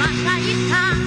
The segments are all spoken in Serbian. Pajarita.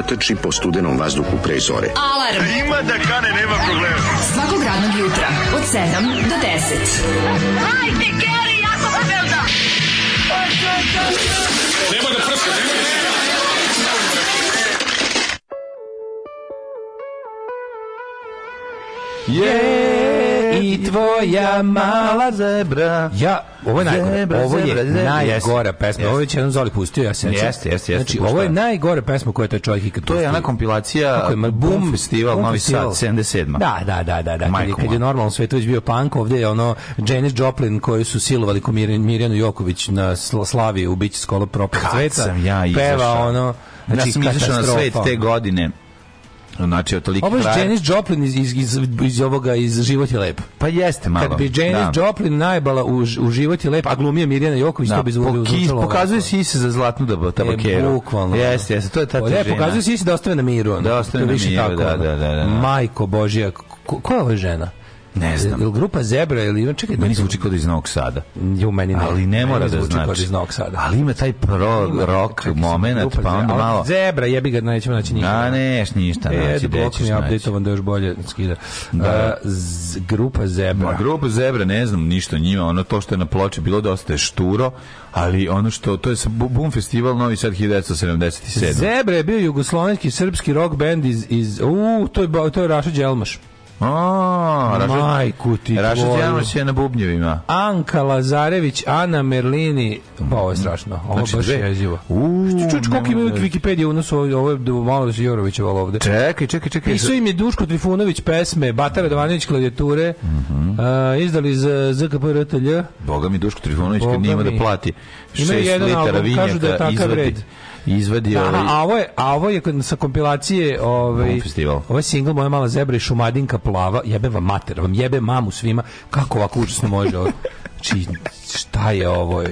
Milica trči po studenom vazduhu pre zore. Alarm! A e, ima da kane, nema problema. Svakog radnog jutra, od 7 do 10. Hajde, Keri, ja sam se velda! Nema da prska, nema da prska! Yeah! i tvoja mala zebra. Ja, ovo je najgore. Ovo je najgora pesma. Ovo je jedan Zoli pustio, ja se Jeste, jeste, jeste. Znači, pa ovo je najgore pesma koja taj čovjek ikad To je ona kompilacija Boom Festival Novi Sad 77. Da, da, da, da, da. Kad je normalno to je bio punk, ovdje je ono Janis Joplin koji su silovali ko Mirjanu Joković na slavi u bići skolo propog sveta. sam ja Peva ono... Znači, ja znači, sam izašao na svet te godine. Znači, od toliko Ovo je Janis Joplin iz, iz, iz, iz ovoga, iz Život je lep. Pa jeste malo. Kad bi Janis da. Joplin najbala u, u život je lep, a pa glumija Mirjana Joković, da. to bi zvučalo po Pokazuje se ise za zlatnu e, da tabakeru. E, bukvalno. Jeste, jeste, to je ta težina. pokazuje se ise da ostave na miru. Ono. Da ostave na miru, tako, da, da, da, da. Majko Božija, ko, ko je ova žena? Ne znam. Ili grupa Zebra ili ima čekaj, meni zvuči kao iz Novog Sada. Jo meni ne. Ali ne mora da znači. iz Novog Sada. Ali ima taj pro ima, rock momenat, pa onda malo. Zebra jebi ga nećemo naći ništa. A da, ne, ništa e, naći, da ćeš naći. updateovan da još bolje skida. Da. grupa Zebra. Ma grupa Zebra, ne znam ništa njima, ono to što je na ploči bilo dosta šturo, ali ono što to je Boom festival Novi Sad 1977. Zebra je bio jugoslovenski srpski rock bend iz iz u to je to je Raša Đelmaš. O, Majku ti Raša Đanović je na bubnjevima. Anka Lazarević, Ana Merlini. Pa ovo je strašno. Ovo znači, baš dve. jezivo. Čuč, koliko ima Wikipedia u nas ovo, ovo je malo da se Jorovićevalo ovde. Čekaj, čekaj, čekaj. Pisao im je Duško Trifunović pesme, Batara Dovanović klavijature, uh -huh. uh, izdali za eh, ZKP RTL. Boga mi Duško Trifunović kad Boga nije da plati 6 litara vinjaka izvadi. Kažu da je takav red izvadi da, ovaj... a ovo je a ovo je sa kompilacije ovaj festival. Ovaj singl moja mala zebra i šumadinka plava, jebe vam mater, vam jebe mamu svima. Kako ovako užasno može? Znači, šta je ovo?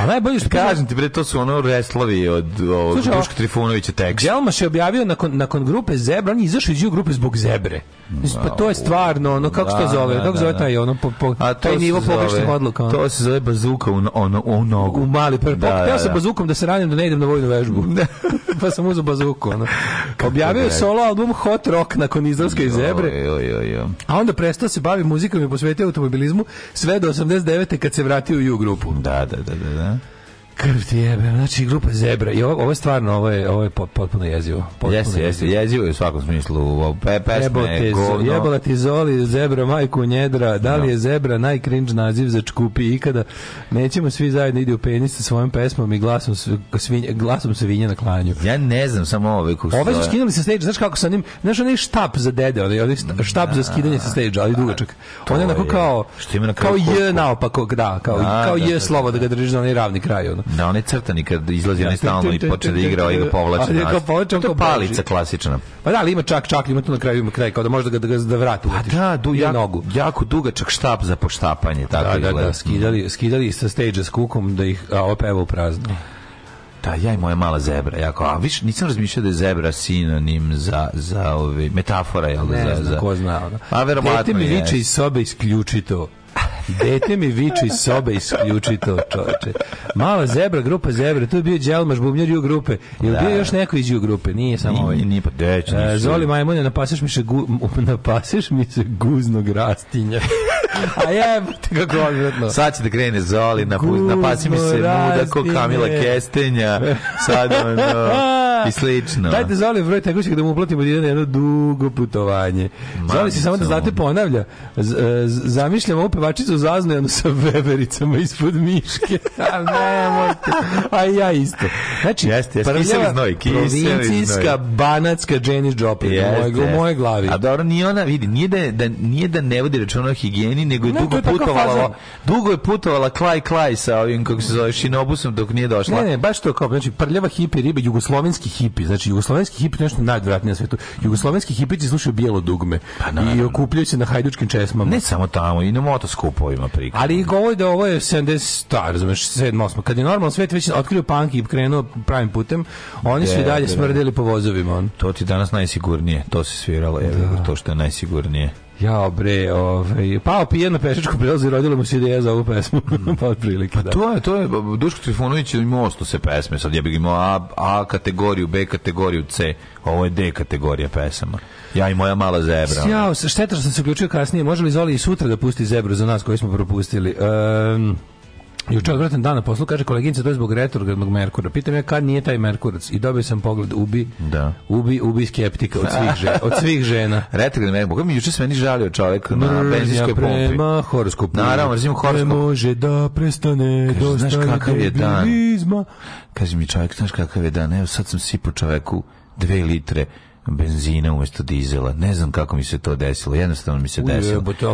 A najbolje što kažem ti bre to su ono reslovi od od Duško Trifunovića tekst. Đelmaš je objavio nakon nakon grupe Zebra, on izašao iz grupe zbog zebre. Mislim, pa to je da, stvarno, ono kako se to da, zove? Da, kako zove taj ono po, po A taj nivo pogrešnih odluka. Ono. To se zove bazuka u ono u nogu. U mali per. Da, pa, da, sam bazukom da se ranim da ne idem na vojnu vežbu. pa sam uzeo bazuku ono. Objavio je solo album Hot Rock nakon izlaska iz Zebre. A onda prestao se bavi muzikom i posvetio automobilizmu sve do 89. kad se vratio vratio u grupu. Da, da, da, da. Krv ti jebe, znači grupa Zebra. I ovo, ovo je stvarno, ovo je, ovo je potpuno jezivo. jesi, jesi, jezivo je u svakom smislu. Pe, pesme, govno. Jebola ti zoli, Zebra, majku njedra, da li da. je Zebra najkrinđ naziv za čkupi ikada? Nećemo svi zajedno ide u penis sa svojom pesmom i glasom, svinja, glasom svinja na klanju. Ja ne znam samo ove ovaj kako se Ove su skinuli sa stage, znaš kako sa njim, znaš onaj štap za dede, onaj, onaj štap da, za skidanje sa stage, ali dugačak. On je onako kao, što ima na kao J naopako, da, kao, da, kao da, J da, slovo da, da ga držiš na onaj ravni kraj, ono. Na da, onaj crtani kad izlazi onaj stalno i počne da igra, ovaj ga povlači nas. To je palica klasična. Pa da, ali ima čak, čak, ima tu na kraju, ima kraj, kao da možda ga da, da vrati. Pa da, du, jak, nogu. jako dugačak štap za poštapanje. Da, tako da, da, da, skidali, skidali sa stage s kukom da ih a, opeva u prazno. Da, ja i moja mala zebra. Jako, a viš, nisam razmišljao da je zebra sinonim za, za ove, metafora, jel da? za, znam, za, ko zna. Ono. A pa, verovatno je. Tete mi viče iz sobe, isključito. Dete mi viču iz sobe, isključi to, čoveče. Mala zebra, grupa zebra, tu je bio Đelmaš, bubnjar Ju grupe. Je da. bio da, još da. neko iz Ju grupe? Nije samo ovaj. Nije, nije, pa deć, e, Zoli Majmune, napaseš mi se, gu, napaseš mi se guznog rastinja. A jebate kako odvratno. Sad će da krene Zoli, napu, napasi mi se muda ko Kamila Kestenja, sad ono, i slično. Dajte Zoli broj tekućeg da mu uplatimo na jedno dugo putovanje. Manicom. Zoli se samo da znate ponavlja. Z, e, z, zamišljam ovu pevačicu zaznojenu sa vevericama ispod miške. A ne, mojte. A ja isto. Znači, jeste, jeste, kiseli znoj, provincijska, banatska Janis Joplin u, mojeg, u moje glavi. A dobro, nije ona, vidi, nije da, da, nije da ne vodi računa o higijeni, nego je ne, dugo je putovala dugo je putovala klaj klaj sa ovim kako se zove šinobusom dok nije došla. Ne, ne, baš to kao znači prljava hipi riba jugoslovenski hipi, znači jugoslovenski hipi nešto najodvratnije na svetu Jugoslovenski hipici slušaju bijelo dugme pa, na, i okupljaju se na hajdučkim česmama. Ne samo tamo, i na motoskupovima pri Ali i govori da ovo je 70 star, razumeš, 7 8. Kad je normalno svet već otkrio punk i krenuo pravim putem, oni su i dalje smrdeli po vozovima. On. To ti danas najsigurnije, to se sviralo, je, da. to što je najsigurnije. Ja bre, ovaj pao pijano pešačko prelazi rodilo mu se ideja za ovu pesmu. Mm. pa otprilike, pa da. To je, to je Duško Trifunović imao 100 se pesme, sad ja bih imao A, A kategoriju, B kategoriju, C. Ovo je D kategorija pesama. Ja i moja mala zebra. Ja, šteta što sam se uključio kasnije. Može li Zoli i sutra da pusti zebru za nas koji smo propustili? Um, Juče odvratan dan na poslu, kaže koleginica, to je zbog retrogradnog Merkura. Pitam ja kad nije taj Merkurac i dobio sam pogled ubi, da. ubi, ubi skeptika od svih, žena, od svih žena. Retrogradni Merkur, mi juče sve ni žalio čovek na benzinskoj pompi. prema horoskopu. Naravno, razim horoskop. Ne može da prestane kaže, dosta znaš kakav je dan. Kaže mi čovjek, znaš kakav je dan. Evo sad sam sipao čoveku dve litre benzina umesto dizela. Ne znam kako mi se to desilo. Jednostavno mi se Uj, desilo. Jebote,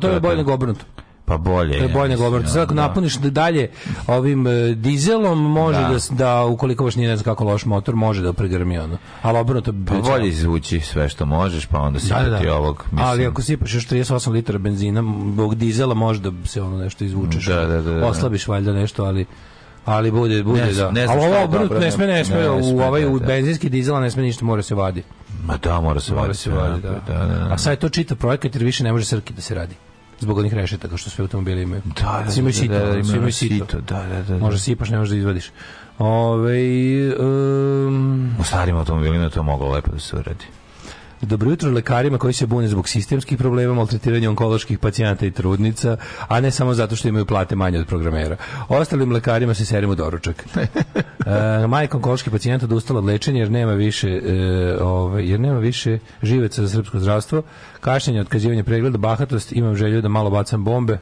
to je bolje nego obrnuto pa bolje. To je bolje nego obrnuto. Sad ako da. napuniš da dalje ovim e, dizelom, može da, da, da ukoliko baš nije ne znam kako loš motor, može da pregrmi ono. Ali obrnuto Pa bolje izvući sve što možeš, pa onda sipati ovog. Mislim. Ali ako sipaš još 38 litara benzina, bog dizela može da se ono nešto izvučeš. Da, da, da, da. Oslabiš valjda nešto, ali ali bude bude ne, da. Ne znam Ali ovo obrnut ne sme ne sme u ovaj u benzinski dizel ne sme ništa mora se vadi. Ma da mora se mora vadi. Se vadi da. Da, da, da. A sad to čita projekat jer više ne može Srki da se radi zbog onih rešetaka što sve automobili imaju. Da, da, imaju da, sito, da, da, da, imaju sito. Da, da, da, da. Možda sipaš, ne možeš da izvadiš. Ove, um... U starim automobilima to moglo lepo da se uradi. Dobro jutro lekarima koji se bune zbog sistemskih problema, maltretiranja onkoloških pacijenata i trudnica, a ne samo zato što imaju plate manje od programera. Ostalim lekarima se serimo doručak. e, majka onkoloških pacijenta odustala od lečenja jer nema više e, ove, ovaj, jer nema više živeca za srpsko zdravstvo. Kašnjenje, otkazivanje pregleda, bahatost, imam želju da malo bacam bombe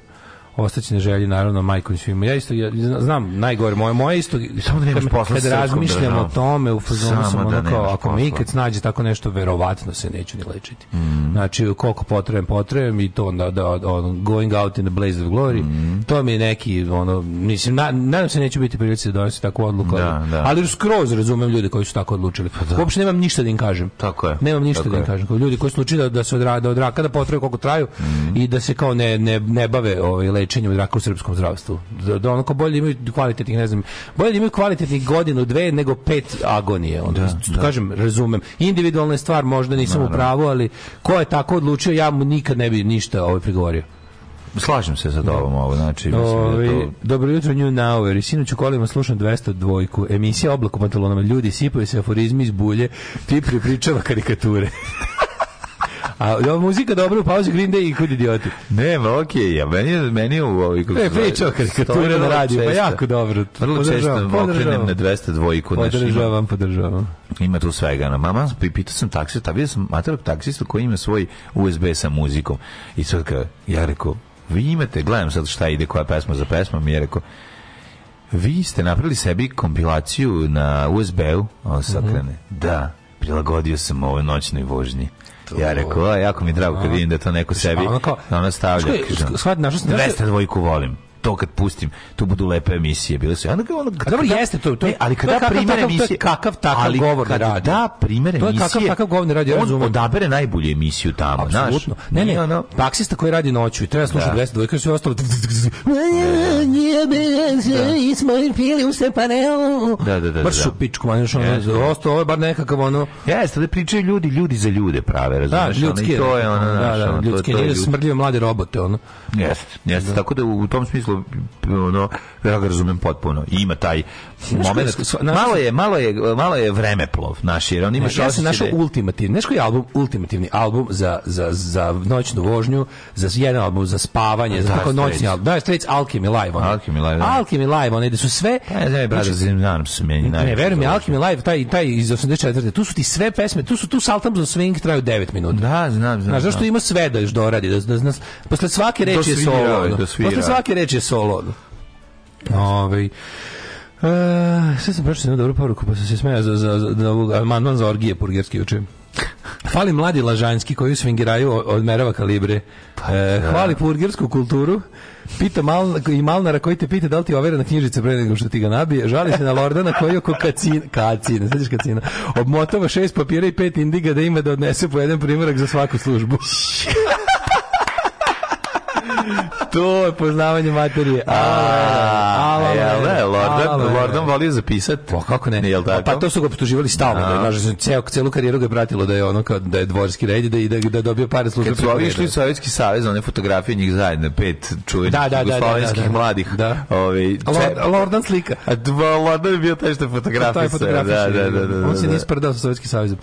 ostaće na želji naravno majkom svima. Ja isto ja, znam najgore moje moje isto samo da nemaš posla kad razmišljam da. o tome u fazonu sam da ono da kao ako mi kad snađe tako nešto verovatno se neću ni lečiti. Mm. Znači koliko potrebam potrebam i to onda da, da on, going out in the blaze of glory. Mm. To mi je neki ono mislim na, nadam se neću biti prilici da donesem takvu odluku. Da, da. Ali skroz razumem ljude koji su tako odlučili. Pa da. Uopšte nemam ništa da im kažem. Tako je. Nemam ništa tako da im je. kažem. Kao ljudi koji su odlučili da, da se odrade od raka da potrebe koliko traju mm. i da se kao ne ne, ne bave ovaj lečenje od raka u srpskom zdravstvu. Da, da onako bolje imaju kvalitetnih, ne znam, bolje imaju kvalitetnih godinu, dve, nego pet agonije. Onda, da, da. Kažem, razumem. Individualna je stvar, možda nisam u pravu, ali ko je tako odlučio, ja mu nikad ne bi ništa ovaj prigovorio. Slažem se sa tobom da. ovo, znači mislim da Ovi, da to... Dobro jutro New Now, sinoć u kolima slušam 202-ku, emisija Oblak u pantalonama, ljudi sipaju se aforizmi iz bulje, ti pripričava karikature. A ova muzika dobro u pauzi Green Day i kod idioti. Ne, ma ja meni meni u ovoj kako. E, priča karikature na radiju, pa jako dobro. Vrlo često okrenem na 200 dvojku naš. Podržavam, podržavam. Ima tu svega na mama, pitao sam taksista, vidio sam materog taksista koji ima svoj USB sa muzikom. I sad kao, ja rekao, vi imate, gledam sad šta ide, koja pesma za pesmom, i ja rekao, vi ste napravili sebi kompilaciju na USB-u, on sakrene, mhm. Mm -hmm. Da, prilagodio sam ovoj noćnoj vožnji. Ja rekao, jako mi drago kad vidim da to neko sebi ono stavlja. Shvat, našao sam dvojku volim to kad pustim, tu budu lepe emisije. Bile su. Onda ono, kad, Dobro, da, jeste to, to ne, ali kada da primjer emisije, to je kakav takav ali govor ne radi. Da, primere emisije. To je kakav takav govor ne radi, ja razumem. On odabere najbolju emisiju tamo, znaš. Apsolutno. Ne, ne, ono, taksista koji radi noću i treba da. slušati 202 koji su ostalo. Da. Nije bez Ismail Pili se paneo. Da, da, da. Baš da. u pičku, manješ ono, ostalo ovo je bar nekakav ono. Jeste, da pričaju ljudi, ljudi za ljude prave, razumeš. Da, ljudski to je ono, da, da, ljudski, smrdljive mlade robote, ono. Jeste, jeste, tako da u tom smislu smislu ono ja ga razumem potpuno ima taj moment, malo je, malo je, malo je vremeplov, naš, jer on ima Ja sam ultimativni, neki album, ultimativni album za, za, za noćnu vožnju, za jedan album za spavanje, za da, tako noćni album. Da, Streets Alchemy Live. Alchemy Live. Da. Alchemy Live, one su sve... Pa, ne, brate, znam se meni. Ne, verujem mi, Alchemy Live, taj, taj iz 84. Tu su ti sve pesme, tu su tu Saltam za Swing traju 9 minuta. Da, znam, znam. Znaš, zašto ima sve da još doradi, da, da, da, posle da. svake reči je solo. Posle svake reči je solo. Ovaj Uh, sve sam prošao jednu dobru poruku, pa sam se smejao za, za, za, za ovog e, amandman za orgije purgerski juče. Hvali mladi Lažanski koji u svingiraju odmerava kalibre. Pa, e, da. hvali purgersku kulturu. Pita mal, i Malnara koji te pita da li ti overa na knjižice pre nego što ti ga nabije. Žali se na Lordana koji oko kacina, kacina, sećaš kacina, obmotava šest papira i pet indiga da ima da odnese po jedan primjerak za svaku službu. to je poznavanje materije. A, a, da je Lordan, Lordan volio zapisati. Pa kako ne? Jel tako? Pa to su ga optuživali stalno. Da imaš, ceo, celu karijeru ga je pratilo da je ono kao da je dvorski red da, i da, da dobio pare službe. Kad su ovi išli u Sovjetski savez, one fotografije njih zajedne, pet čuvenih da, da, da, da, da jugoslovenskih mladih. Da. Ove, Lordan slika. A dva, Lordan je bio taj što je fotografisao. Da, da, da, da, On se nije spredao sa Sovjetski savez.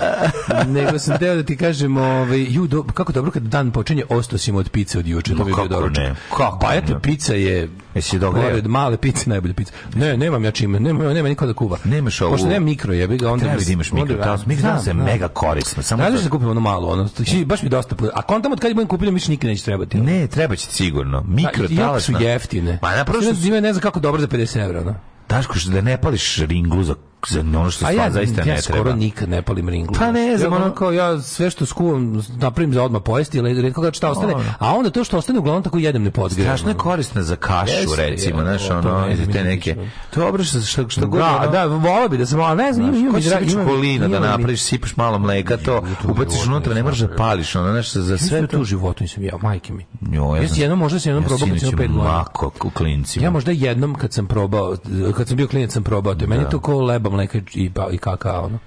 Nego sam teo da ti kažem, ovaj, ju, kako dobro kad dan počinje, ostao od pice od juče. to bi bio Kako? Pa Bajate da. pizza je Jesi dogledao? male pice najbolje pice. Ne, nemam ja čime, nema nema niko da kuva. Nemaš ovo. Pošto nema mikro, jebi ga, onda mi da imaš mikro. Onda, da, mikro da, se mega korisno. Samo Znaš da kupimo ono malo, ono, baš mi dosta. A kontam od kad budem kupili mi nikad neće trebati. Ne, treba trebaće sigurno. Pa, mikro talasna. su jeftine. Pa na prošlo ne znam kako dobro za 50 evra, no. Daško, što da ne pališ ringlu za za ono što stvar ja, zaista ja ne treba. Ja skoro nikad ne palim ringlu. Pa ne znam, ono kao ja sve što skuvam napravim za odmah pojesti, ali redko kad šta ostane, a onda to što ostane uglavnom tako jedem ne podgrem. Strašno je korisna za kašu, recimo, znaš, ono, iz te neke. To obraš što što da, god. Da, da, volao bi da sam, ali ne znam, ima čokolina da napraviš, sipaš malo mleka, to ubaciš unutra, ne možeš da pališ, ono, znaš, za sve to. u životu nisam ja, majke mi. Ja sam jednom, možda sam jednom probao kad sam pet godina. Ja možda jednom kad sam probao, kad sam bio klijent sam probao, to meni da. to ko leba mleka i, i kakao, ono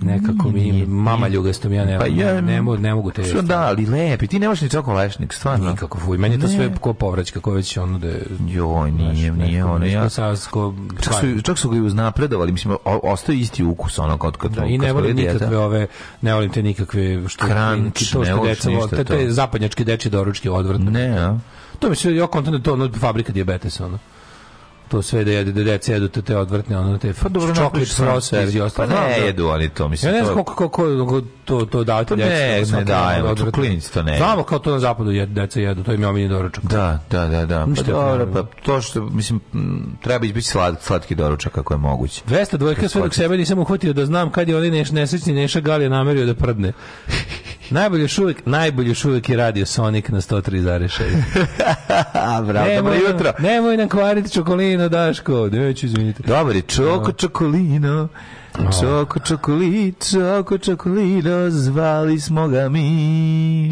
nekako mi nije, mama ljugastom ja ne, pa ja, ne, mogu, ne mogu te jesti. Da, ali lepi, ti nemaš ni čokolešnik, stvarno. Nikako, fuj, meni je to sve ko povraćka, kako već ono da... Joj, nije, znaš, nije, ono ja... Savsko, čak, su, čak su ga i uznapredovali, mislim, ostao isti ukus, ono, kad kad... Da, i ne volim nikakve ove, ne volim te nikakve... Što, Kranč, to što ne deca, ništa te, te zapadnjačke dečje doručke odvratne. Ne, a? To mi se, ja kontam da to ono, fabrika diabetesa, ono to sve da jedu, da deca jedu te odvrtne, ono te pa dobro čokolić frose i ostalo. Pa ne da, da. jedu oni to, mislim. Ja ne znam koliko, koliko to, to da deca. Pa ne, ne dajemo, čoklinic to ne. Znamo kao to na zapadu jedu, deca jedu, to im je omiljeni doručak. Da, da, da, da. Pa dobro, pa to što, mislim, treba biti slad, slatki doručak kako je moguće. 200 dvojka sve dok sebe nisam uhvatio da znam kad je onaj neš, nesrećni Neša Galija namerio da prdne. Najbolje još uvijek, najbolje još je radio Sonic na 103,6. Bravo, dobro jutro. Nemoj nam kvariti čokolinu čokolina Daško, neću izvinite. Dobar je, čoko čokolino, čoko čokoli, čoko čokolino, zvali smo ga mi.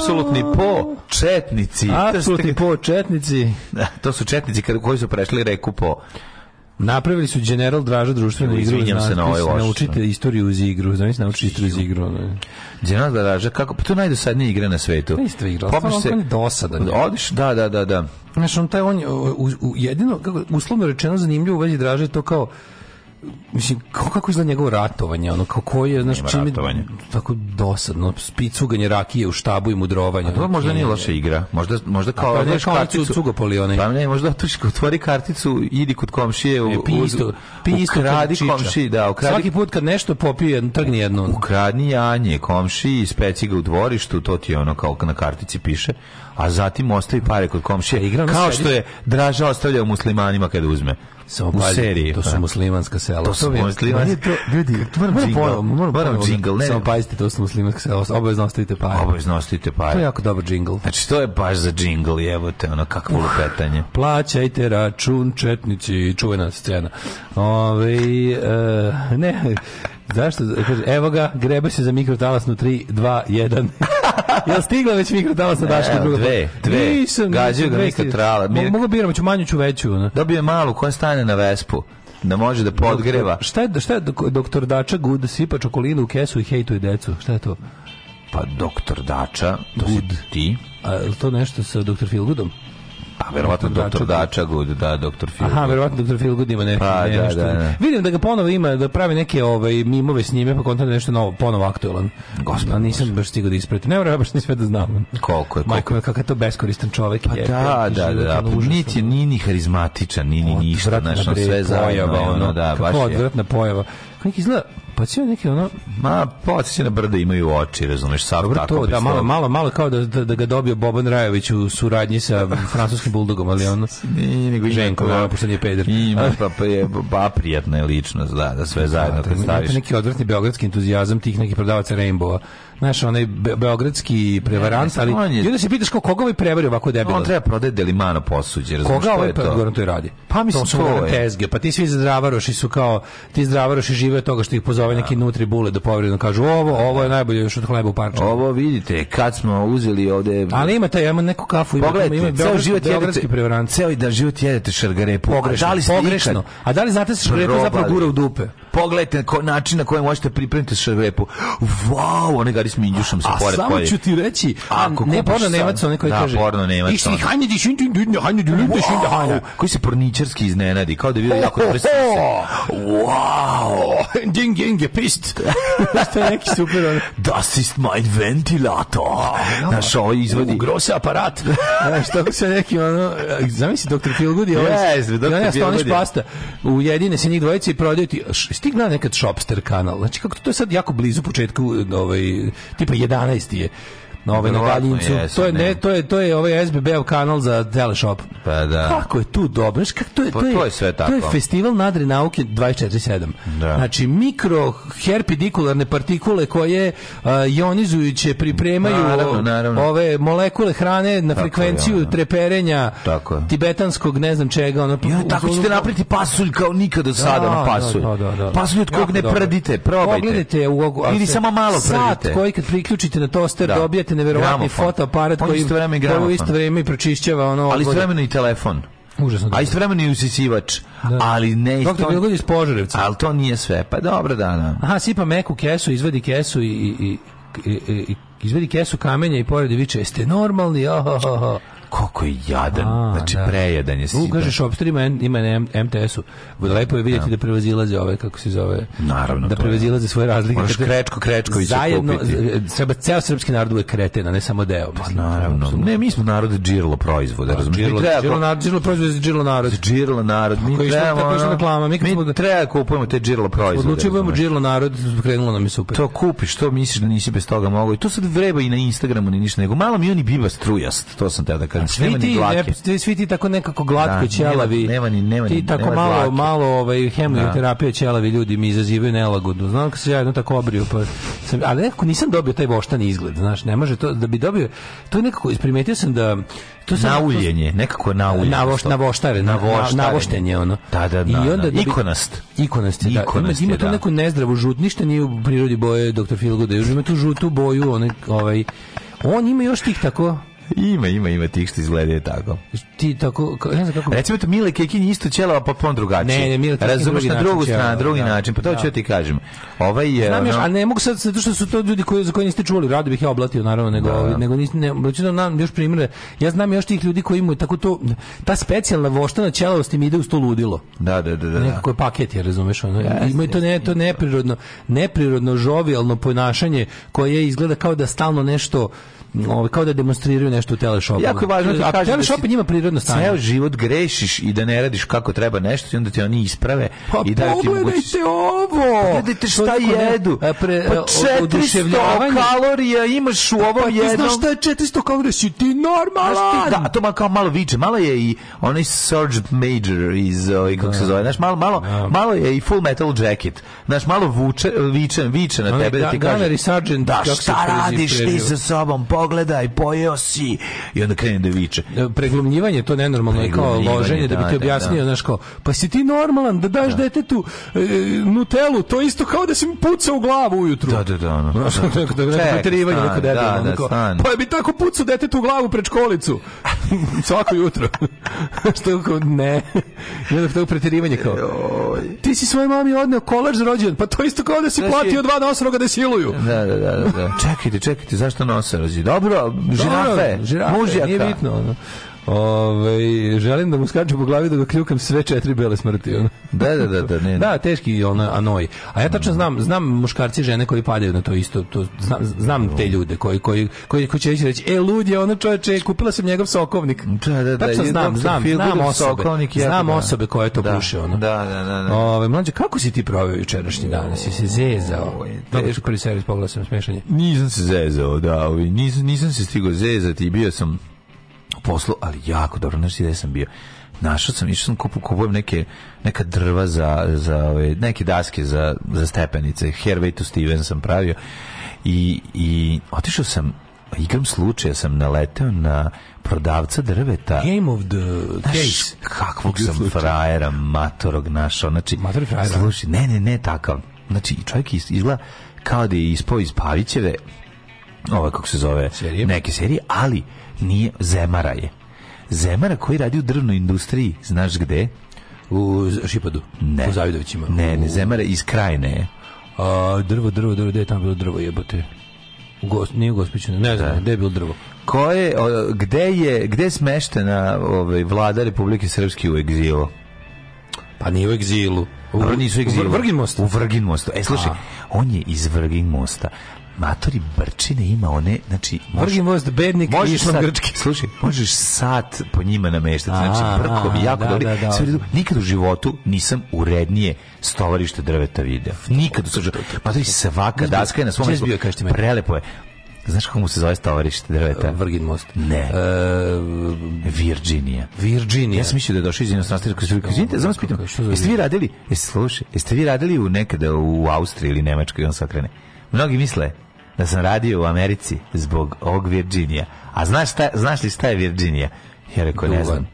apsolutni po četnici. Apsolutni po četnici. Da, to su četnici koji su prešli reku po. Napravili su General Draža društvenu igru. Izvinjam da se na ovoj loši. Da. Naučite istoriju uz igru. Znači, naučite istoriju uz igru. General Draža, kako? Pa to je najdosadnija igra na svetu. Pa isto igra. Popneš pa se... Dosadan. Odiš, da, da, da. da. Znaš, on taj, on, u, u, jedino, kako, uslovno rečeno zanimljivo u vezi Draža je to kao mislim kako kako izgleda njegovo ratovanje ono kako je znaš čime ratovanje. tako dosadno spicuganje rakije u štabu i mudrovanje a to možda nije loša igra možda možda kao pa, neš karticu cugopoli onaj pa ne možda otvoriš otvori karticu idi kod komšije u e, pisto pisto radi komšiji da ukradi svaki put kad nešto popije trgni jedno ukradni janje komšiji speci ga u dvorištu to ti ono kao na kartici piše a zatim ostavi pare kod komšije kao što je Draža ostavlja muslimanima kad uzme Samo u seriji. To su pa. muslimanska sela. To su muslimanska. To, ljudi, moram džingl. Moram da- džingl. Ne, samo pazite, to su muslimanska sela. Obavezno ostavite pare. Obavezno ostavite pare. To je jako dobar džingl. Znači, to je baš za džingl, evo te, ono, kakvo uh, lupetanje. Plaćajte račun, četnici, čuvena scena. Ove, ovaj, e, eh, ne, Zašto? Kaže, evo ga, greba se za mikrotalasnu 3, 2, 1. Jel stigla već mikrotalasna daška? Evo, dve, dve. Nisam, Gađaju ga mikrotrala. Mir... Mogu biramo, ću manju, ću veću. Ne? Dobio malu, koja stane na vespu da može da podgreva. Doktor, šta je, šta je doktor Dača Gud sipa čokolinu u kesu i hejtuje decu? Šta je to? Pa doktor Dača, to Good. si ti. A, je li to nešto sa doktor Filgudom? Pa verovatno doktor Dačagud, da, doktor Phil. Aha, verovatno doktor Phil Good ima nešto. Pa, Da, da, da. Vidim da ga ponovo ima, da pravi neke ovaj, mimove s njime, pa kontra da nešto novo, ponovo aktualan. Gospod, nisam baš stigao da ispratim. Ne moram baš ni da znam. Koliko je? Majko, kakav je to beskoristan čovek. Pa da, da, je, da, da, da, da. Niti ni, nini harizmatičan, ni ništa, znaš, sve zajedno. Pojava, ono, da, baš je. Kako odvratna pojava. Kako izgleda, podsjeća pa neki ono ma podsjeća na brda imaju oči razumeš sa tako to, da malo malo malo kao da, da, da ga dobio Boban Rajović u suradnji sa francuskim buldogom ali on ne nego Ženko da, pošto nije peder ima pa pa je ba pa prijatna je ličnost da da sve da, zajedno da, staviš neki odvratni beogradski entuzijazam tih nekih prodavaca Rainbowa znaš, onaj beogradski prevarant, ali on i onda se pitaš kao koga ovaj prevari ovako debil. On treba prodaje delimano posuđe, razumiješ Koga ovaj Goran to i radi? Pa mislim to, to je. Tezge, pa ti svi zdravaroši su kao, ti zdravaroši žive od toga što ih pozove neki da. nutri bule da povredno da kažu ovo, ovo je da. najbolje još od hleba u parčama. Ovo vidite, kad smo uzeli ovde... Ali ima taj, ima neku kafu, ima, Pogledajte, ima, ima ceo život beogradski prevarant. Ceo i da život jedete šargarepu. Pogrešno, a da li pogrešno. A da li znate se šargarepu zapravo gura u dupe? Pogledajte način na kojem možete pripremiti šargarepu. Wow, one s Minđušom se pored A samo ću ti reći, ako ne porno nemac, onaj koji da, kaže. Da, porno nemac. Ich ich hanje dich in die hanje die Linde schinde Koji se porničarski iznenadi, kao da vidi jako presise. Wow! Ding ding je pist. Što je neki super on. Das ist mein Ventilator. Naš ovo ovaj izvodi. Grosse aparat. E, što se neki ono, zamisli doktor Filgood je ovaj. Jeste, doktor Filgood. pasta. Ujedine se njih dvojice i prodaju ti. Stigla nekad Shopster kanal. Znači kako to je sad jako blizu početku ovaj tipa 11. je na ovaj na daljincu. to je ne, to je to je ovaj SBB kanal za Teleshop. Pa da. Kako je tu dobro? Znaš kako to je, pa to je, to je sve tako. To je festival nadre nauke 24/7. Da. Znači mikro herpidikularne partikule koje uh, ionizujuće pripremaju naravno, naravno. ove molekule hrane na tako frekvenciju je, ono. treperenja tako. tibetanskog ne znam čega ono. Pa ja, tako ćete napraviti pasulj kao nikad da, sada, da, pasulj. Da, da, da, da, da. Pasulj od kog ne prdite, probajte. Pogledajte u, Ili samo malo prdite. Sat koji kad priključite na toster da. dobijate neverovatni pa- fotoaparat pa koji u isto vrijeme i pročišćava ono ali istovremeno i telefon Užasno dobro. A istovremeno i usisivač. Da. Ali ne isto. Doktor Bilgović iz Požarevca. Ali to nije sve. Pa dobro, da, da. Aha, sipa meku kesu, izvadi kesu i, i, i, i izvedi kesu kamenja i pored viče, jeste normalni, ohohoho. Koliko je jadan. A, znači, da. prejadan je sita. U, kažeš, Opstor ima, ima na MTS-u. Lepo je vidjeti da, da prevazilaze ove, kako se zove... Naravno. Da prevazilaze svoje razlike. Moraš Krečko Krečkovića zajedno, kupiti. Treba, e, ceo srpski narod uvek kreten, a ne samo deo. pa, naravno. Absolutno. Ne, mi smo narod džirlo proizvoda, pa, razumiješ? Džirlo, treba, džirlo, narod, džirlo proizvoda je džirlo narod. Džirlo narod. Mi Ako treba, ono, reklama, mi, mi treba da kupujemo te džirlo proizvode. Odlučio budemo džirlo narod, krenulo nam je super. To kupiš, to misliš da nisi bez toga mogao. I to sad vreba i na Instagramu ni ništa, nego malo mi oni biva strujast, to sam te da kažem film. Svi ti, ne, svi ti tako nekako glatko da, ćelavi. Nema, nema, nema, ti tako nema malo, dlake. malo ovaj, hemioterapija da. ćelavi ljudi mi izazivaju nelagodu. Znam kad se ja jedno tako obrio, pa sam, ali nekako nisam dobio taj voštani izgled, znaš, ne može to, da bi dobio, to je nekako, isprimetio sam da to sam nauljenje, nekako nauljenje. Na voš, na voštare, na, na voštenje ono. Da, da, da. I onda da, da ikonast. Ikonast, je, da. Ikonast ima, ima tu da. neku nezdravu žut, ništa nije u prirodi boje Dr. Phil Good, ima tu žutu boju, onaj ovaj on ima još tih tako Ima, ima, ima tih što izgledaju tako. Ti tako, ne znam kako... Recimo to Mile Kekin isto ćelava, pa pon drugačije. Ne, ne, Mile Kekin Razumeš na drugu stranu, drugi da. način, pa to da. ću ja ti kažem. Ovaj, je, Znam još, no... a ne mogu sad, zato što su to ljudi koji, za koje niste čuli, rado bih ja oblatio, naravno, nego, da. nego nis, ne, da, da nam još primjere, ja znam još tih ljudi koji imaju tako to, ta specijalna voštana ćelavosti im ide u sto ludilo. Da, da, da. da. da. Nekako je paket, ja razumeš, ono, ja, imaju to, ne, to neprirodno, neprirodno žovijalno ponašanje koje izgleda kao da stalno nešto ovaj kao da demonstriraju nešto u teleshopu. Jako je važno da kaže. Da teleshop da njima prirodno stanje. Ceo život grešiš i da ne radiš kako treba nešto i onda ti oni isprave pa, i da ti mogućnost. ovo. Pogledajte šta jedu. Ne, pre, pa 400 kalorija imaš u pa ovom pa, jednom. Znaš šta je 400 kalorija? Si ti normalan. Da, to malo kao malo viče, malo je i onaj Sergeant Major iz ovaj kako se da. zove, znaš, malo malo da. malo je i Full Metal Jacket. Znaš, malo vuče, viče, viče na tebe da ti kaže. Da, Sergeant, da, šta radiš ti sa sobom? pogledaj, pojeo si. I onda krene da viče. Da, preglumljivanje to nenormalno je kao loženje da, da bi ti da, objasnio, da, znaš kao, pa si ti normalan da daš da. detetu e, Nutellu, to isto kao da si mu pucao u glavu ujutru. Da, da, da. Ono. Da. neko debilno. Pa bi tako pucao detetu u glavu pred školicu. Svako jutro. Što kao, ne. Ne da to preterivanje kao. Ti si svoje mami odneo kolač za rođendan, pa to isto kao da si platio dva nosoroga da siluju. Da, da, da, da. čekajte, čekajte, zašto nosorozi? Dobro, žirafe, žirafe mužjaka. Nije bitno. Ono. Ove, želim da mu skačem po glavi da ga kljukam sve četiri bele smrti. Ono. Da, da, da, da, ne, ne. Da, teški ona anoj. A ja tačno znam, znam muškarci i žene koji padaju na to isto, to znam, znam te ljude koji koji koji koji će reći: "E lud je ona čoveče, kupila sam njegov sokovnik." Da, da, da. Tačno znam, znam, znam osobe, znam osobe koje to da, puše ono. Da, da, da, da. Ove, mlađe, kako si ti proveo jučerašnji dan? Si se zezao? Dobro, prvi servis pogledao sam smešanje. Nisam se zezao, da, nisam, nisam se stigao zezati i bio sam po poslu, ali jako dobro, znači gde sam bio. Našao sam, išao sam kupu, kupujem neke, neka drva za, za ove, neke daske za, za stepenice, Hervey to Steven sam pravio i, i otišao sam igram slučaja sam naleteo na prodavca drveta. Game of the Znaš, case. kakvog sam slučaj. frajera matorog našao. Znači, Mator frajera. Slušaj, ne, ne, ne, takav. Znači, čovjek izgleda kao da je ispao iz Pavićeve, ovaj kako se zove, Serije? neke serije, ali nije Zemara je. Zemara koji radi u drvnoj industriji, znaš gde? U Šipadu, ne. u Zavidovićima. Ne, ne, Zemara iz Krajne je. A, drvo, drvo, drvo, gde je tamo bilo drvo jebote? Gost, nije gospićeno, ne znam, da. je bilo drvo? Koje, o, gde je, gde je smeštena ovaj, vlada Republike Srpske u egzilu? Pa nije u egzilu. U, oni U Vrgin mostu. U Vrgin mostu. E, slušaj, on je iz Vrgin mosta matori brčine ima one, znači... Vrgin Most, bednik, išlom grčki. Slušaj, možeš sat po njima nameštati, znači brkovi, da, jako da, dobri. Da, da, da. Nikad u životu nisam urednije stovarište drveta video. Nikad u slučaju. Matori svaka daska je na svom... Prelepo je. Znaš kako mu se zove stavarište drveta? E, Virgin Most. Ne. Uh, e, Virginia. Virginia. Ja sam mislio da je došao iz inostranstva. Izvinite, znam vas pitam, jeste vi radili, jeste, slušaj, jeste vi radili u nekada u Austriji ili Nemačkoj on se okrene? Mnogi misle, da sam radio u Americi zbog ovog Virginija. A znaš, šta, znaš li šta je Virginija? Ja rekao, ne znam.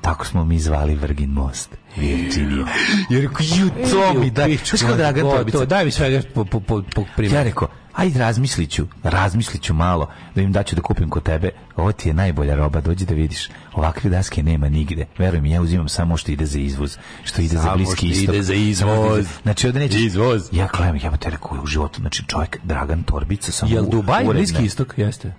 Tako smo mi zvali Vrgin most. Virginija. Ja rekao, ju, to mi daj. Znaš kao Dragan Torbica? Daj mi svega po, po, po, po primjeru. Ja rekao, ajde razmisliću, razmisliću malo, da im daću da kupim kod tebe. Ovo ti je najbolja roba, dođi da vidiš. Ovakve daske nema nigde. Veruj mi, ja uzimam samo što ide za izvoz, što ide samo za bliski istok. ide za izvoz. Znači, ovde neće... Izvoz. Ja klem, ja te rekao, u životu, znači čovjek Dragan Torbica. Sam Jel Dubaj, bliski istok, jeste?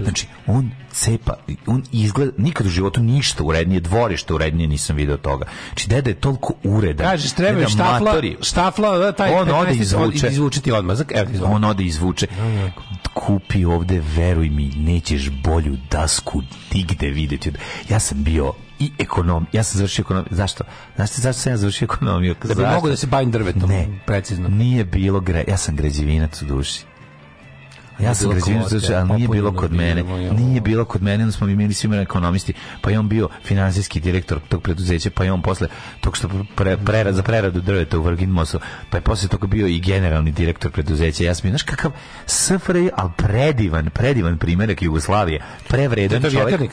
Znači, on cepa, on izgleda, nikad u životu ništa urednije, dvorište urednije nisam video toga. Znači, deda je tolko ureda Kažeš, treba je štafla, matori, štafla, da, taj on ode izvuče, od, izvuče ti Evo, izvuče. On ode izvuče. Da, da, Kupi ovde, veruj mi, nećeš bolju dasku nigde videti. Ja sam bio i ekonom. Ja sam završio ekonomiju. Zašto? Znaš ti zašto sam ja završio ekonomiju? Da bi mogo da se bavim drvetom. Ne, precizno. Nije bilo gre. Ja sam građevinac u duši. Ja sam građevinac, znači, ali nije bilo kod mene. Nije bilo kod mene, onda smo mi bili svima ekonomisti. Pa je on bio finansijski direktor tog preduzeća, pa je on posle tog što pre, prerad, za preradu drveta u Vrgin Mosu, pa je posle toga bio i generalni direktor preduzeća. Ja sam, znaš kakav SFRJ, ali predivan, predivan primjerak Jugoslavije. Prevredan to je to čovjek.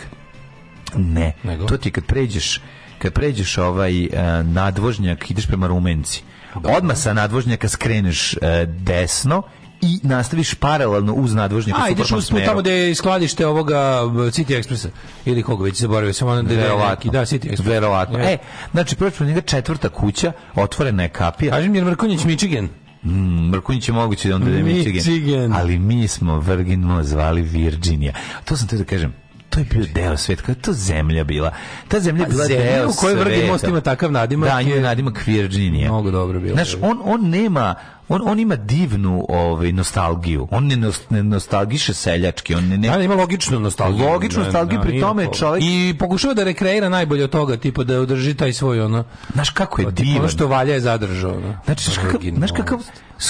Ne, Nego? to ti kad pređeš kad pređeš ovaj e, nadvožnjak, ideš prema Rumenci. Odmah sa nadvožnjaka skreneš e, desno i nastaviš paralelno uz nadvožnjak. A, ideš usput tamo gde je skladište ovoga uh, City Expressa. Ili koga već zaboravio sam ono gde da Verovatno. Da, City Express. Verovatno. Ja. E, znači, pročito njega četvrta kuća, otvorena je kapija. Kažem, jer Mrkonjić Michigan. Mm, Mrkunjić je moguće da onda je Michigan. Michigan. Ali mi smo Virgin Mo zvali Virginia. To sam te da kažem, to je bio deo sveta, kada je to zemlja bila. Ta zemlja je pa bila zemlja deo u kojoj Vrgin Most ima takav nadimak. Da, nju nadimak Virginia. Mnogo dobro bilo. Znaš, on, on nema on, on ima divnu ovaj, nostalgiju. On ne, nos, ne nostalgiše seljački. On ne, ne... Da, ima logičnu nostalgiju. Logičnu da, nostalgiju, da, pri tome je čovjek... I pokušava da rekreira najbolje od toga, tipa da održi taj svoj ono... Znaš kako je divno Ono što valja je zadržao. Ono. Znači, znaš kakav, znaš kakav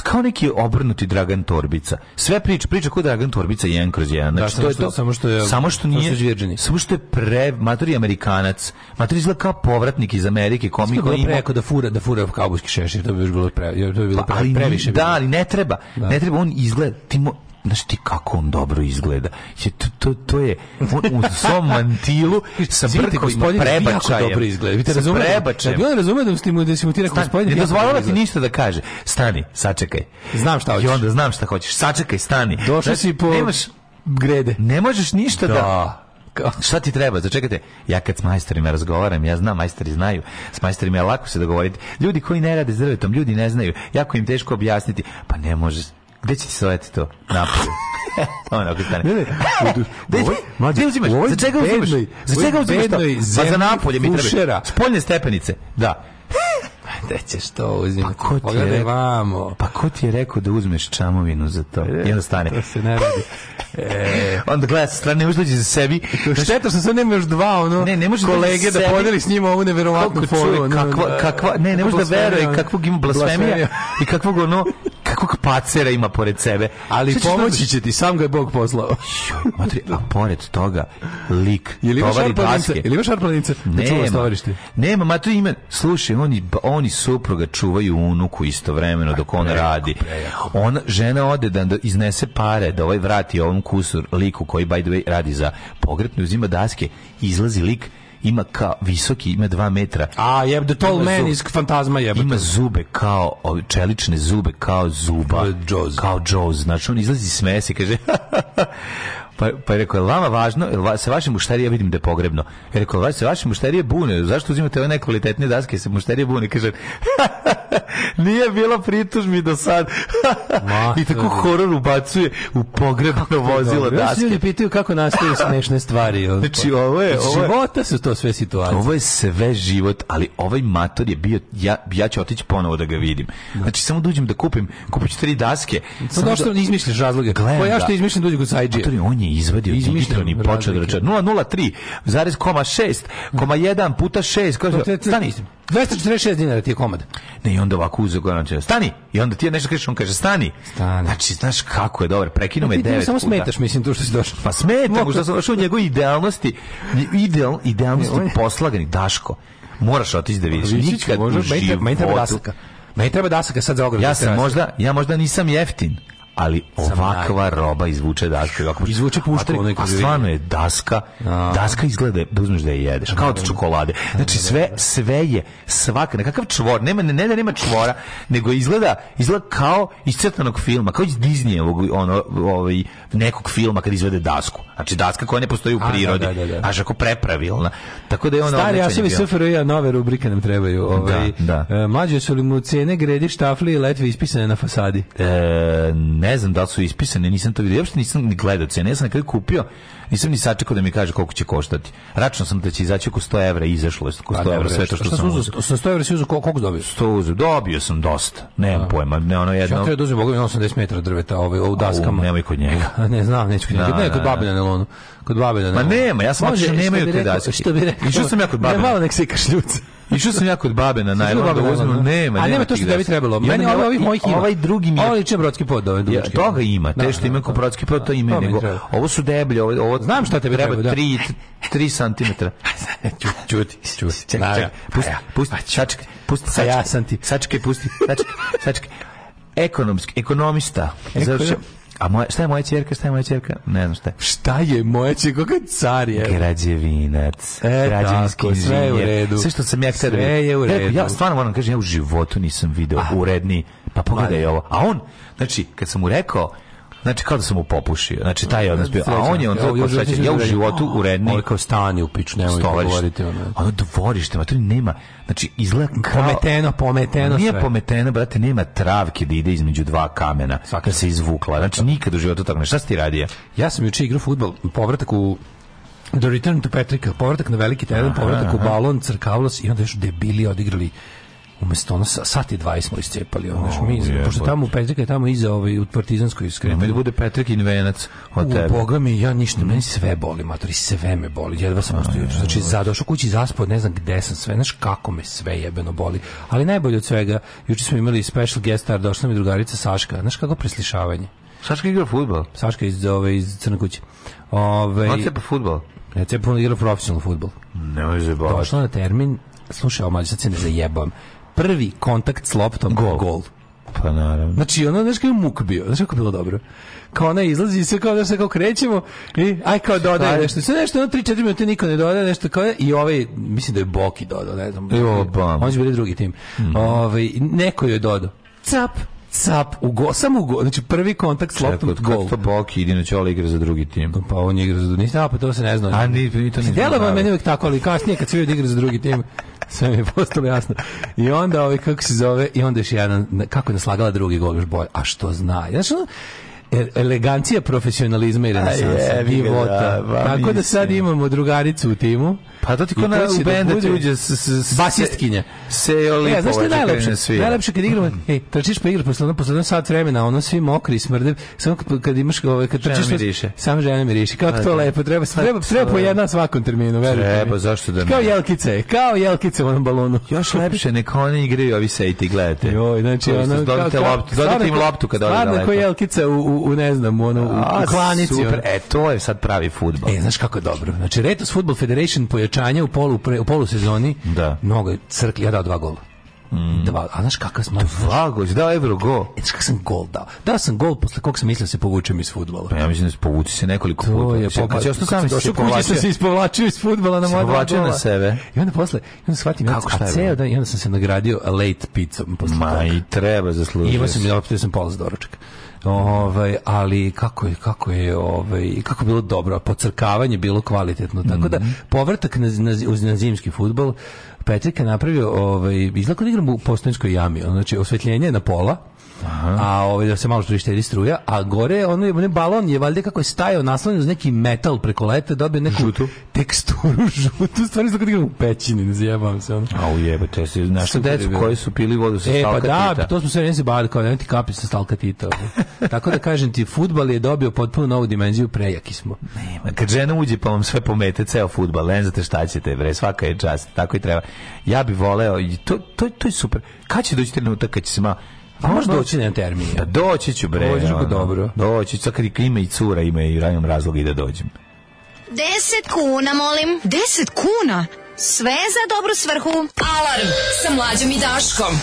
kao neki obrnuti Dragan Torbica. Sve priče, priča kod Dragan Torbica jedan kroz jedan. Da, znači, da, to je to, samo što je, samo što nije, samo što je pre, je Amerikanac, matori izgleda kao povratnik iz Amerike, komi koji ima... Preko da fura, da fura kaubojski šešir, to bi još bilo, pre, to bi bilo pa, pre, pa, ali, previše. Da, ali ne treba, da. ne treba, on izgleda, ti mo, znaš ti kako on dobro izgleda. To, to, to je on u svom mantilu sa brkovima prebačajem. dobro izgleda. Vidite, razume, prebačajem. Da bi on razumeo da, da si mu, da se mu ti gospodin. Ne dozvolava ti ništa da kaže. Stani, sačekaj. Znam šta hoćeš. I onda znam šta hoćeš. Sačekaj, stani. Došao znači, si po nemaš, grede. Ne možeš ništa da... da šta ti treba? Začekajte, ja kad s majstorima razgovaram, ja znam, majstori znaju, s majstorima je lako se dogovoriti. Ljudi koji ne rade s drvetom, ljudi ne znaju, jako im teško objasniti, pa ne možeš Gde će ti sleti to? Napolje. Ono, stane. Ne, ne. Gde gde uzimaš? Za čega uzimaš? Za čega uzimaš to? Pa za napolje mi treba. Spoljne stepenice. Da. Da ćeš to uzimati. Pa ko ti je rekao, vamo. Pa ko ti je rekao da uzmeš čamovinu za to? E, I da stane. To se ne radi. E. onda gleda sa strane, možda za sebi. Šteta što sad nema još dva ono, ne, ne može da kolege da, da podeli s njima ovu neverovatnu foru. Kakva, da- kakva, ne, ne može da veruje kakvog ima blasfemija i kakvog ono kakvog pacera ima pored sebe, ali pomoći će ti, sam ga je Bog poslao. Joj, matri, a pored toga lik ili tovari baske. Ili imaš arplanince? Ne da čuvaš tovarište. Nema, ma to ima, slušaj, oni, oni supruga čuvaju unuku istovremeno dok on radi. Ona, žena ode da, da iznese pare, da ovaj vrati ovom kusur liku koji, by the way, radi za pogretnu, uzima daske, izlazi lik ima kao visoki, ima 2 metra. A jeb the tall ima man zub, iz fantazma jeb. Ima zube kao čelične zube kao zuba. Jaws. Kao Jaws. Znači on izlazi se kaže Pa, pa je rekao, je lava važno, jel se vaše mušterije, vidim da je pogrebno. Je rekao, se vašim mušterije bune, zašto uzimate ove nekvalitetne daske, se mušterije bune? Kaže, nije bilo pritužbi do sad. I tako horor ubacuje u pogrebno vozilo da, daske. Ljudi pitaju kako nastaju smešne stvari. Znači, ovo je... Ovo života su to sve situacije. Ovo je sve život, ali ovaj mator je bio, ja, ja ću otići ponovo da ga vidim. Da. Znači, samo dođem da, da kupim, kupit tri daske. Pa samo da, što ne izmišljaš razloge. pa ja da- što izmišljam dođem kod pa sajđe. On je izvadio Izmišljen i počeo da računa. 0,03,6,6,1 puta 6. Kaže, stani. 246 dinara ti je komad. Ne, i onda ovako uzeo Goran stani! I onda ti je nešto kažeš, on kaže, stani! Stani. Znači, znaš kako je dobro, prekinu me 9 puta. Samo smetaš, mislim, tu što si došao. Pa smetam, što sam došao u njegove idealnosti, ideal, idealnosti poslagani, Daško. Moraš otići da vidiš. Nikad u životu. Meni treba dasaka. Meni treba dasaka sad za ogradu. Ja da sam možda, ja možda nisam jeftin ali ovakva roba izvuče daska. Ako, izvuče puštre, a stvarno je daska, daska izgleda da uzmeš da je jedeš, kao od da, da. čokolade. Znači sve, da, sve je, svak, kakav čvor, nema, ne, da nema čvora, nego izgleda, izgleda kao iz crtanog filma, kao iz Disneyevog, ono, ovaj, nekog filma kad izvede dasku. Znači daska koja ne postoji u da, prirodi, a, da, da, da. ako prepravilna. Tako da je ono Stari Asovi SFRJ nove rubrike nam trebaju. Da, ovaj, da, da. Mlađe su li mu cene gredi štafli i letve ispisane na fasadi? E, ne znam da su ispisane, nisam to vidio. Uopšte nisam ni gledao cene. Ja sam na kupio Nisam ni sačekao da mi kaže koliko će koštati. Računao sam da će izaći oko 100 evra, izašlo je oko 100 pa evra, sve to što, što sam uzeo. Sa 100 evra si uzeo koliko dobio? 100 uzeo, dobio sam dosta. Nemam da. pojma, ne ono jedno. Šta treba da uzmem, boga 80 metara drveta ovaj, u daskama. Nemoj kod njega. ne znam, neću kod njega. Da, ne, kod da, babe na nelonu. Kod babe na nelonu. Ma nema, ja sam otišao, nemaju te daske. Što bi rekao? Išao sam ja kod babe. Ne, malo nek se kašljuca. Išao sam ja kod babe na najlon, da uzmem, nema, A nema to što da bi trebalo. Meni ovaj ovih mojih ima. Ovaj drugi mi. Ovaj liči brodski pod, ovaj drugi. Toga ima, da, te što ima da, brodski da. pod, to ima nego. Ovo su deblje, ovo znam šta tebi treba, 3 3 cm. Čuti, čuti. Čekaj, pusti, pusti, pa sačekaj, pusti, sa pa ja sam ti. Sačekaj, pusti, sačekaj, sačekaj. Ekonomski, ekonomista. Završio. A moja, šta je moja čerka, šta je moja čerka? Ne znam šta je. Šta je moja ćerka? kakav car je? Građevinac, e, građevinski tako, inženjer. Sve je u redu. Sve što sam ja htio da je u redu. Reku, ja stvarno moram da kažem, ja u životu nisam video uredni, pa pogledaj ovo. A on, znači, kad sam mu rekao, Znači kao da sam mu popušio. Znači taj odnos bio. A on je on tako srećan. Ja u životu uredni. Ovo je kao stanje u piču, nemoj govoriti. Ono dvorište, to nema. Znači izgleda kao... Pometeno, pometeno Nije sve. pometeno, brate, nema travke da ide između dva kamena. Svaka da se izvukla. Znači nikad u životu tako ne. Šta si ti radio? Ja sam juče igrao futbol, povratak u The Return to Petrika, povratak na veliki teren, povratak aha. u balon, crkavlos i onda još debili odigrali umesto ono sat i 20 smo iscepali ono, oh, mi, je, pošto tamo Petrik je tamo iza ovaj, u Partizanskoj iskretu. No, da bude Petrik i venac od tebe. U Boga mi, ja ništa, mm. meni sve boli, matori, sve me boli, jedva sam ostao jutro. Znači, zadošao kući zaspao, ne znam gde sam sve, znaš kako me sve jebeno boli. Ali najbolje od svega, juče smo imali special guest star, došla mi drugarica Saška, znaš kako preslišavanje. Saška igra futbol. Saška iz, ove, ovaj, iz Crne kuće. Ove, ovaj, On cepa futbol. Ne, cepa igra profesionalno futbol. Ne, no, Došla na termin, slušaj, omađe, sad se ne zajebam prvi kontakt s loptom gol. gol. Pa naravno. Znači, ono, znaš kao je muk bio, znaš kako bilo dobro. Kao ona izlazi i sve kao, znaš, kao krećemo i aj kao pa dodaje nešto. Sve nešto, ono, 3-4 minuta niko ne dodaje nešto kao je. i ovaj, mislim da je Boki dodao, ne znam. Jo, pa. On će biti drugi tim. Mm. Ove, ovaj, neko je dodao. Cap, Sap, u go, samo u go, znači prvi kontakt s loptom Čekaj, gol. Kako to Boki ide na čola igra za drugi tim? Pa on igra za drugi tim, pa to se ne zna. A ni, ni to ne zna. meni uvijek tako, ali kasnije kad se vidi igra za drugi tim, sve mi je postalo jasno. I onda ovaj, kako se zove, i onda još jedan, kako je naslagala drugi gol još bolje. A što zna? Znači, E, elegancija profesionalizma i renesansa. Divota. Da, Tako da sad imamo drugaricu u timu. Pa to ti ko na u da bende ti uđe s, s, s, basistkinja. Se Olipovača. E, ja, znaš što je najlepše? Najlepše kad igramo, ej, trčiš pa igraš posle, posle sat vremena, ono svi mokri, smrde, samo kad imaš ove, ovaj- kad trčiš, žena pa- miriše. Samo žena miriše. Kako pa to da. lepo, treba, pa treba, treba po jedna svakom terminu, verujte. Treba, zašto da ne? Kao jelkice, kao jelkice u onom balonu. Još lepše, neka oni igraju, ovi sejte i gledate. Joj, znači, ono, dodate, loptu, dodate im loptu kad odete daleko. Stvarno kao jelkica u, u, u ne znam, ono, A, u, klanici. Super, e, to je sad pravi futbol. E, znaš kako je dobro. Znači, Retos Football Federation pojačanja u polu, pre, u polu sezoni, da. mnogo je crkli, ja dao dva gola. Mm. Dva, a znaš kakav smo... Dva gol, dao evro gol. E, znaš kakav sam gol dao. Dao sam gol posle kog sam mislio da se povučem iz futbola. Pa ja mislim da se povuči se nekoliko puta. To je popa. Kad si ostao sam došao kući da sam se ispovlačio iz futbola na moja dva na sebe. I onda posle, i onda shvatim, Kako, šta a ceo dan, i onda sam se nagradio late pizzom posle Ma, toga. i treba zaslužiti. Imao sam i opet sam pola za doručak. Ovaj, ali kako je kako je ovaj kako bilo dobro, pocrkavanje bilo kvalitetno. Tako da mhm. povratak na, na, na zimski fudbal Petrika napravio ovaj izlako da igramo u Postojnskoj jami. znači osvetljenje na pola Aha. a ovaj, da se malo prištedi struja, a gore ono je onaj balon je valjda kako je stajao naslonjen uz neki metal preko leta dobio neku žutu. teksturu žutu, stvarno su kad u pećini, ne zajebam se ono. A ujebe, to se znaš sa decu koji su pili vodu sa e, stalkatita. E pa da, pa to smo sve nezi se bad kao ne ti kapi sa stalkatita. Tako da kažem ti, fudbal je dobio potpuno novu dimenziju, prejaki smo. Nema. Kad žena uđe pa vam sve pomete ceo fudbal, ne znate šta ćete, bre, svaka je čast, tako i treba. Ja bih voleo, to, to, to je super. Kad će doći trenutak kad će se malo A možeš doći na termin? Pa doći ću, bre. Doći ću, dobro. Doći ću, sad kad ima i cura, ima i rajon razloga i da dođem. Deset kuna, molim. Deset kuna? Sve za dobru svrhu. Alarm sa mlađom i Daškom.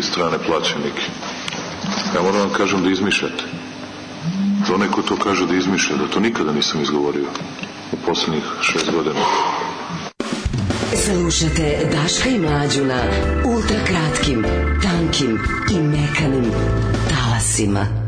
i strane plaćenike. Ja moram vam kažem da izmišljate. Da onaj ko to kaže da izmišlja, da to nikada nisam izgovorio u poslednjih šest godina. Slušate Daška i Mlađu na ultrakratkim, tankim i mekanim talasima.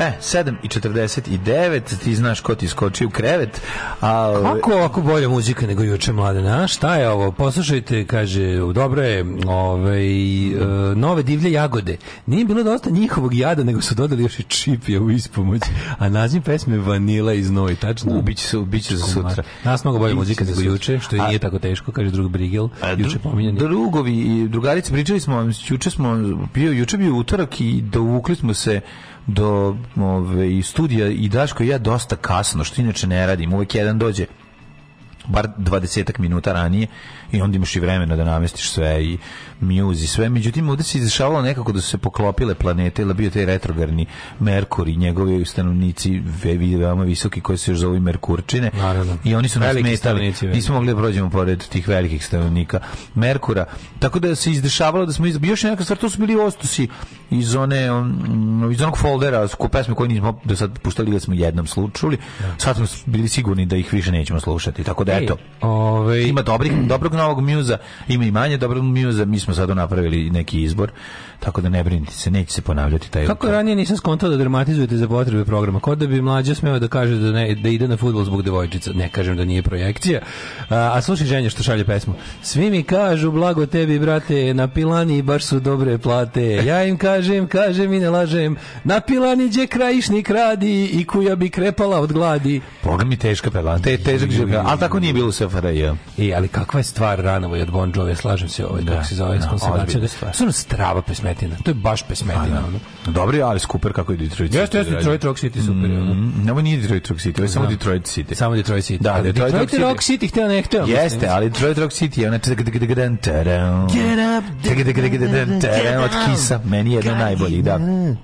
E, 7 i 49, ti znaš ko ti skoči u krevet. A... Kako ovako bolja muzika nego juče, mlade, na? Šta je ovo? Poslušajte, kaže, dobro je, ovaj, e, nove divlje jagode. Nije bilo dosta njihovog jada, nego su dodali još i čipija u ispomoć. A naziv pesme Vanila iz Noj, tačno? U, biće, su, biće za sutra. Nas mnogo bolja muzika nego juče, što i nije tako teško, kaže drug Brigel, juče pominjani. Drugovi i drugarice, pričali smo, juče smo, bio, juče bio utorak i dovukli smo se do ove, studija i Daško i ja dosta kasno, što inače ne radim. Uvijek jedan dođe bar 20 minuta ranije i onda imaš i vremena da namestiš sve i muzi sve. Međutim, ovde se izdešavalo nekako da su se poklopile planete, ili bio taj retrogarni Merkur i njegovi stanovnici veoma visoki koji se još zovu Merkurčine. Naravno. I oni su nas Veliki metali. Nismo mogli da prođemo pored tih velikih stanovnika Merkura. Tako da se izdešavalo da smo iz... još neka stvar, to su bili ostusi iz one um, iz onog foldera ko pesme koje nismo do sad puštali da smo jednom slučuli. Da. Sad smo bili sigurni da ih više nećemo slušati. Tako da e, eto. Ove... Ovaj, Ima dobrih, dobrog novog mjuza, ima i manje dobrog mjuza, mi smo sad napravili neki izbor, tako da ne brinite se, neće se ponavljati taj Kako je ranije nisam skontao da dramatizujete za potrebe programa, kod da bi mlađa smeo da kaže da, ne, da ide na futbol zbog devojčica, ne kažem da nije projekcija, a, a slušaj ženje što šalje pesmu, svi mi kažu blago tebi brate, na pilani baš su dobre plate, ja im kažem, kažem i ne lažem, na pilani gdje krajišnik radi i kuja bi krepala od gladi. Boga mi teška pelana. Te, težak življa, ali tako nije bilo u SFRJ. I, e, ali kakva je stvar stvar Ranovo i od Bon Jovi, slažem se, ovaj da, kako se zove, da, da Stvarno strava pesmetina, to je baš pesmetina. Pa da. Dobro je Alice Cooper kako je Detroit City. Jeste, jeste, Detroit Rock City super. Mm, ne, ovo nije Detroit Rock City, ovo je samo da. Detroit City. Samo Detroit City. Da, Detroit, Rock City, hteo ne hteo. Jeste, ali Detroit Rock City je ona Get up, od Kisa, meni je jedno najbolji, da.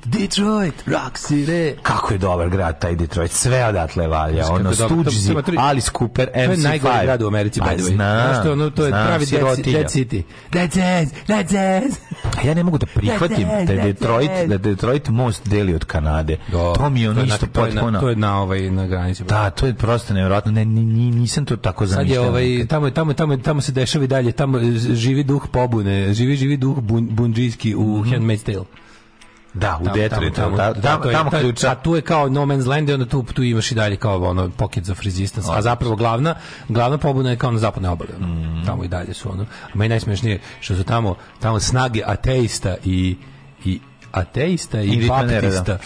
Detroit Rock City. Kako je dobar grad taj Detroit, sve odatle valja, ono Stuđzi, Alice Cooper, MC5. To je najgori grad u Americi, by pa the way. Znaš to je Znam, pravi sirotinja. Dead City. Dead City. Dead City. Ja ne mogu da prihvatim da je Detroit, da Detroit most deli od Kanade. Do, to mi je ono isto potpuno. To je na ovaj na granici. Da, to je prosto nevjerojatno. Ne, nisam to tako zamišljao. Sad je ovaj tamo tamo tamo tamo se dešava dalje, tamo živi duh pobune, živi živi duh bun, bunđijski u mm -hmm. Handmaid's Tale. Da, u Detroitu. Tamo, tamo, tamo, da, tamo je, ta, a tu je kao No Man's Land i onda tu, tu imaš i dalje kao ono pocket of resistance. A zapravo glavna, glavna pobuna je kao na zapadne obale. Mm. Tamo i dalje su ono. A meni najsmešnije što su tamo, tamo snage ateista i, i ateista i, I baptista.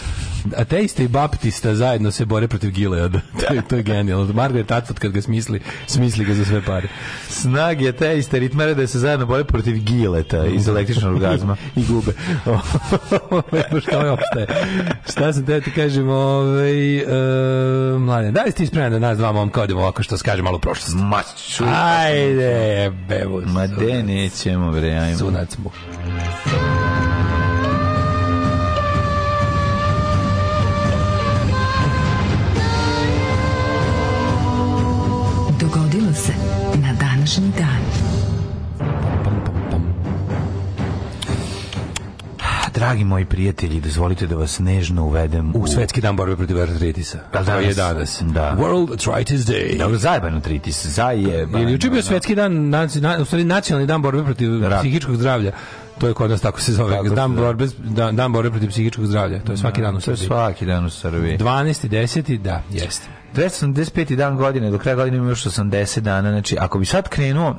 Ateista i baptista zajedno se bore protiv Gileada. to, je, to je genijalno. Margaret Atwood kad ga smisli, smisli ga za sve pare. je ateista i da se zajedno bore protiv Gileta iz električnog orgazma. I gube. šta je opstaje. Šta sam te da ti kažem, ovaj, e, mlade, da li ste ispremeni da nas dva momka odemo ovako što skaže malo prošlost? Ma ču, Ajde, bebo. Ma de nećemo, bre, ajmo. Sunac mu. današnji dan. Dragi moji prijatelji, dozvolite da vas nežno uvedem u, u Svetski dan borbe protiv artritisa. Da, danas, je danas. Da. World Arthritis Day. Da, zajebano artritis, zajebano. Ili juče bio da. Svetski dan, na, na, u stvari nacionalni dan borbe protiv Rat. Da. psihičkog zdravlja. To je kod nas tako se zove. Tako dan, borbe, dan, dan borbe protiv psihičkog zdravlja. To je svaki da, dan u Srbiji. To je svaki dan u Srbiji. 12. 10. da, jeste. 285. dan godine, do kraja godine ima još 80 dana, znači ako bi sad krenuo,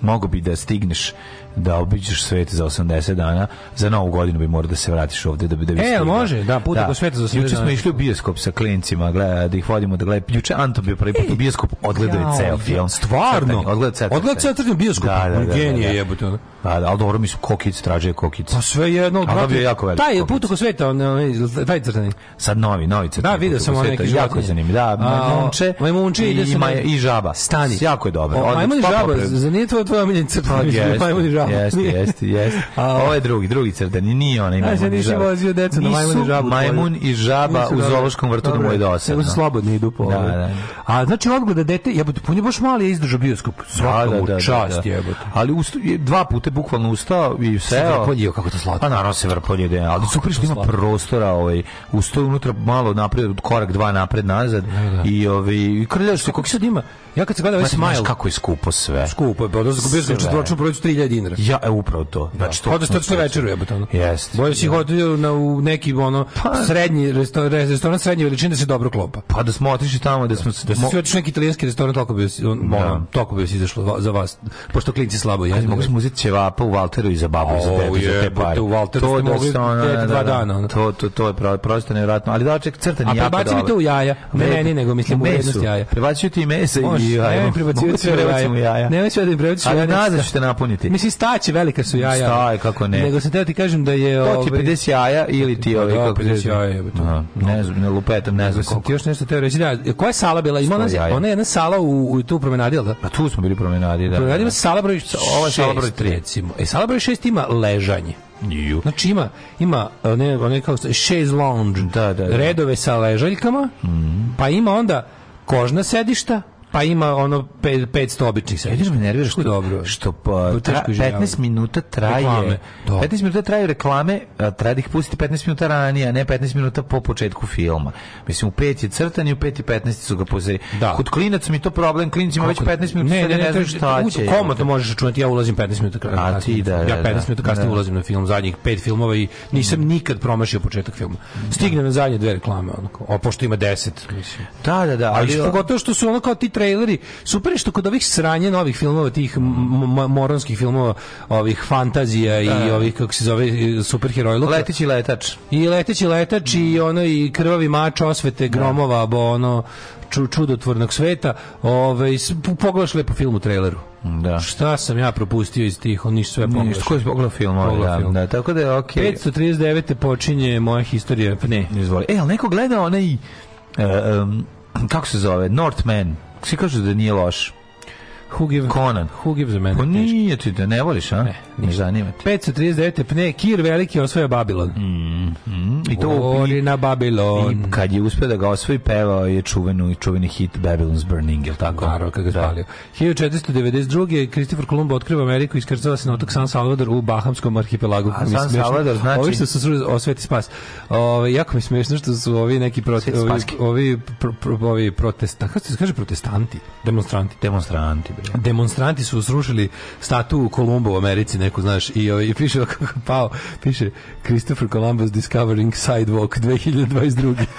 mogu bi da stigneš da obiđeš svet za 80 dana, za novu godinu bi morao da se vratiš ovde da bi da bi. E, može, da, put po da. sveta za 80 dana. Juče smo išli u bioskop sa klincima, gleda, da ih vodimo da gleda. Juče Anton bio prvi put u e, bioskop, odgledao je ceo film. Stvarno, odgledao je ceo. Odgledao ceo bioskop, da, da, da, da, da. jebote. Pa da, ali dobro, mislim, kokic, traže kokic. Pa sve jedno, ali brate, je jako velik Taj put oko sveta, on, taj crtani. Sad novi, novi crtani. Da, vidio sam onaj neki Jako je zanimljiv, da, majmunče, majmunče i, i, maj, i žaba. Stani. Jako je dobar. O, majmun i žaba, za nije tvoja tvoja omiljen crtani, pa, majmun i žaba. Jeste, jeste, jeste. A ovo je drugi, drugi crtani, nije onaj majmun i žaba. Znači, nisi vozio deca na majmun i žabu. majmun i žaba u zoološkom vrtu da mu je dosadno. Nego slobodni idu po Da, da. A znači, odgleda dete, jebote, pun je baš mali, je izdržao bioskop. Svaka da, da, mu čast, jebote. Ali dva puta bukvalno ustao i seo. Se kako to slatko. Pa naravno se vrpolje, da, ali super što ima prostora, ovaj, ustao unutra malo napred, korak dva napred nazad da, da. i ovaj i krljaš se kako sad ima. Ja kad se gledam ovaj smile, kako je skupo sve. Skupo je, pa da zgubio sam četvrčnu prođu 3000 dinara. Ja, e, upravo to. Da. Znači to. Hodaš tačno večeru, jebote ono. Jeste. Bolje si hodio na u neki ono pa, srednji restoran, restoran srednje veličine da se dobro klopa. Pa da smo otišli tamo da smo da smo otišli neki italijanski restoran toliko bi on, da. toliko bi se izašlo za vas. Pošto klinci slabo jedu. Mogu smo uzeti ćevapa u Valteru i za babu i za dedu za te pare. U Valteru to ste da mogli da, dva dana. To, to, to je pravo, prosto nevjerojatno. Ali da, ček, znači, crtan je jako dobro. A prebaci mi to u jaja. Ne meni, nego mislim u vrednost jaja. Prebacio ti mese mesa i jaja. Ne, prebacio ti u jaja. Ne, sve da im prebaciš jaja. Ali nazad da ćete napuniti. Mislim, staće velika su jaja. Staje, kako ne. Nego sam teo ti kažem da je... To ovaj- ti 50 jaja ili ti ove... Da, 50 da, jaja. Ne znam, ne lupetam, ne znam koliko. Još nešto teo reći. Da, koja je sala bila? Ima ona jedna sala u tu promenadi, ali da? Pa tu smo bili promenadi, da. Promenadi ima sala broj... Ova sala broj 3 recimo. E, sala broj 6 ima ležanje. Ju. Znači ima, ima ne, one kao chaise lounge, da, da, da. redove sa ležaljkama, mm. pa ima onda kožna sedišta, Pa ima ono 500 običnih sreća. Vidiš me nerviraš što, dobro. Što pa, tra, 15 minuta traje. Reklame. Do. 15 minuta traju reklame, a treba da ih pustiti 15 minuta ranije, a ne 15 minuta po početku filma. Mislim, u 5 je crtan i u 5 i 15 su ga pustili. Da. Kod klinaca mi to problem, klinicima već 15 minuta ne, ne, ne, ne, ne znam šta će. Komo to možeš računati, ja ulazim 15 minuta kasnije. A ti da, Ja 15 da, da. minuta kasnije da. ulazim na film, zadnjih 5 filmova i nisam mm. nikad promašio početak filma. Stigne na zadnje dve reklame, onako. A pošto ima 10, Da, da, da. Ali, pogotovo što su ono kao ti trejleri, super što kod ovih sranje novih filmova, tih moronskih filmova, ovih fantazija i da. ovih, kako se zove, superherojluka. Leteći letač. I leteći letač mm. i ono i krvavi mač osvete da. gromova, bo ono ču, čudotvornog sveta, ovaj, pogledaš lepo film u trejleru. Da. Šta sam ja propustio iz tih, oni sve pogledao. Ništa koji pogledao film, ovaj, da, film. da, tako da je okej. Okay. 539. počinje moja historija, ne. Izvoli. E, ali neko gleda onaj, uh, um, kako se zove, Northman si kažeš da nije loš. Who gives Conan? Who gives a man? Pa nije ti da ne voliš, a? Ne, ne zanima te. 539. pne, Kir Veliki osvojio Babilon. Mm, mm, I to Voli na Babilon. I kad je uspio da ga osvoji, pevao je čuvenu, čuveni hit Babylon's Burning, je tako? Naravno, kada ga da. spalio. 1492. Kristofor Kolumbo otkriva Ameriku i iskrcava se na otok San Salvador u Bahamskom arhipelagu. A San Salvador znači... Ovi što su osveti spas. Ove, jako mi smiješno što su ovi neki prote, ovi, ovi, pro, pro, ovi protestanti. kako se kaže protestanti? Demonstranti. Demonstranti. Demonstranti su srušili statuu u u Americi, neku, znaš, i, ovaj, i piše kako pao, piše Christopher Columbus discovering sidewalk 2022.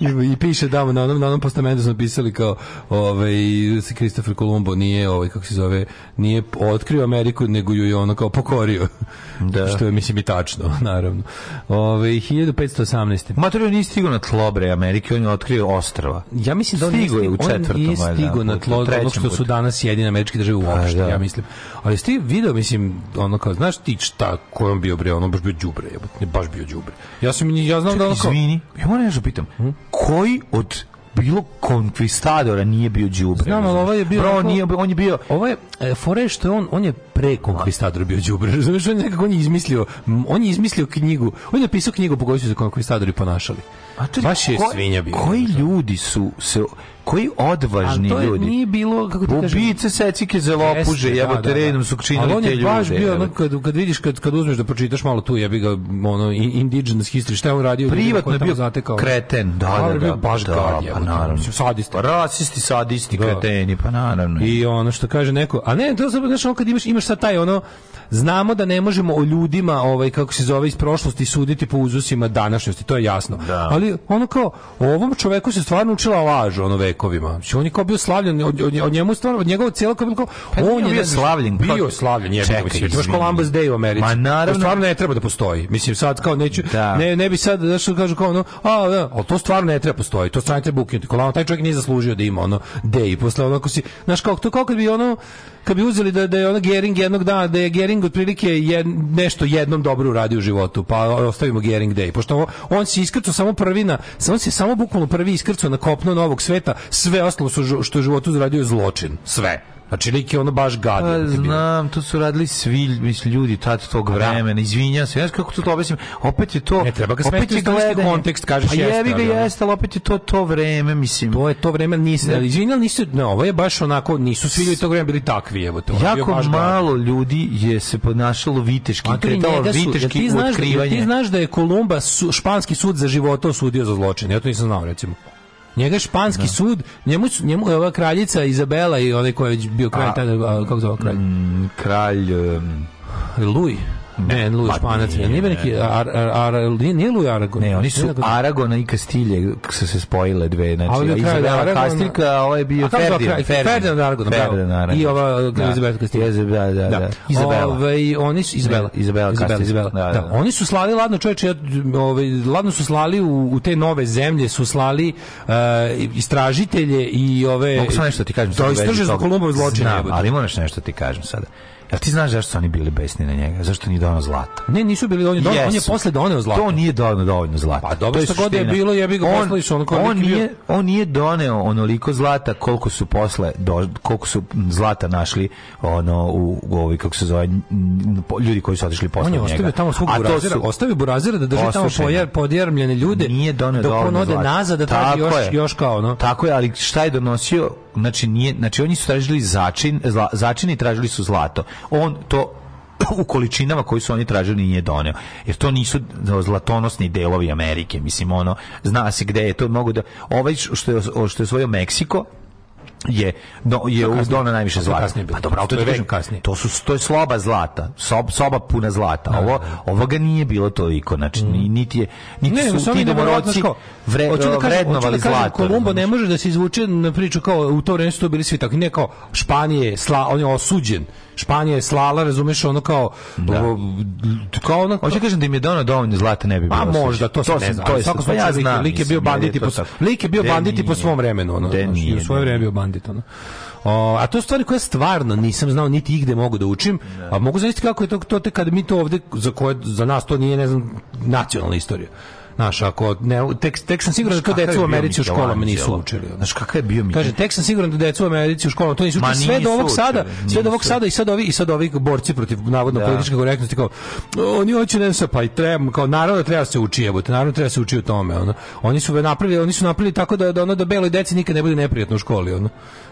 I, I, piše da na onom, na onom postamentu smo napisali kao ovaj, Kristofer Columbo nije, ovaj, kako se zove, nije otkrio Ameriku, nego ju je ono kao pokorio. Da. Što je, mislim, i tačno, naravno. Ovaj 1518. Matorio nije stigao na tlo, bre, Amerike, on je otkrio ostrva. Ja mislim da on stigao je u četvrtom, on je stigao na tlo, ono što su danas jedine američke države pa uopšte, da. ja mislim. Ali ste video, mislim, ono kao, znaš ti šta, kojom bio, bre, ono baš bio đubre, je baš bio đubre. Ja sam, ja znam da Čekaj, da on kao... Izvini, ja moram nešto da pitam koji od bilo konkvistadora nije bio đubre. Znam, ali ovaj je bio... Bro, nije, on je bio... Ovaj e, je, e, fore što on, on je pre konkvistador bio đubre. Razumeš, on nekako on je izmislio, on je izmislio knjigu, on je napisao knjigu po kojoj su se konkvistadori ponašali. A čari, Baš je ko, svinja bio. Koji ljudi su se koji odvažni to je, ljudi. Nije bilo kako ti kažeš. Ubice secike za lopuže, jebo da, te da, da. redom su činili te ljude. on je baš bio ono, kad, kad vidiš kad kad uzmeš da pročitaš malo tu, jebi ga ono indigenous history, šta je on radio? Privatno je bio zatekao. kreten. Da, da, da, baš da, gad, jebo, pa naravno. Sadisti. Pa, rasisti, sadisti, da. kreteni, pa naravno. I ono što kaže neko, a ne, to znači ono kad imaš imaš sad taj ono znamo da ne možemo o ljudima ovaj kako se zove iz prošlosti suditi po uzusima današnjosti, to je jasno. Da. Ali ono kao ovom čoveku se stvarno učila laž ono vek vekovima. Znači, on je kao bio slavljen, od, od, njemu stvarno, od njegovog cijelog kao, pa on, je bio slavljen. Bio slavljen, je bio, mislim, to je Columbus Day u Americi. Ma naravno. To stvarno ne treba da postoji. Mislim, sad kao neću, da. ne, ne bi sad, znaš što kažu kao ono, a, da, ali to stvarno ne treba postoji, to stvarno ne treba ukinuti. Kolano, taj čovjek nije zaslužio da ima ono, Day, posle onako ako si, znaš, kao, to kao kad bi ono, kad bi uzeli da, da je ona Gering jednog dana, da je Gering otprilike je nešto jednom dobro uradio u životu, pa ostavimo Gering Day. Pošto on, on se iskrcao samo prvi na, on se samo bukvalno prvi iskrcao na kopno novog sveta, sve ostalo su, što je životu zaradio zločin. Sve. Znači, lik je ono baš gadi. Pa, znam, to su radili svi mislim, ljudi tad tog da. vremena. Izvinjam se, znaš kako to da objasnim. Opet je to... Ne, treba ga opet je da gledanje. kontekst, kažeš pa jeste. Pa jevi ga jeste, ali opet je to to vreme, mislim. To je to vreme, nisi, ne. izvinjali nisu, ne, ovo je baš onako, nisu svi ljudi tog vremena bili takvi, evo to. Jako malo gadi. ljudi je se podnašalo viteški, kretalo viteški ja, ti znaš, otkrivanje. Ja, ti znaš da je Kolumba su, španski sud za života osudio za zločin, ja to nisam znao, recimo. Njega španski da. sud, njemu, njemu ova kraljica Izabela i onaj koji je bio kralj, tada, kako zove kralj? Mm, kralj... Um... Louis. Ne, mhm. Luis Španac, nije neki ar, ar, ar, nije Luj Aragon. Ne, oni su Aragona i Kastilje su se spojile dve, znači Izabela Kastiljka, a ovo ovaj je bio Ferdinand. Ferdinand Aragon, bravo. I ova da. Izabela Kastilje. Da, da, da, da. Izabela. Ovaj, oni su Izabela. Da, Izabela Kastilje. Da, oni su slali ladno čoveče, ovaj ladno su slali u u te nove zemlje, su slali eh, istražitelje i ove Mogu sam nešto ti kažem. To istraže za Kolumbov zločin. Ali moraš nešto ti kažem sada Ja ti znaš zašto su oni bili besni na njega? Zašto nije donao zlata? Ne, nisu bili on je yes. on je posle doneo zlata. To nije donao dovoljno zlata. Pa dobro što god je bilo, je bi ga on, poslali su on on nije, on nije doneo onoliko zlata koliko su posle do, koliko su zlata našli ono u, u ovi kako se zove ljudi koji su otišli posle njega. On je ostavio njega. tamo svog burazera, ostavio burazera da drži tamo pojer podjermljene ljude. Nije doneo da on ode nazad da traži još je. još kao ono. Tako je, ali šta je donosio? Znači, znači nije, znači oni su tražili začin, zla, začin tražili su zlato. On to u količinama koji su oni tražili nije doneo. Jer to nisu zlatonosni delovi Amerike, mislim ono, zna se gde je to mogu da ovaj što je, što je osvojio Meksiko, je do, je u dona najviše zlata. Pa dobro, al to je kažem, kasnije. To su to je sloba zlata, sob, soba puna zlata. Da, ovo da, da. ovoga nije bilo toliko, znači mm. niti je niti ne, su ti domoroci vre, hoću da kažem, vrednovali da kažem, Kolumbo ne može da se izvuče na priču kao u to vreme su to bili svi tako, ne kao Španije, sla, on je osuđen Španija je slala, razumeš, ono kao da. kao ono Hoće kažem da im je dono dovoljno zlata ne bi pa bilo. A možda, to, to se ne zna. To je, svako pa ja znam, lik je bio banditi po lik je bio banditi po svom vremenu, ono. I u svoje da. vreme bio bandit, ono. O, a to stvari koje stvarno nisam znao niti igde mogu da učim, da. a mogu zamisliti kako je to, to te kad mi to ovde, za, koje, za nas to nije, ne znam, nacionalna istorija. Znaš, ako ne, tek, tek sam siguran da deca u Americi u školama nisu učili. Znaš, kakav je bio mi? Kaže, tek sam siguran da deca u Americi u školama to nisu učili. Sve do ovog sada, sve do ovog sada i sad ovi, i sad ovi borci protiv navodno da. političke korektnosti kao, oni hoće ne da sa, pa i treba, kao, naravno da treba se uči, jebote, naravno treba se uči o tome. Ono. Oni su napravili, oni su napravili tako da, da ono, da beloj deci nikad ne bude neprijatno u školi. Ono.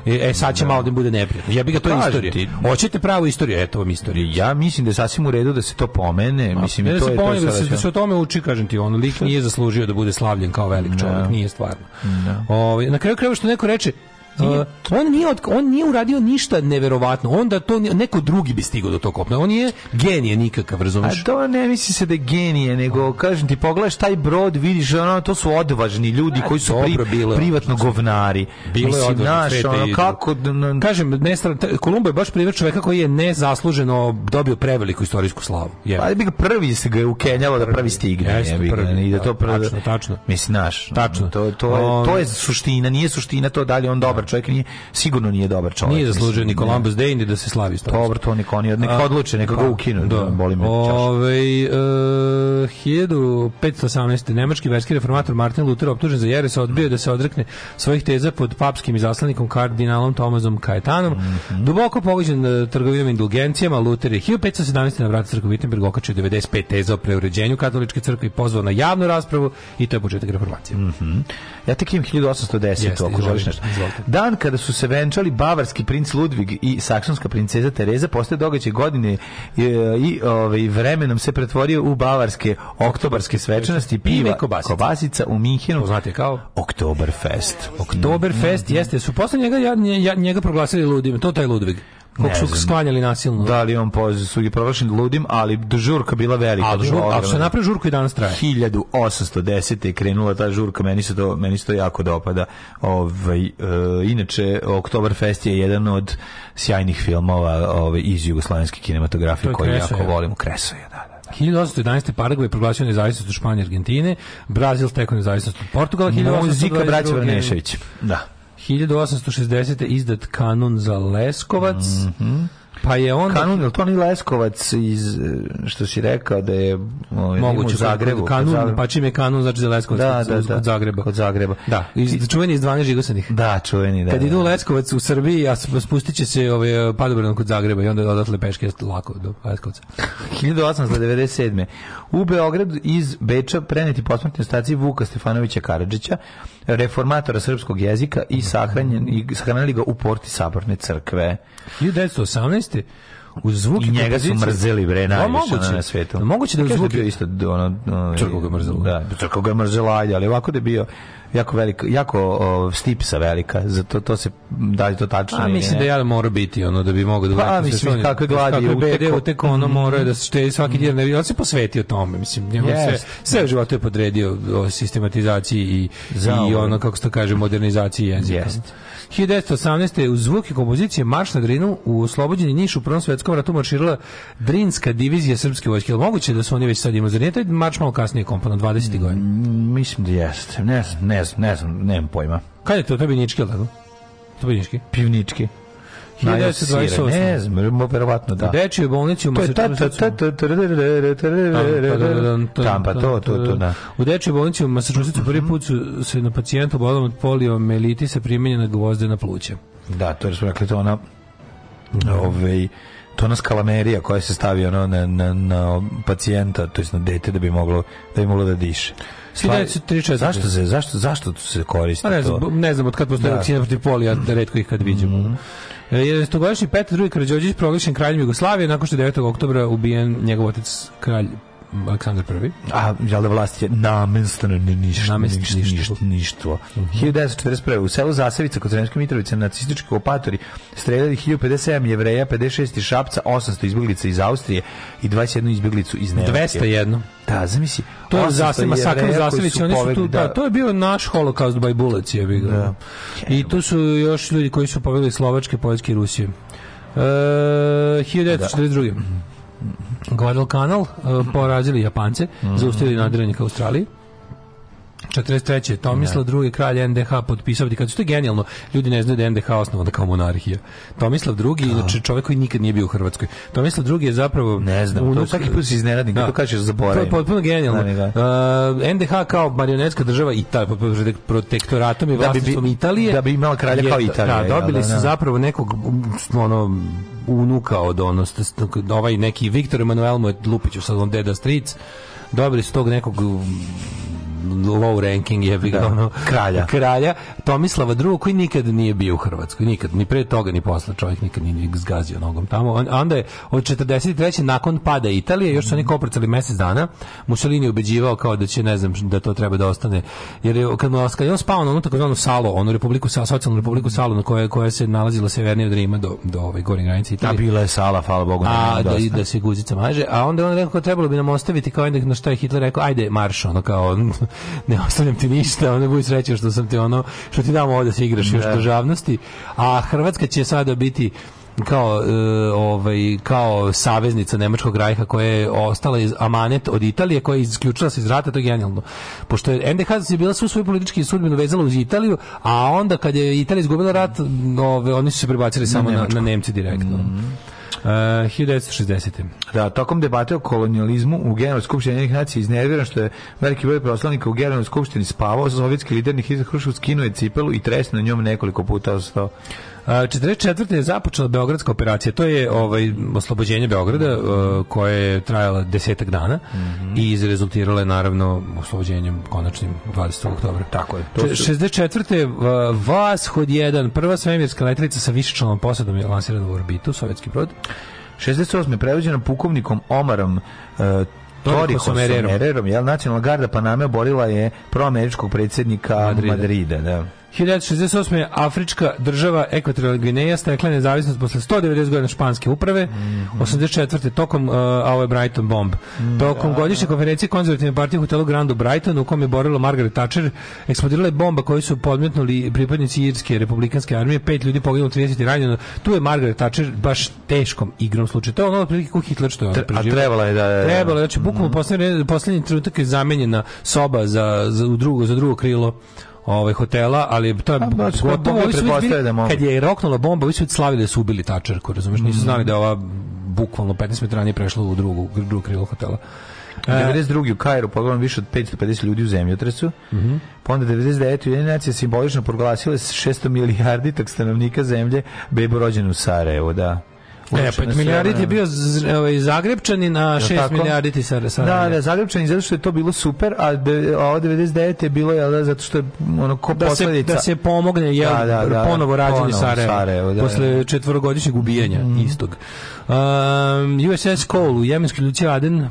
E, e sad će malo da bude neprijatno. Ja bih ga to pa istorija. Hoćete pravu istoriju, eto vam istorija. Ja mislim da sasvim u redu da se to pomene. Mislim, to je, to je, da se o tome uči, kažem ti, ono, lik nije zaslužio da bude slavljen kao velik čovjek, no. Da. nije stvarno. No. Da. O, ovaj, na kraju kraju što neko reče, Nije, uh, on nije od, on nije uradio ništa neverovatno. Onda to neko drugi bi stigao do tog kopna. On je genije nikakav, razumeš? A to ne misli se da je genije, nego kažem ti pogledaš taj brod, vidiš ono to su odvažni ljudi koji su pri, bilo, privatno govnari. Bilo je naš, ono, kako kažem Nestor Kolumbo je baš primer čoveka koji je nezasluženo dobio preveliku istorijsku slavu. Je. Pa bi ga prvi se ga ukenjalo da prvi stigne, Jeste, je, prvi, i da to da, prvi, tačno, tačno. Mislim, naš, tačno. To, to, je, to je suština, nije suština to da li on dobar dobar čovjek, nije, sigurno nije dobar čovjek. Nije zaslužio ni Columbus Day, ni da se slavi stavlja. Dobro, to niko nije, neka odluče, neka ga pa, ukinu, da. da, boli me Ovaj e, 1518. Nemački verski reformator Martin Luther optužen za jeres odbio da se odrekne svojih teza pod papskim izaslanikom kardinalom Tomazom Kajetanom. Mm -hmm. Duboko pogođen e, trgovinom indulgencijama, Luther je 1517. na vrata crkve Wittenberg okačio 95 teza o preuređenju katoličke crkve i pozvao na javnu raspravu i to je početak reformacije. Mm -hmm. Ja tek im 1810, Jeste, ako želiš nešto. Izvolite. Dan kada su se venčali bavarski princ Ludvig i saksonska princeza Tereza, posle događaj godine e, i, ovaj, vremenom se pretvorio u bavarske oktobarske svečanosti piva i kobasica. kobasica u Minhenu. poznate kao? Oktoberfest. Oktoberfest mm, mm, jeste. Mm. Su posle njega, ja, njega proglasili ludim. To taj Ludvig. Koliko su sklanjali nasilno. Da li on poz su ga proglašeni da ludim, ali žurka bila velika. A, žurka, ako se napravi žurku i danas traje. 1810. je krenula ta žurka, meni se to, meni se to jako dopada. Ovaj, e, inače, Oktoberfest je jedan od sjajnih filmova ove, ovaj, iz jugoslavenske kinematografije koji jako volim. Kreso je, da, da. 1811. Da. Paragvaj proglasio nezavisnost od Španije i Argentine, Brazil stekao nezavisnost od Portugala. Muzika braća Varnešević. Da. 1860. izdat kanun za Leskovac. Mm -hmm. Pa je on Kanun, je to ni Leskovac iz, e, što si rekao da je o, ovaj, da moguće u Zagrebu? Kanun, Zagrebu. pa čim je kanun, znači za Leskovac da, kod, da, da, kod Zagreba. Kod Zagreba. Da, iz, čuveni iz 12 žigosanih. Da, čuveni, da. Kad da, idu u da. Leskovac u Srbiji, a spustit će se ovaj, padobranom kod Zagreba i onda odatle peške lako do Leskovca. 1897. U Beogradu iz Beča preneti posmrtni ostaci Vuka Stefanovića Karadžića, reformatora srpskog jezika i sahranjen i sahranili ga u porti saborne crkve. 1918 uz zvuk i njega su mrzeli bre najviše moguće, na svetu. Moguće da uz zvuk da je isto ono, ono Crko ga mrzelo. Da, Crko ga mrzelo, ali ovako da je bio jako velika, jako o, stipsa velika, zato to se da li to tačno. A mislim ne? da ja mora biti ono da bi mogao da vratim Pa mislim kakve gladi u BD u tek ono mhm. mora da se svaki dinar ne bi, se posvetio tome, mislim, njemu yes. se sve u životu je podredio o sistematizaciji i Zavrlo. i ono kako se to kaže modernizaciji jezika. Yes. 1918. u zvuke kompozicije Marš na Drinu u oslobođeni Niš u Prvom svjetskom ratu marširala Drinska divizija srpske vojske. Je moguće da su oni već sad imali? Zar nije taj marš malo kasnije komponan, 20. godina? Mm, mislim da jeste. Ne znam, ne znam, ne znam, nemam pojma. Kad je to? To je Binički, ali tako? To je Binički? Pivnički. 1928. Ne znam, verovatno da. U dečjoj bolnici u Massachusettsu. Tam pa to, to, to, da. U dečjoj bolnici u Massachusettsu prvi put su se na pacijentu bolom od poliomelitisa primenjena gvozdena pluća. Da, to je smo rekli, to ona ovaj, to ona skalamerija koja se stavi ono na, na, na pacijenta, to jest na dete da bi moglo da bi moglo da diše. 1934. Zašto se zašto zašto se koristi pa ne znam, to? Ne znam od kad postoji da. vakcina protiv polija, da redko ih kad viđemo. Mm -hmm. E, 11-godišnji Petar II. Karađorđević proglašen kraljem Jugoslavije nakon što je 9. oktobra ubijen njegov otac kralj Aleksandar I. A jel da vlast je namestno ništa. ništvo. Mm -hmm. 1941. U selu Zasevica kod Sremske Mitrovice nacistički opatori streljali 1057 jevreja, 56 iz Šapca, 800 izbjeglica iz Austrije i 21 izbjeglicu iz Nemačke. 201. Da, zamisli. To je Zase, masakr Zasević, oni su tu, da, da, to je bio naš holokaust by bullets, je bilo. Da. I tu su još ljudi koji su pobegli Slovačke, Poljske i Rusije. E, 1942. Da. Guadalcanal, uh, e, porazili Japance, mm -hmm. zaustavili nadiranje ka Australiji. 43. Tomislav II. Da. kralj NDH potpisao, kad su to genijalno, ljudi ne znaju da je NDH osnovana kao monarhija. Tomislav II. znači da. čovjek koji nikad nije bio u Hrvatskoj. Tomislav II. je zapravo... Ne znam, unuk, to svaki put si iznenadim, da, to kažeš zaboravim. To je potpuno genijalno. Da, uh, NDH kao marionetska država Italija, pod protektoratom i vlastnicom Italije. Da bi imala kralja kao Italija. Da, dobili su zapravo nekog mm, ono, unuka od ono, ovaj neki Viktor Emanuel mu je Lupiću sad on deda stric, dobili su tog nekog low ranking je da, ono, kralja. kralja Tomislava II koji nikad nije bio u Hrvatskoj, nikad ni pre toga ni posle čovjek nikad nije zgazio nogom tamo. Onda je od 43. nakon pada Italije, još su oni koprcali mjesec dana, Mussolini ubeđivao kao da će ne znam da to treba da ostane. Jer je kad mu je on spao na onu takozvanu Salo, onu republiku Salo, socijalnu republiku Salo na koje koja se nalazila severnije od Rima do do ove gornje granice Italije. A bila je Sala, hvala Bogu, a, da, i da se guzica maže, a onda on rekao trebalo bi nam ostaviti kao na šta je Hitler rekao, ajde marš, ono kao ne ostavljam ti ništa, onda budi srećan što sam ti ono, što ti damo ovde da se igraš ne. još državnosti, da. a Hrvatska će sada biti kao e, ovaj kao saveznica nemačkog rajha koja je ostala iz amanet od Italije koja je isključila se iz rata to je genijalno pošto je NDH se bila svu svoj politički sudbinu vezala uz Italiju a onda kad je Italija izgubila rat ove, oni su se prebacili samo na, na, na Nemci direktno mm -hmm. Uh, 1960. Da, tokom debate o kolonijalizmu u Generalnoj skupštini njenih nacija iznerviran što je veliki broj proslavnika u Generalnoj skupštini spavao, sovjetski lider Nikita Hruškov skinuo je cipelu i tresno na njom nekoliko puta ostao 44. je započela Beogradska operacija. To je ovaj, oslobođenje Beograda mhm. eh, koje je trajala desetak dana mm -hmm. i izrezultirala je naravno oslobođenjem konačnim 20. oktobra. Tako je. To su... 64. Eh, Vashod 1, prva svemirska letelica sa višečlanom posadom je lansirana u orbitu, sovjetski brod. 68. je prevođena pukovnikom Omarom uh, eh, Torihom Somererom. Somererom jel, nacionalna garda Paname oborila je proameričkog predsjednika Madrida. Madrida da. 1968. Afrička država Ekvatorijalna Gvineja stekla nezavisnost posle 190 godina španske uprave. Mm -hmm. 84. tokom uh, ovo Brighton bomb. Mm, tokom da, godišnje da. konferencije konzervativne partije u hotelu Grand u Brightonu u kom je borilo Margaret Thatcher, eksplodirala je bomba koju su podmetnuli pripadnici irske republikanske armije, pet ljudi poginulo, 30 ranjeno. Tu je Margaret Thatcher baš teškom igrom slučaj. To je ono otprilike kako Hitler što je ona preživio. A trebala je da je... Da, da. Trebala je, znači bukvalno mm -hmm. poslednji trenutak je zamenjena soba za, za, u drugo, za drugo krilo ovaj hotela, ali to je gotovo pa, pa, da kad je roknula bomba, vi su slavili da su ubili tačerku, razumeš, nisu mm. znali da ova bukvalno 15 metara nije prešla u drugu, drugu krilo hotela. 92. E, u Kairu pogledano više od 550 ljudi u zemljotresu. Mm -hmm. Pa onda 99. Ujedinje nacije simbolično proglasile 600 milijardi tak stanovnika zemlje bebo rođenu u Sarajevo, da. E, pa milijardi je bio ovaj, Zagrebčanin, a 6 milijarditi Sarajevo. Da, da, Zagrebčanin, zato što je to bilo super, a, de, a 99 je bilo, jel, da, zato što je ono, ko da posledica. da se pomogne, jel, da, da, da, ponovo rađenje Sarajevo, Sarajevo da, posle da. četvorogodišnjeg ubijanja mm. istog. Um, USS Cole u jemenskoj Luci Aden uh,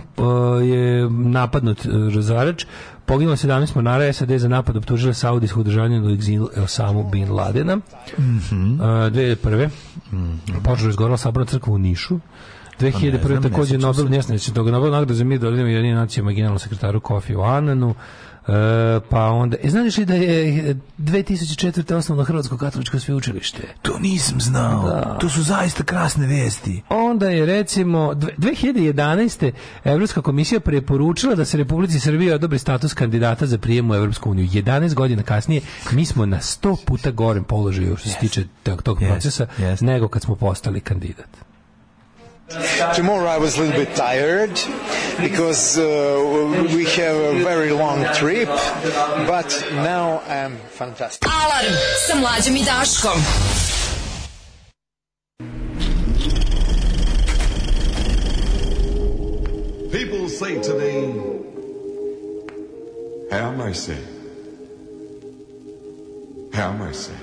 je napadnut uh, razarač. Poginulo 17 mornara SAD za napad optužile saudijsku udržanju u egzilu Osamu Bin Ladena. Mm -hmm. Uh, A, 2001. Mm -hmm. Počeo izgorala sabrana crkva u Nišu. 2001. Pa takođe Nobel, ne znam, Nobel nagrada za mir dodeljena jednim nacijama generalnom sekretaru Kofi Ananu. E, pa onda, e, znaš li da je 2004. E, osnovno Hrvatsko katoličko sveučilište? To nisam znao. Da. To su zaista krasne vesti. Onda je recimo 2011. Evropska komisija preporučila da se Republici Srbije odobri status kandidata za prijem u Evropsku uniju. 11 godina kasnije mi smo na 100 puta gorem položaju što yes. se tiče tog, tog yes. procesa yes. nego kad smo postali kandidat. Tomorrow I was a little bit tired because uh, we have a very long trip, but now I'm fantastic. Alarm sa mlađom i Daškom. People say saying? have mercy, have mercy.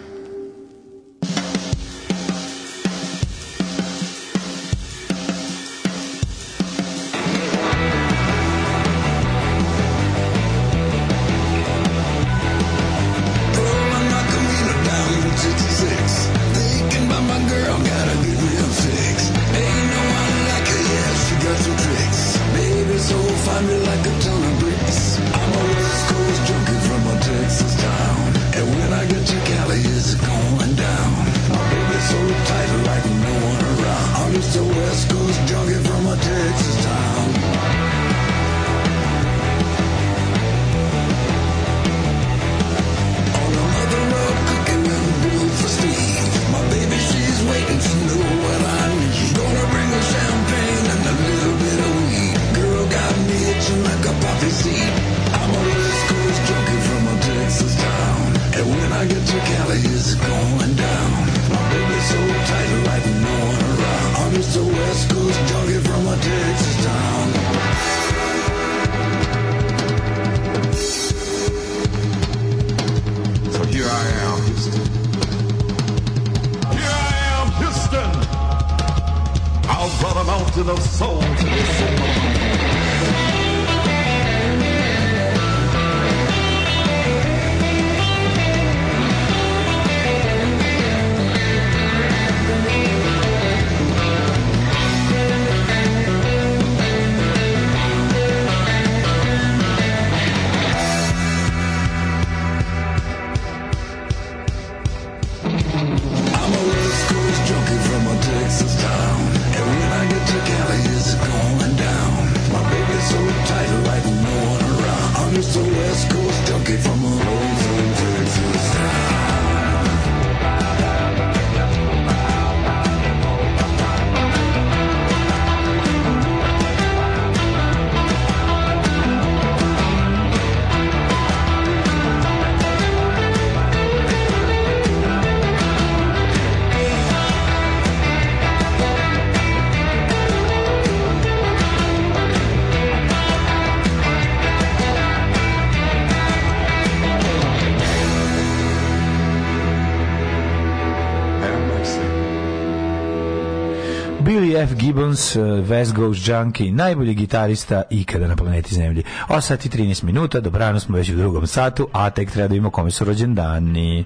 Jeff Gibbons, eh, West Coast Junkie, najbolji gitarista ikada na planeti Zemlji. 8 sati 13 minuta, dobrano smo već u drugom satu, a tek treba da ima kome su rođendani.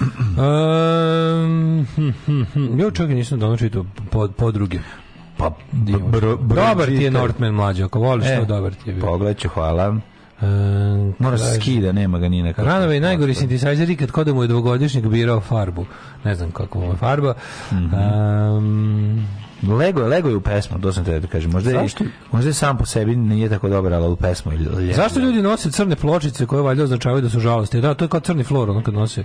um, hm, hm, čovjek nisam davno čitao pod, podruge. Pa, dobar ti je Nortman mlađi, ako voliš e, to, dobar ti je. Bio. Pogled ću, hvala. Um, Mora se skida, nema ga ni na kakvom. Ranove i najgori sintisajzer ikad koda mu je dvogodišnjik birao farbu. Ne znam kako mu je farba. Mm -hmm. um, Lego je, Lego je u pesmu, to sam te da kažem. Možda je, možda je sam po sebi nije tako dobar, ali u pesmu. Zašto ljudi nose crne pločice koje valjda označavaju da su žalosti? Da, to je kao crni flor, ono kad nose.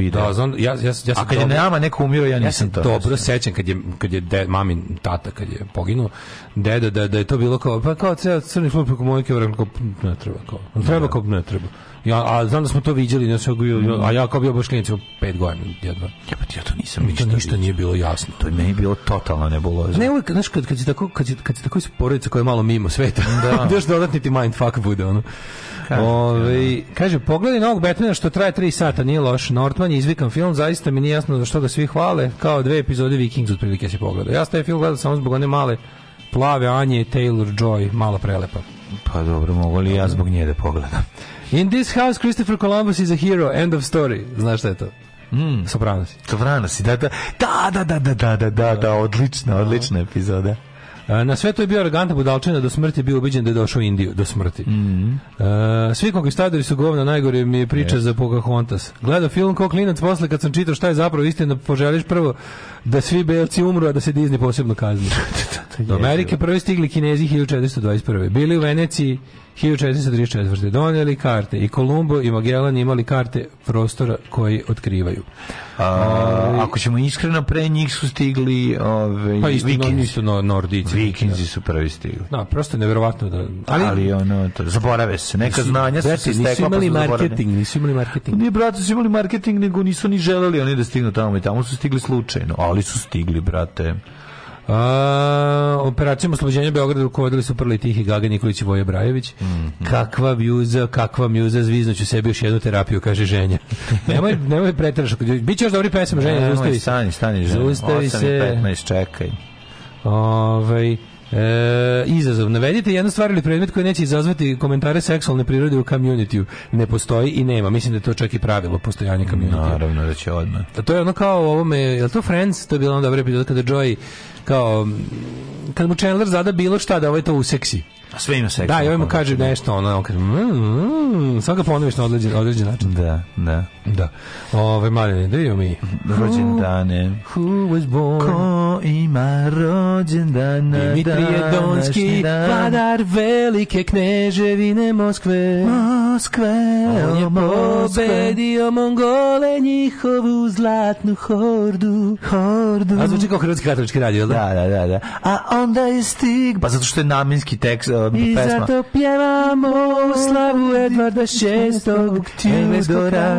video. Da, znam, ja, ja, ja sam A kad dobro, je nama neko umiro, ja nisam ja to. Dobro sećam kad je, kad je de, mamin tata, kad je poginuo, deda, da, da je to bilo kao, pa kao ceo crni flut preko mojke, rekao, ne treba, kao, ne treba, da, da. kao, ne treba. Ja, a znam da smo to viđeli, ne sam, a ja kao bio baš klinic, pet godina, jedva. Ja, pa ja to nisam ništa. To ništa nije bilo jasno. To je meni bilo totalno nebulozno. Ne, uvijek, znaš, kad, kad si tako, kad si, kad si tako iz porodice koja je malo mimo sveta, da. da još dodatni ti mindfuck bude, ono. Ove, ovaj, kaže, pogledaj novog Batmana što traje 3 sata, nije loš. Nortman je izvikan film, zaista mi nije jasno zašto ga svi hvale. Kao dve epizode Vikings otprilike si pogledao. Ja sam film gledao samo zbog one male plave Anje Taylor-Joy, malo prelepa. Pa dobro, mogu li ja zbog nje da pogledam? In this house, Christopher Columbus is a hero. End of story. Znaš šta je to? Mm. Sopranos. Sopranos, da, da, da, da, da, da, da, da, da, odlična, odlična epizoda. E, na sve je bio arogantna budalčina, do smrti je bio ubiđen da je došao u Indiju, do smrti. Mm -hmm. Svi konkistadori su govna, najgore mi je priča yes. za Pocahontas. Gledao film kao klinac posle kad sam čitao šta je zapravo istina, poželiš prvo da svi belci umru, a da se Disney posebno kazni. Da, da, da, do Amerike prvi stigli kinezi 1421. Bili u Veneciji 1434. doneli karte i Kolumbo i Magellan imali karte prostora koji otkrivaju. A, e, ako ćemo iskreno, pre njih su stigli ove, pa isto, vikinzi. No, nordici. Vikinzi da. su prvi stigli. Da, prosto je nevjerovatno da... Ali, ali ono, to, zaborave se, neka znanja su se stekla, pa imali pa marketing, nisu imali marketing. Nije, brate, su imali marketing, nego nisu ni želeli oni da stignu tamo i tamo su stigli slučajno, ali su stigli, brate. A, operacijom oslobođenja Beograda rukovodili su Prli Tihi, Gaga Nikolić i Voja Brajević. Mm -hmm. Kakva mjuza, kakva mjuza, zviznuću sebi još jednu terapiju, kaže ženja. nemoj, nemoj pretraš. Biće još dobri pesma, ženja, ne, zaustavi. Nemoj, stani, stani, ženja. Zaustavi 8 se. 15, čekaj. Ovaj E, izazov. Navedite jednu stvar ili predmet koji neće izazvati komentare seksualne prirode u community Ne postoji i nema. Mislim da je to čak i pravilo postojanja community Naravno da će odmah. A to je ono kao ovome, je to Friends? To je bilo onda dobra epizoda kada Joy, kao, kad mu Chandler zada bilo šta da ovaj to u seksi. Pa sve ima seksualno. Da, ja ovaj mu kaže da. nešto, ono, on kaže, mm, mm, samo ga ponoviš na određen, određen način. Da, da. Da. Ove, Marjane, da vidimo mi. Rođendane. Who was born? Ko ima rođendana? Dimitrije Donski, vladar velike kneževine Moskve. Moskve, On je pobedio Mongole njihovu zlatnu hordu. Hordu. A zvuči kao Hrvatski katolički radio, da? Da, da, da. da. A onda je stig... Pa zato što je namenski tekst, Ehm, I pesma. zato pjevamo slavu Edvarda šestog Tudora,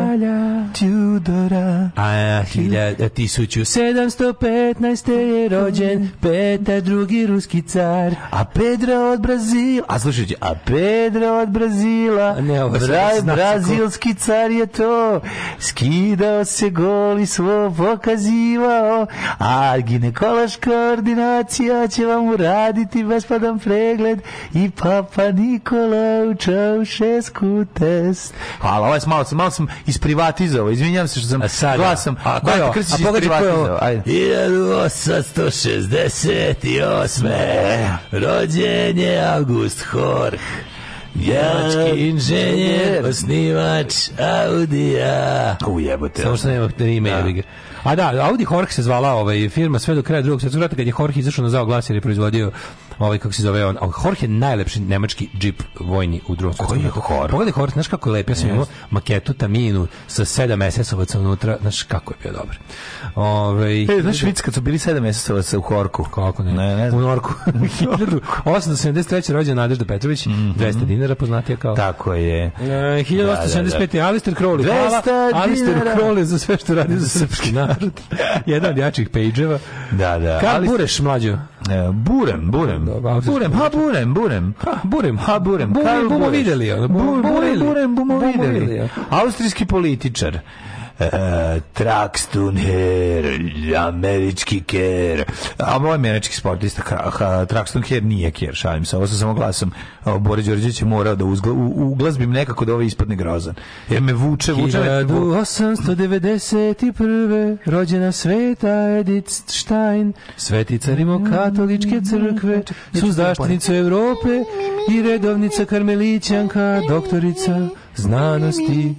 Tudora. A 1715. E, je rođen Petar drugi ruski car. A Pedro od Brazila, a slušajte, a Pedro od Brazila, ne, ovo bra, brazilski car je to, skidao se gol i svo pokazivao, a ginekološka ordinacija će vam uraditi bespadan pregled i Papa Nikola u Čaušesku test. Hvala, ovaj sam malo, malo sam isprivatizovao, izvinjam se što sam sada, glasam. A, ko je, Krstić a pogledaj ko je ovo? 1868. Rođen je August Horh. Njemački inženjer, osnivač Audija. Ujebote. Samo što nema ime, da. jebi ga. A da, Audi Hork se zvala ovaj, firma sve do kraja drugog svjetskog rata kad je Hork izašao na zao glas jer je proizvodio ovaj kako se zove on, Jorge najlepši nemački džip vojni u drugom svetskom ratu. Pogledaj Horst, znaš kako je lep, ja sam yes. imao maketu Taminu sa 7 SS-ovaca unutra, znaš kako je bio dobar. Ovaj e, znaš vic kad su bili 7 SS-ovaca u Horku. Kako ne? ne, ne u Norku. 1873. rođen Nadežda Petrović, mm -hmm. 200 dinara poznatija kao. Tako je. E, 1875. Da, da, da. Alistair Crowley. 200 hvala, Alistair Crowley za sve što radi za srpski narod. Jedan od jačih pejdževa. Da, da. Karl Bureš mlađo. Burem, Burem. Burem, da, da, da. ha Burem, Burem. Ha Burem, ha Burem. Burem, bumo videli. Burem, bumo videli. Austrijski političar. E, e, Traxtuner, američki ker. A moj američki sportista Traxtuner nije ker, šalim se. Ovo sam samo glasom. Bore Đorđević je morao da uzgla, u, glazbim nekako da ovo ovaj ispadne grozan. Jer me vuče, vuče. 1891. rođena sveta Edith Stein, svetica rimokatoličke crkve, suzdaštenica Evrope i redovnica karmelićanka, doktorica znanosti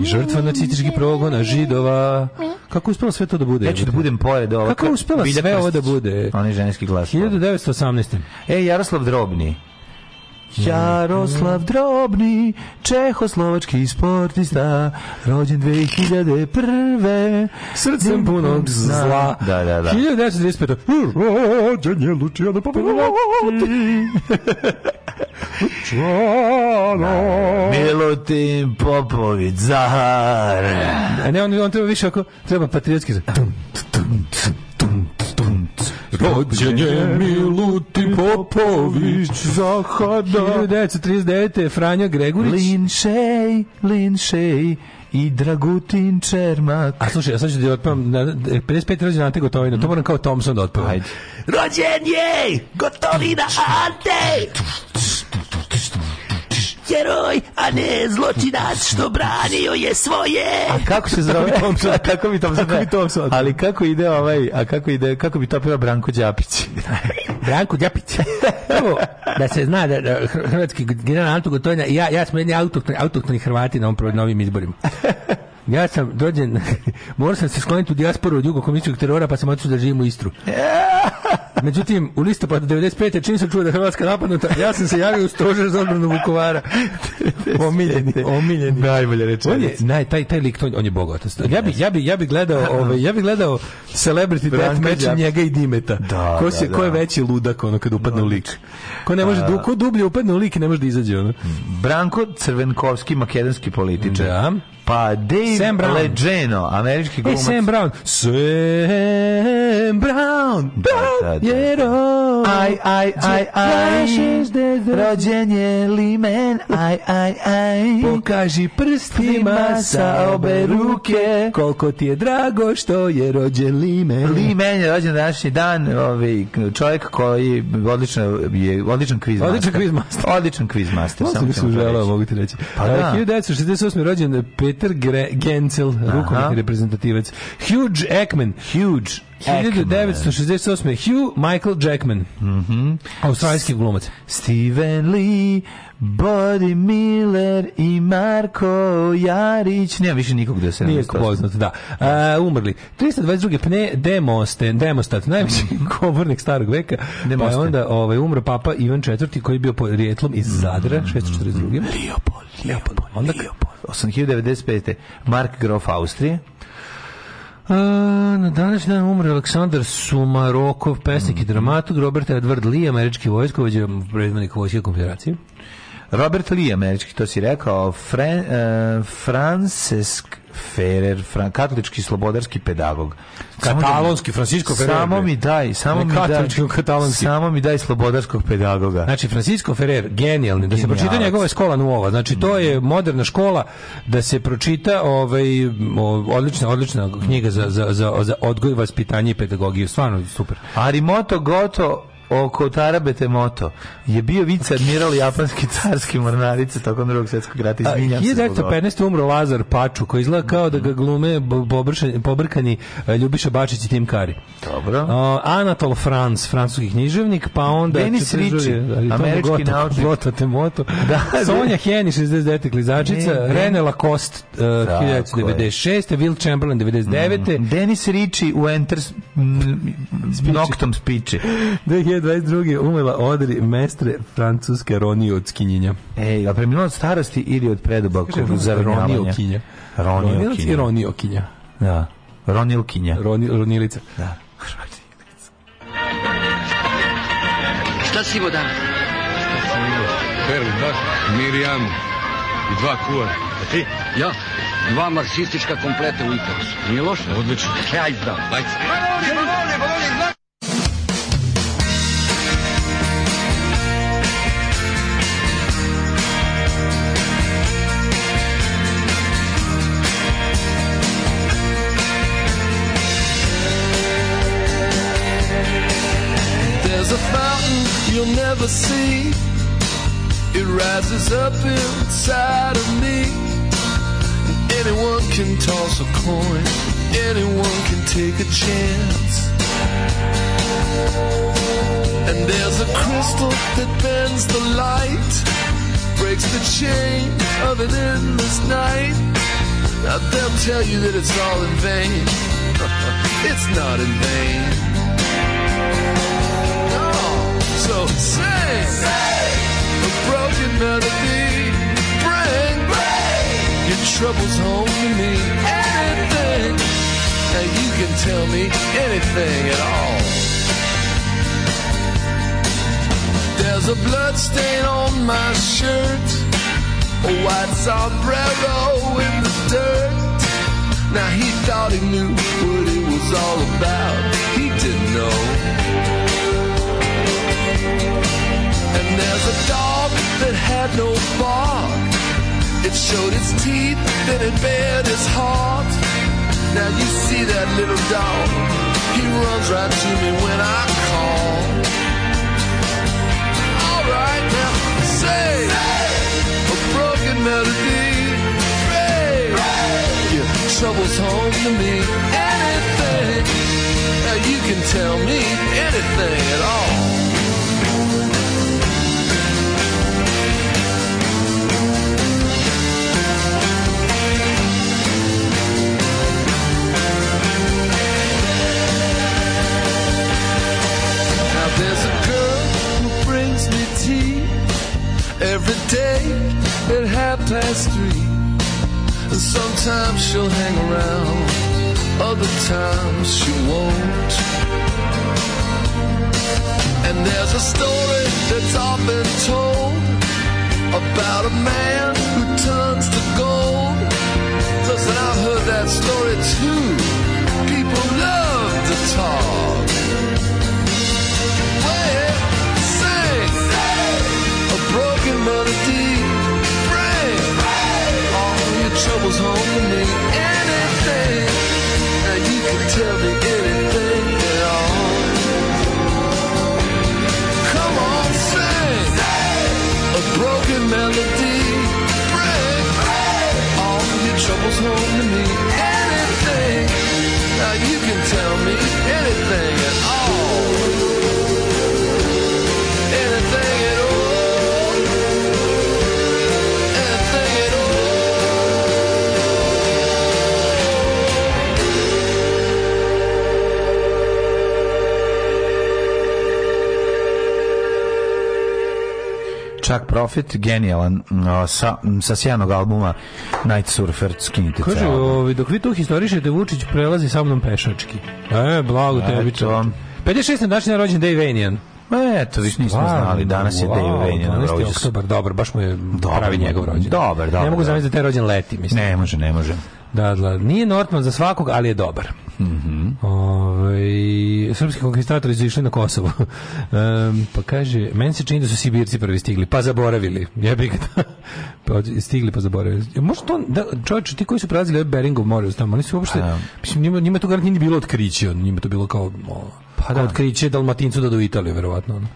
i žrtva nacističkih progona židova. Kako je uspelo sve to da bude? Ja ću da budem pored ovo. Kako je uspelo sve ovo da bude? Oni ženski glas. 1918. E, Jaroslav Drobni. Jaroslav Drobni, čehoslovački sportista, rođen 2001. Srcem puno zla. Da, da, da. 1925. Rođen je Lučijana Pavarotti. Lučana. Milutin Popović, Zahar. Ne, on, on treba više ako, treba patriotski. Tum, tum, tum, tum, Rođen je Milutin Popović Zahada. 1939. Franja Gregorić. Linšej, Linšej i Dragutin Čermak. A slušaj, ja sad ću da otpevam, 55. E, rođen Ante Gotovina, to moram kao Thompson da otpevam. Rođen je Gotovina Ante! heroj, a ne zločinac što branio je svoje. A kako se zove? a kako bi Thompson? Kako bi Thompson? Ali kako ide ovaj, a kako ide, kako bi to peo Branko Đapić? Branko Đapić. Evo, da se zna da, da hrvatski general Anto Gotovina, ja, ja smo jedni autoktoni, autoktoni Hrvati na ovom novim izborima. Ja sam dođen, moram sam se skloniti u dijasporu od jugokomunističkog terora, pa sam otišao da živim u Istru. Međutim, u listopadu 95. čim sam čuo da je Hrvatska napadnuta, ja sam se javio u stožer za odbranu Vukovara. omiljeni, omiljeni. Najbolje rečenice. On je, naj, taj, taj lik, on je bogatac. Ja bih ja bi, ja bi gledao, ovaj, ja bi gledao Celebrity Death Match njega i Dimeta. Da, ko, da, se, da, da. ko je da. veći ludak ono kad upadne no, u lik? Ko ne može, A... Da. ko dublje upadne u lik ne može da izađe ono. Mm, Branko Crvenkovski, makedonski političar. Da. Pa Dave Sam Brown. Leđeno, američki e, glumac. E, Sam Brown. Sam Brown. Brown. Da, da, da. Jerome. Aj, aj, aj, aj. Rođenje limen. Aj, aj, aj. Pokaži prstima sa obe ruke. Koliko ti je drago što je rođen limen. Limen je rođen današnji dan. Ovaj, čovjek koji odlično je odličan kviz Odličan kviz master. Odličan kviz master. Samo sam se uželao, mogu ti reći. Pa da. 1968. rođen Peter Gre Gencel, rukometni reprezentativac. Huge Ekman. Huge 1968. Hugh Michael Jackman. Mm -hmm. Australijski glumac. Steven Lee, Buddy Miller i Marko Jarić. Nema više nikog da se Nije poznato, da. Uh, umrli. 322. Pne Demosten, Demostat, najveći mhm. govornik starog veka. Demosten. Pa onda ovaj, umro papa Ivan IV. koji je bio rijetlom iz Zadra, mm. 642. Leopold, Leopold, Leopold. Onda, Leopold. 1895. Mark Grof Austrije. A, na današnji dan umre Aleksandar Sumarokov, pesnik mm. i mhm. dramaturg, Robert Edward Lee, američki vojskovođe, predvodnik vojske konfederacije. Robert Lee, američki, to si rekao, Fran, uh, e, Francesk Ferrer, fran, katolički slobodarski pedagog. Katalonski, Francisco Ferrer. Samo mi daj, samo mi daj. Katalonski. Samo mi daj slobodarskog pedagoga. Znači, Francisco Ferrer, genijalni. Da se pročita njegova škola nuova. Znači, to je moderna škola da se pročita ovaj, odlična, odlična knjiga za, za, za, za odgoj, vaspitanje i pedagogiju. Stvarno, super. Arimoto Goto oko Tarabe Temoto je bio vice admiral japanski carski mornarice tokom drugog svjetskog rata. Izvinjam se. 1915. umro Lazar Paču, koji izgleda kao da ga glume pobrkani e, Ljubiša Bačić i Tim Kari. Dobro. Anatol Franz, francuski književnik, pa onda... Denis Ricci, američki naučnik. Gota Temoto. Da, Sonja Heni, 69. klizačica. Ne, Rene Lacoste, 1996. E, Will Chamberlain, 99. Mm. Denis Ricci u Enter Noctom Spiči. 2000 22. umela Odri Mestre francuske Roni od skinjenja. Ej, a preminula od starosti ili od predubakog za Roni okinja. Roni okinja. Roni okinja. Da. Ronilkinja. Roni, ronilica. Da. Šta si imao danas? Šta si imao? Perli, baš, Mirjam i dva kuva. A ti? Ja, dva marksistička kompleta u Itarusu. Nije loše? Odlično. E, ajde da. Ajde. Manoli, volim, manoli, manoli. There's a fountain you'll never see. It rises up inside of me. anyone can toss a coin. Anyone can take a chance. And there's a crystal that bends the light, breaks the chain of an endless night. Now they'll tell you that it's all in vain. it's not in vain. So sing, sing. a broken melody. Bring, bring your troubles home to me. Anything. Now you can tell me anything at all. There's a blood stain on my shirt, a white sombrero in the dirt. Now he thought he knew what it was all about. He didn't know. And there's a dog that had no bark. It showed its teeth, then it bared its heart. Now you see that little dog. He runs right to me when I call. All right, now say, a broken melody. Ray, trouble's home to me. Anything. Now you can tell me anything at all. day at half past three. And sometimes she'll hang around, other times she won't. And there's a story that's often told about a man who turns to gold. Listen, I've heard that story too. People love to talk. melody. Bring, Bring all your troubles home to me. Anything now you can tell me anything at all. Come on, sing, sing. a broken melody. Bring, Bring all your troubles home to me. Anything now you can tell me anything at all. Chuck Profit, genijalan, sa, sa sjanog albuma Night Surfer, skinite Kažu, ovi, dok vi tu historišete, Vučić prelazi sa mnom pešački. E, blago tebi, 56. današnji rođen Dave Vanian. Ma eto, više nismo znali, danas je wow, Dave Vane na rođendan. oktobar, dobro, baš mu je dobar, pravi njegov rođendan. Dobar, dobar. Ne mogu zamisliti da je rođen leti, mislim. Ne može, ne može. Da, da, nije Nortman za svakog, ali je dobar. Mm -hmm. Ove, ovaj, srpski konkistatori su išli na Kosovo. um, pa kaže, meni se čini da su Sibirci prvi stigli, pa zaboravili. Jebi ga. pa stigli, pa zaboravili. Možda to, da, čovječ, ti koji su prelazili Beringov more, znam, oni su uopšte, A, mislim, njima, njima to garant nije bilo otkriće, njima to bilo kao... O, Pa da. Otkriće Dalmatincu da do Italije, verovatno. Ono.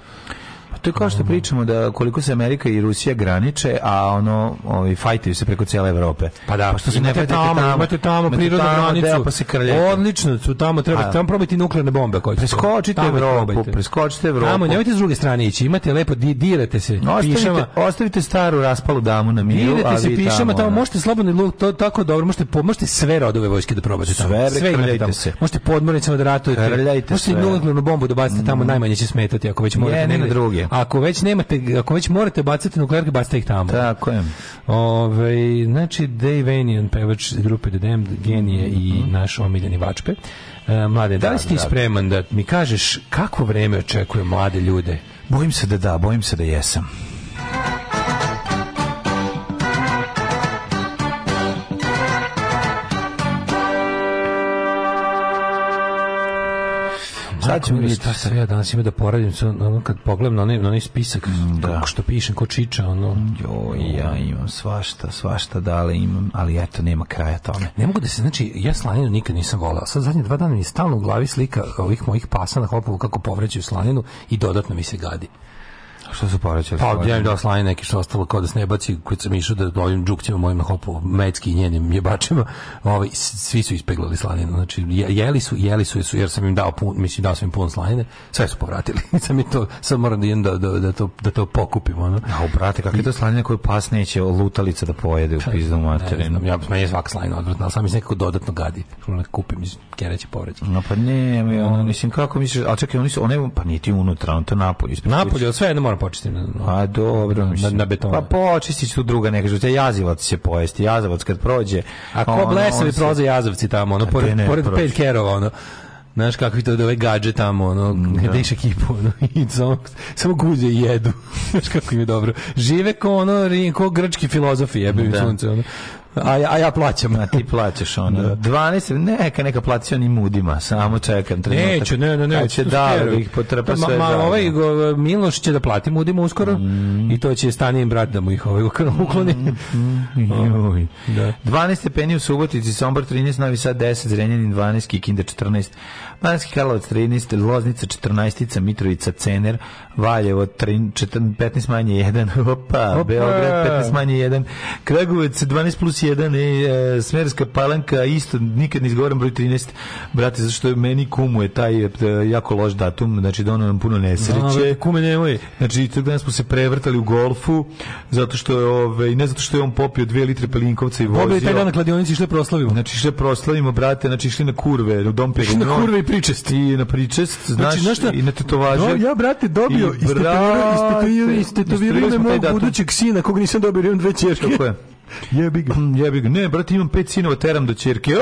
Pa to je kao što mm. pričamo da koliko se Amerika i Rusija graniče, a ono ovaj fajtaju se preko cele Evrope. Pa da, pa što se ne tamo, tamo, imate tamo prirodnu granicu. pa se krljete. Odlično, su tamo treba a, tamo probiti nuklearne bombe koje. Preskočite Evropu, preskočite Evropu. Tamo nemojte s druge strane ići, imate lepo di, dirate se. Ostavite, pišama, ostavite staru raspalu damu na miru, dirate a se vi pišama tamo, tamo možete slobodno to tako dobro, možete pomožete sve rodove vojske da probate tamo. Sve, sve imate Se. Možete podmornicama da ratujete. Možete nuklearnu bombu da bacite tamo mm. najmanje će smetati ako već možete. ne na druge ako već nemate, ako već morate bacati nuklearke, bacite ih tamo. Tako je. Ove, znači, Dave Anion, pevač grupe The Damned, genije mm -hmm. i mhm. naš omiljeni vačpe. E, mlade, da li si ti spreman da mi kažeš kako vreme očekuje mlade ljude? Bojim se da da, bojim se da jesam. sad ću mi Šta sam ja danas ima da poradim, ono, kad pogledam na onaj, na onaj spisak, mm, da. kako što pišem, ko čiča, ono. Jo, ja imam svašta, svašta dale imam, ali eto, nema kraja tome. Ne mogu da se, znači, ja slaninu nikad nisam voleo Sad zadnje dva dana mi je stalno u glavi slika ovih mojih pasa na hlopovu kako povrećaju slaninu i dodatno mi se gadi. Što su porećali? Pa odjelim da oslanje neki što ostalo kao da se ne baci, koji sam išao da ovim džukcima mojim na hopu, mecki i njenim jebačima, ovaj, svi su ispeglali slaninu. Znači, jeli su, jeli su, su jer sam im dao pun, mislim, dao sam im pun slanine, sve su povratili. sam to, sam moram da idem da, da, da, to, da to pokupim. Ono. A, brate, kakve to slanine koje pas neće lutalica da pojede u pizdu materinu? Ja, meni je svaka slanina odvratna, ali sam mi se nekako dodatno gadi. Ono kupim, mislim, kereće povraća. No pa ne, mi, ono, mislim, kako misliš, a čekaj, oni su, one, pa nije ti unutra, on to napolje. Napolje, sve ne moram moram počistiti na, A pa dobro, na, na beton. Pa počistiš tu druga neka žuća, jazivac se pojesti, jazavac kad prođe. A ko blesavi prođe jazavci tamo, ono, pored, ne, pored pet kerova, ono. Znaš kakvi to ove gađe tamo, ono, da. diše kipu, ono, i samo, samo guze i jedu. Znaš kako im je dobro. Žive ko ono, ko grčki filozofi jebaju da. sunce, ono a, ja, a ja plaćam. A ti plaćaš ono. 12, da. neka, neka plaći onim mudima, samo čekam trenutak. Neću, ne, ne, ne. Kad će da, ih potrpa sve. Ma, ma ovaj go, Miloš će da plati mudima uskoro mm. i to će stanijem brat da mu ih ovaj ukloni. Mm. Mm. mm da. 12 stepeni u Subotici, Sombor 13, Novi Sad 10, Zrenjanin 12, Kikinda 14, Banski Karlovac 13, Loznica 14, Mitrovica, Cener, Valjevo 3, 15 manje 1, opa, opa, Beograd 15 manje 1, Kragujevac 12 plus 1, e, e, Smerska palanka, isto, nikad ne izgovaram broj 13, brate, zašto meni kumu je taj e, jako loš datum, znači da ono nam puno nesreće. No, da, da, kume nemoj. Znači, tog dana smo se prevrtali u golfu, zato što je, ove, ovaj, ne zato što je on popio 2 litre pelinkovca i vozio. Pobio taj dan na kladionici, što je proslavimo. Znači, što proslavimo, brate, znači išli na kurve, u dom Pegunov. na kurve i pričest i na pričest, znači, znaš, znači, šta, i na tetovaže. No, da, ja, brate, dobio i istetovirao istetovirao mog budućeg sina, kog nisam dobio, imam dve čerke. Kako je. Jebi ga. Mm, jebi ga. Ne, brate, imam pet sinova, teram do ćerke.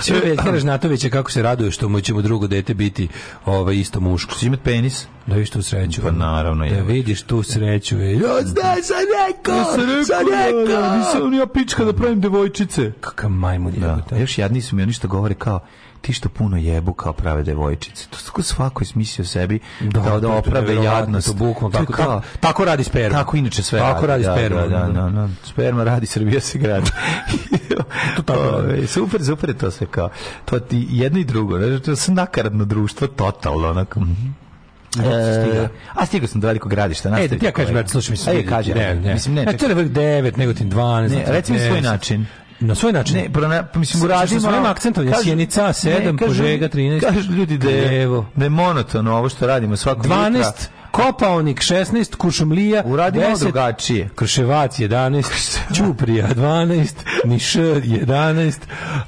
Sve Teraš Natovića kako se raduje što mu ćemo drugo dete biti ovaj isto muško. Će imat penis. Da vidiš tu sreću. Pa naravno je. Da vidiš tu sreću. Je. Ja znam, sam rekao, ja sam rekao. Sam rekao. Da, da, nisam ja pička da pravim devojčice. Kakav majmu je. Da. Još jadni su mi, oni što govore kao, ti što puno jebu kao prave devojčice. To tako svako je smislio sebi da, da, da oprave jadnost. To bukno, tako, kao, tako, da. tako, radi sperma. Tako inače sve tako radi. radi da, sperma. Da, da, da, da, Sperma radi, Srbija se gradi. to tako Super, super je to sve kao. To ti jedno i drugo. Znači, to je nakaradno društvo, totalno. Onako. Mhm. E, e, a stigao sam do velikog gradišta. E, da ti ja kažem, brate, slušaj, mislim, e, Ajde, kaži, ne, ne, mislim, ne, ne, to je vrh 9, negotin 12. Ne, reci mi svoj način. Na svoj način. Ne, prona, mislim, uradimo... Sa svojim akcentom, kažu, Sjenica 7, ne, kažu, Požega 13. Kažu ljudi da je, da je monotono ovo što radimo svako 12, jutra. Kopaonik 16, Kušumlija Uradimo 10, drugačije. Krševac 11, Ćuprija 12, Niš 11,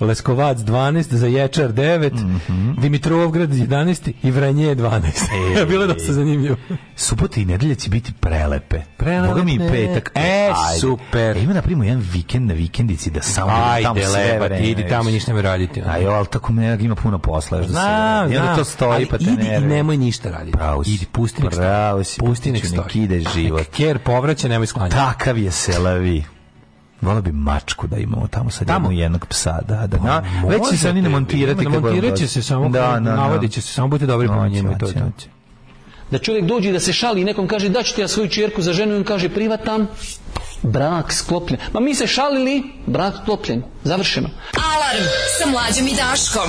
Leskovac 12, Zaječar 9, mm -hmm. Dimitrovgrad 11 i Vranje 12. E, Bilo da se zanimljivo. Subota i nedelja će biti prelepe. Prelepe. Boga mi petak. E, e, Ajde. super. E, ima napravimo jedan vikend na vikendici da samo Ajde, tamo sve vreme. idi tamo ništa ne raditi. Aj, ali tako me ima puno posla. Da znam, da znam. to stoji, ali pa te idi i nemoj ništa raditi. Pravo, idi, pusti nek pravo si. Pusti nek stoji. Nek ide život. Nek kjer povraća, nemoj sklanjati. Takav je selavi. Volao bi mačku da imamo tamo sad tamo. jednog psa, da, da. Pa na, no, već će se oni ne montirati. Montirat da će se samo, da, da, da. navodit će se, samo budite dobri prema njima i to je to. Da čovjek dođe da se šali i nekom kaže da ti ja svoju čerku za ženu i on kaže privatan, brak sklopljen. Ma mi se šalili, brak sklopljen. Završeno. Alarm sa mlađem i Daškom.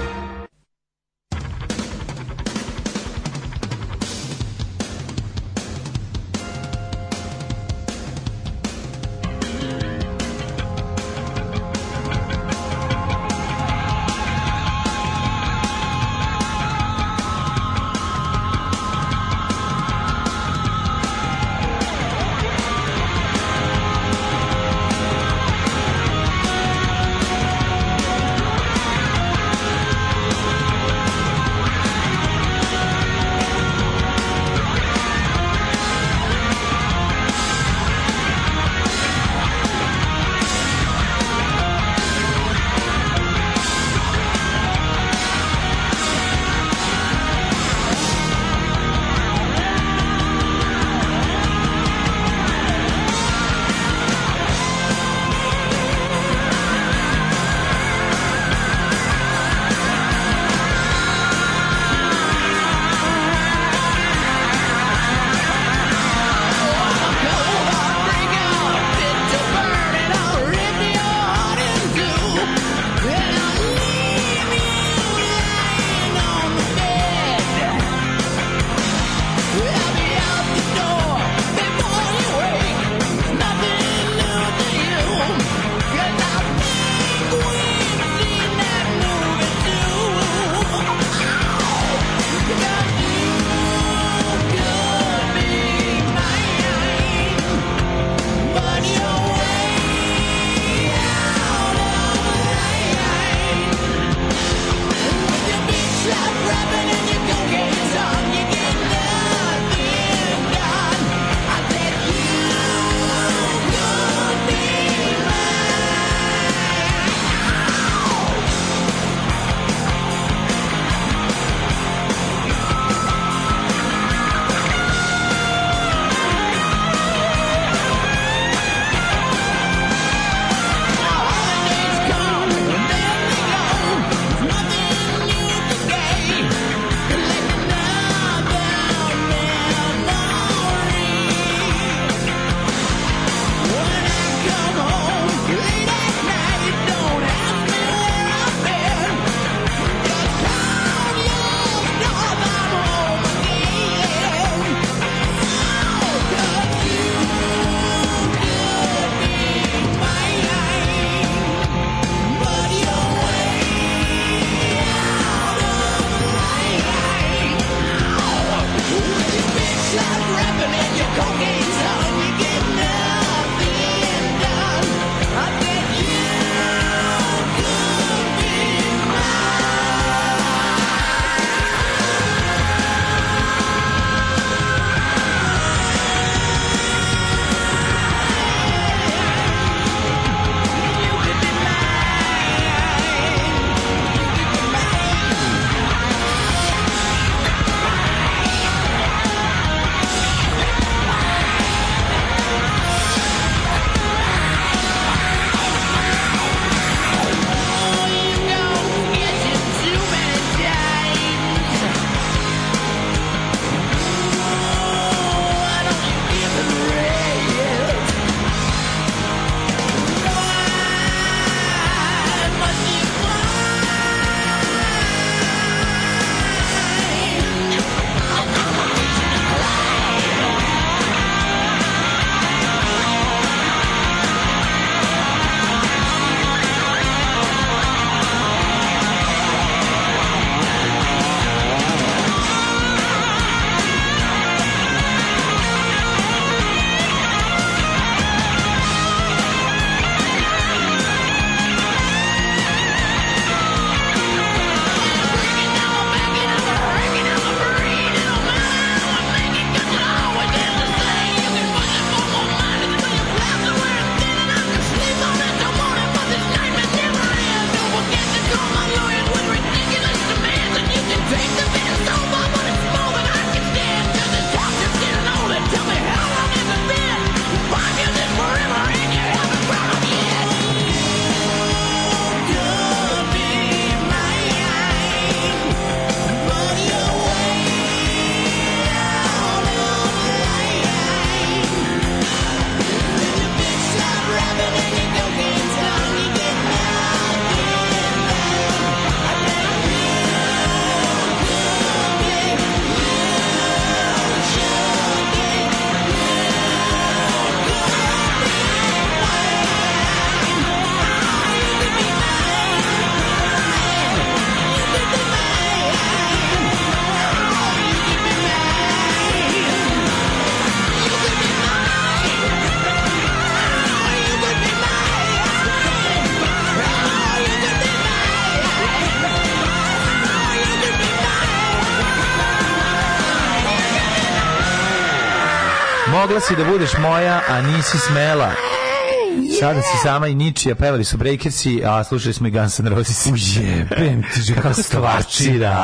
si da budeš moja, a nisi smela. Yeah. Sada si sama i ničija, pevali su Breakersi, a slušali smo i Guns N' Roses. Ujebem ti že kako stvarčira,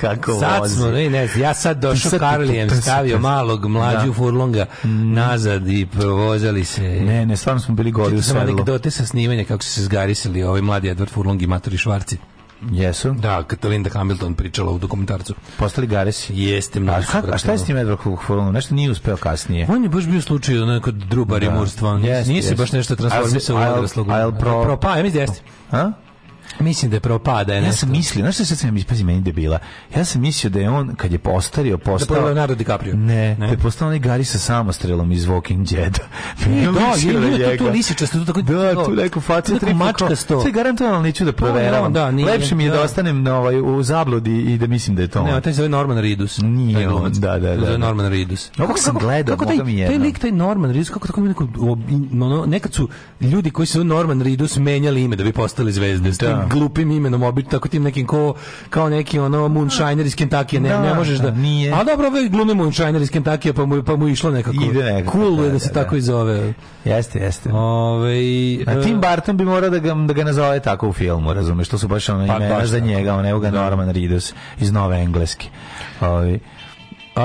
kako sad vozi. Sad smo, ne, ne, ja sad došao Karlijem, stavio malog mlađu da. furlonga mm. nazad i provozali se. Ne, ne, stvarno smo bili gori u sedlu. Sam anegdote sa snimanja kako su se zgarisili ovi mladi Edward Furlong i Matori Švarci. Jesu. Da, Katalinda Hamilton pričala u dokumentarcu. Postali Gares. Jeste mnogo. A, a šta je s tim Edward Hook Nešto nije uspeo kasnije. On je baš bio slučaj da kod druba da. rimurstva. Yes, Nije se baš nešto transformisao u odraslog. Al, al, pro... pro pa, ja mislim jeste. A? Mislim da je propada. Ja sam mislio, znaš što se sam pazi meni debila. Ja sam mislio da je on kad je postario, da postao da Leonardo DiCaprio. Ne, ne. da je postao onaj Gari sa samostrelom iz Walking Dead. Ne, da, da, je tu, tu lisičasto, tu tako da, tu neku facu, tu mačka sto. Sve garantovano neću da, da proveravam. Da, nije, Lepše mi je da, da ostanem na ovaj u zabludi i da mislim da je to. on. Ne, taj zove Norman Reedus. Nije on, da, da, da. Zove Norman Reedus. Kako sam gledao, kako taj, taj lik, taj Norman Reedus, kako tako mi nekad su ljudi koji su Norman Reedus menjali ime da bi postali zvezde da. glupim imenom obit tako tim nekim ko kao neki ono moonshiner iz Kentakija ne, da, ne možeš da, da- nije. a dobro ve ovaj glumi moonshiner iz Kentakija pa mu pa mu išlo nekako ide nekako cool da, je da, da se da, tako i zove jeste jeste ovaj a Tim e- Burton bi morao da ga da ga nazove tako u filmu razumeš što su baš ono pa imena pa, za njega on evo ga Norman Reedus iz Nove Engleske ovaj Uh,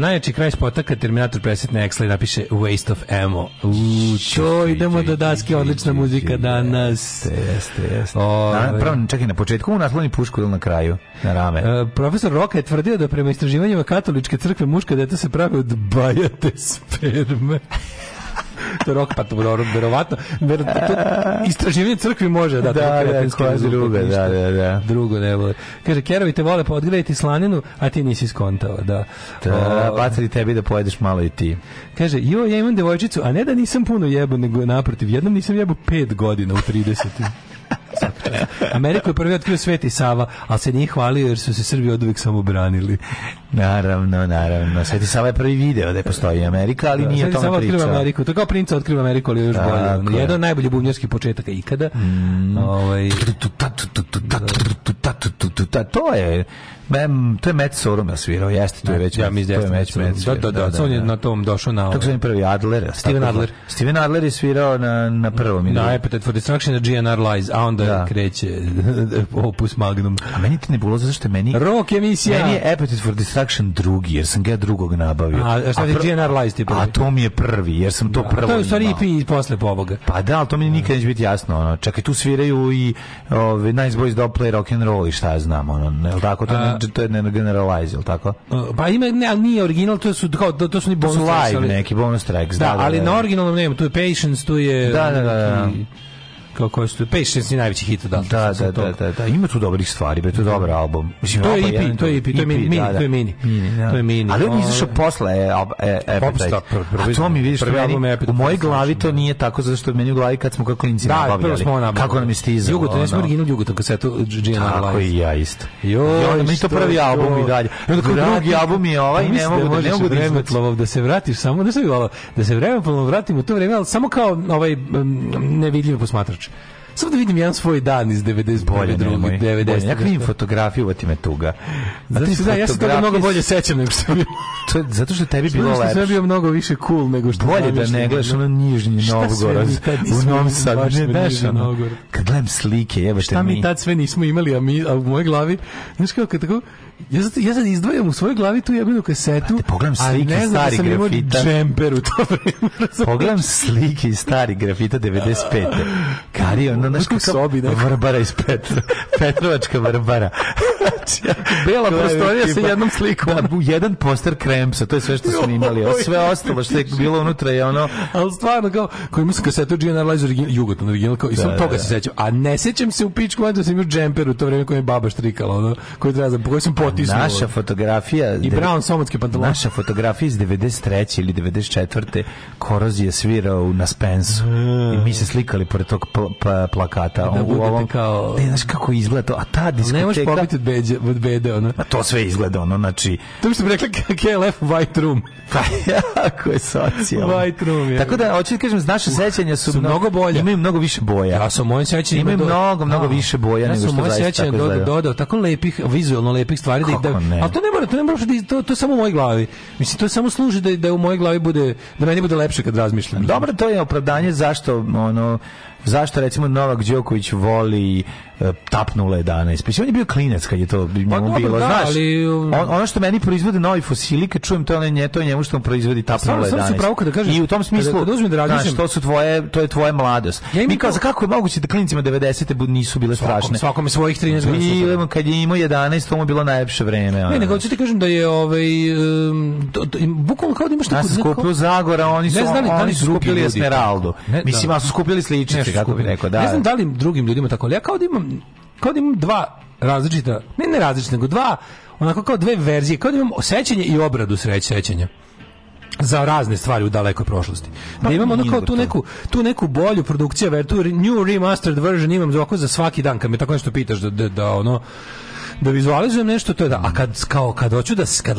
najjači kraj spota kad Terminator presetne Exley napiše Waste of Ammo. U, to idemo do daske, odlična muzika danas. Jeste, jeste. Na, pravo, čekaj, na početku mu nasloni pušku ili na kraju, na rame. Uh, profesor Roka je tvrdio da prema istraživanjima katoličke crkve muška deta se prave od bajate sperme. to rok pa to verovatno ver, to, istraživanje crkvi može da da, da, druge, da, da, da. drugo ne vole kaže kerovi te vole pa odgledati slaninu a ti nisi skontao da da bacili tebi da pojedeš malo i ti kaže jo ja imam devojčicu a ne da nisam puno jebo nego naprotiv jednom nisam jebo 5 godina u 30 Ameriku je prvi otkrio Sveti Sava, ali se nije hvalio jer su se Srbi od uvijek samo branili. Naravno, naravno. Sveti Sava je prvi video da je postoji Amerika, ali da, nije o tome Sava pričao. Ameriku. To je kao princa otkriva Ameriku, ali još bolje. Jedan od najboljih bubnjarskih početaka ikada. Mm. Ovaj... To je Mem, to je Matt Soroma svirao, jeste, to je već. Ja mi to je Matt Da, da, da, da, on je na tom došao na. Kako se prvi Adler, Steven Adler. Steven Adler je svirao na na prvom. Na Appetite for Destruction na GNR Lies, a onda kreće Opus Magnum. A meni ti ne bilo zašto meni Rock emisija. Meni je Appetite for Destruction drugi, jer sam ga drugog nabavio. A šta je GNR Lies ti prvi? A to mi je prvi, jer sam to prvo. To je u stvari i posle poboga. Pa da, al to mi nikad neće biti jasno, ono. Čekaj, tu sviraju i ovaj Nice Boys Doppler rock and roll i šta ja znam, ono. Ne, tako to Da. to je generalize, ili tako? Uh, pa ima, ne, ali nije original, to su, kao, to su ni bonus tracks. To su live neki bonus tracks. Da, da, da ali na originalnom nema, tu je Patience, tu je... Da, da, da kao koji su 5 6 najveći hit da, da. Da, da, da, da, da. Ima tu dobrih stvari, be, to je da. dobar album. Mislim, to je EP, to je EP, e da, to je mini, to je mini. To je mini. Ali on izašao posle Appetite. E A to mi vidiš, prvi album U mojoj glavi to nije tako zato što meni u glavi kad smo kako klinci Da, prvo smo ona. Kako nam je stizalo. Jugoton, nismo original Jugotan kasetu Gina Live. Tako i ja isto. Jo, mi to prvi album i dalje. drugi album je ovaj, ne mogu da ne mogu da da se vratiš samo da se da se vremenom vratim u to vreme, al samo kao ovaj mm, nevidljivi posmatrač igrač. Samo da vidim jedan svoj dan iz 90 bolje, drugi, 90. Bolje. Ja vidim fotografiju, ti me tuga. Zato što, da, ja se toga mnogo bolje sećam nego što mi... to, zato što tebi bilo lepše. Sve bio mnogo više cool nego što... Bolje da ne gledaš ono nižnji Novgorod. U Novom Sadu. Ne daš ono. Kad gledam slike, jebate mi. Šta mi tad sve nismo imali, a, mi, a u mojoj glavi... Znaš kao, kad tako ja sad, ja sad izdvajam u svojoj glavi tu jebenu kasetu, Brate, pogledam slike ali ne znam da sam džemper u to vreme. pogledam slike iz stari grafita 95. Kari, onda naš kako sobi, neka. Vrbara iz Petra. Petrovačka Vrbara. Bela prostorija sa jednom slikom. Da, jedan poster Kremsa, to je sve što smo imali. A sve ostalo što je bilo unutra je ono... Ali stvarno, kao, koji ima se kasetu GNR Lizer Jugotan original, kao, i sam da, toga da. se sećam. A ne sećam se u pičku, da sam imao džemper u to vreme koji je baba štrikala, ono, koji treba, za... Da- kojoj sam potisnuo. Naša fotografija... I Brown somotske pantalone. Naša fotografija iz 93. ili 94. Koroz je svirao na Spensu. E. I mi se slikali pored tog pa- plakata. Da On, u ovom, kao... Ne, znaš kako izgleda to. A ta diskoteka... Ne možeš pobiti od, beđe, od bede, ono. A to sve izgleda, ono, znači... To bi ste rekli KLF White Room. Pa jako je socijalno. White Room, je. Tako da, hoću da kažem, naša sećanja su, su mnogo, mnogo bolje. Imaju mnogo više boja. Ja sam moje sećanje... Imaju mnogo, mnogo, mnogo više boja ja nego što zaista tako izgleda. Ja sam moje sećanjima dodao tako lepih, vizualno lepih stvari stvari da, da ne? to ne mora, to ne mora da to, to je samo u mojoj glavi. Mislim to samo služi da da u mojoj glavi bude da meni bude lepše kad razmišljam. Dobro, to je opravdanje zašto ono zašto recimo Novak Đoković voli uh, tapnula 11. Mislim, pa on je bio klinac kad je to pa, dobro, bilo, da, znaš. Ali, um... on, ono što meni proizvode novi fosili, kad čujem to, ne, to je njemu što on proizvodi pa tapnula 11. Sam, pravo kada kažeš, I u tom smislu, kada, kada da znaš, to, su tvoje, to je tvoje mladost. Ja Mi kao, to... za kako je moguće da klinicima 90. nisu bile svakom, strašne? Svakom svojih 13 godina. Kad je imao 11, to mu je bilo najlepše vreme. Ne, nego ću ti kažem da je ovaj, um, to, to, bukvalno kao da imaš neko... Nas skupio Zagora, oni su, ne znali, da oni da su skupili Esmeraldu. Mislim, a da. su skupili sličice kako bi rekao, da. Ne znam da li drugim ljudima tako, ali ja kao da imam, kao da imam dva različita, ne ne različita, nego dva, onako kao dve verzije, kao da imam sećanje i obradu sreć sećanja za razne stvari u dalekoj prošlosti. Da pa, imamo ono kao tu neku, tu neku bolju produkciju, tu new remastered version imam za za svaki dan, kad me tako nešto pitaš da, da, da ono da vizualizujem nešto to je da a kad kao kad hoću da kad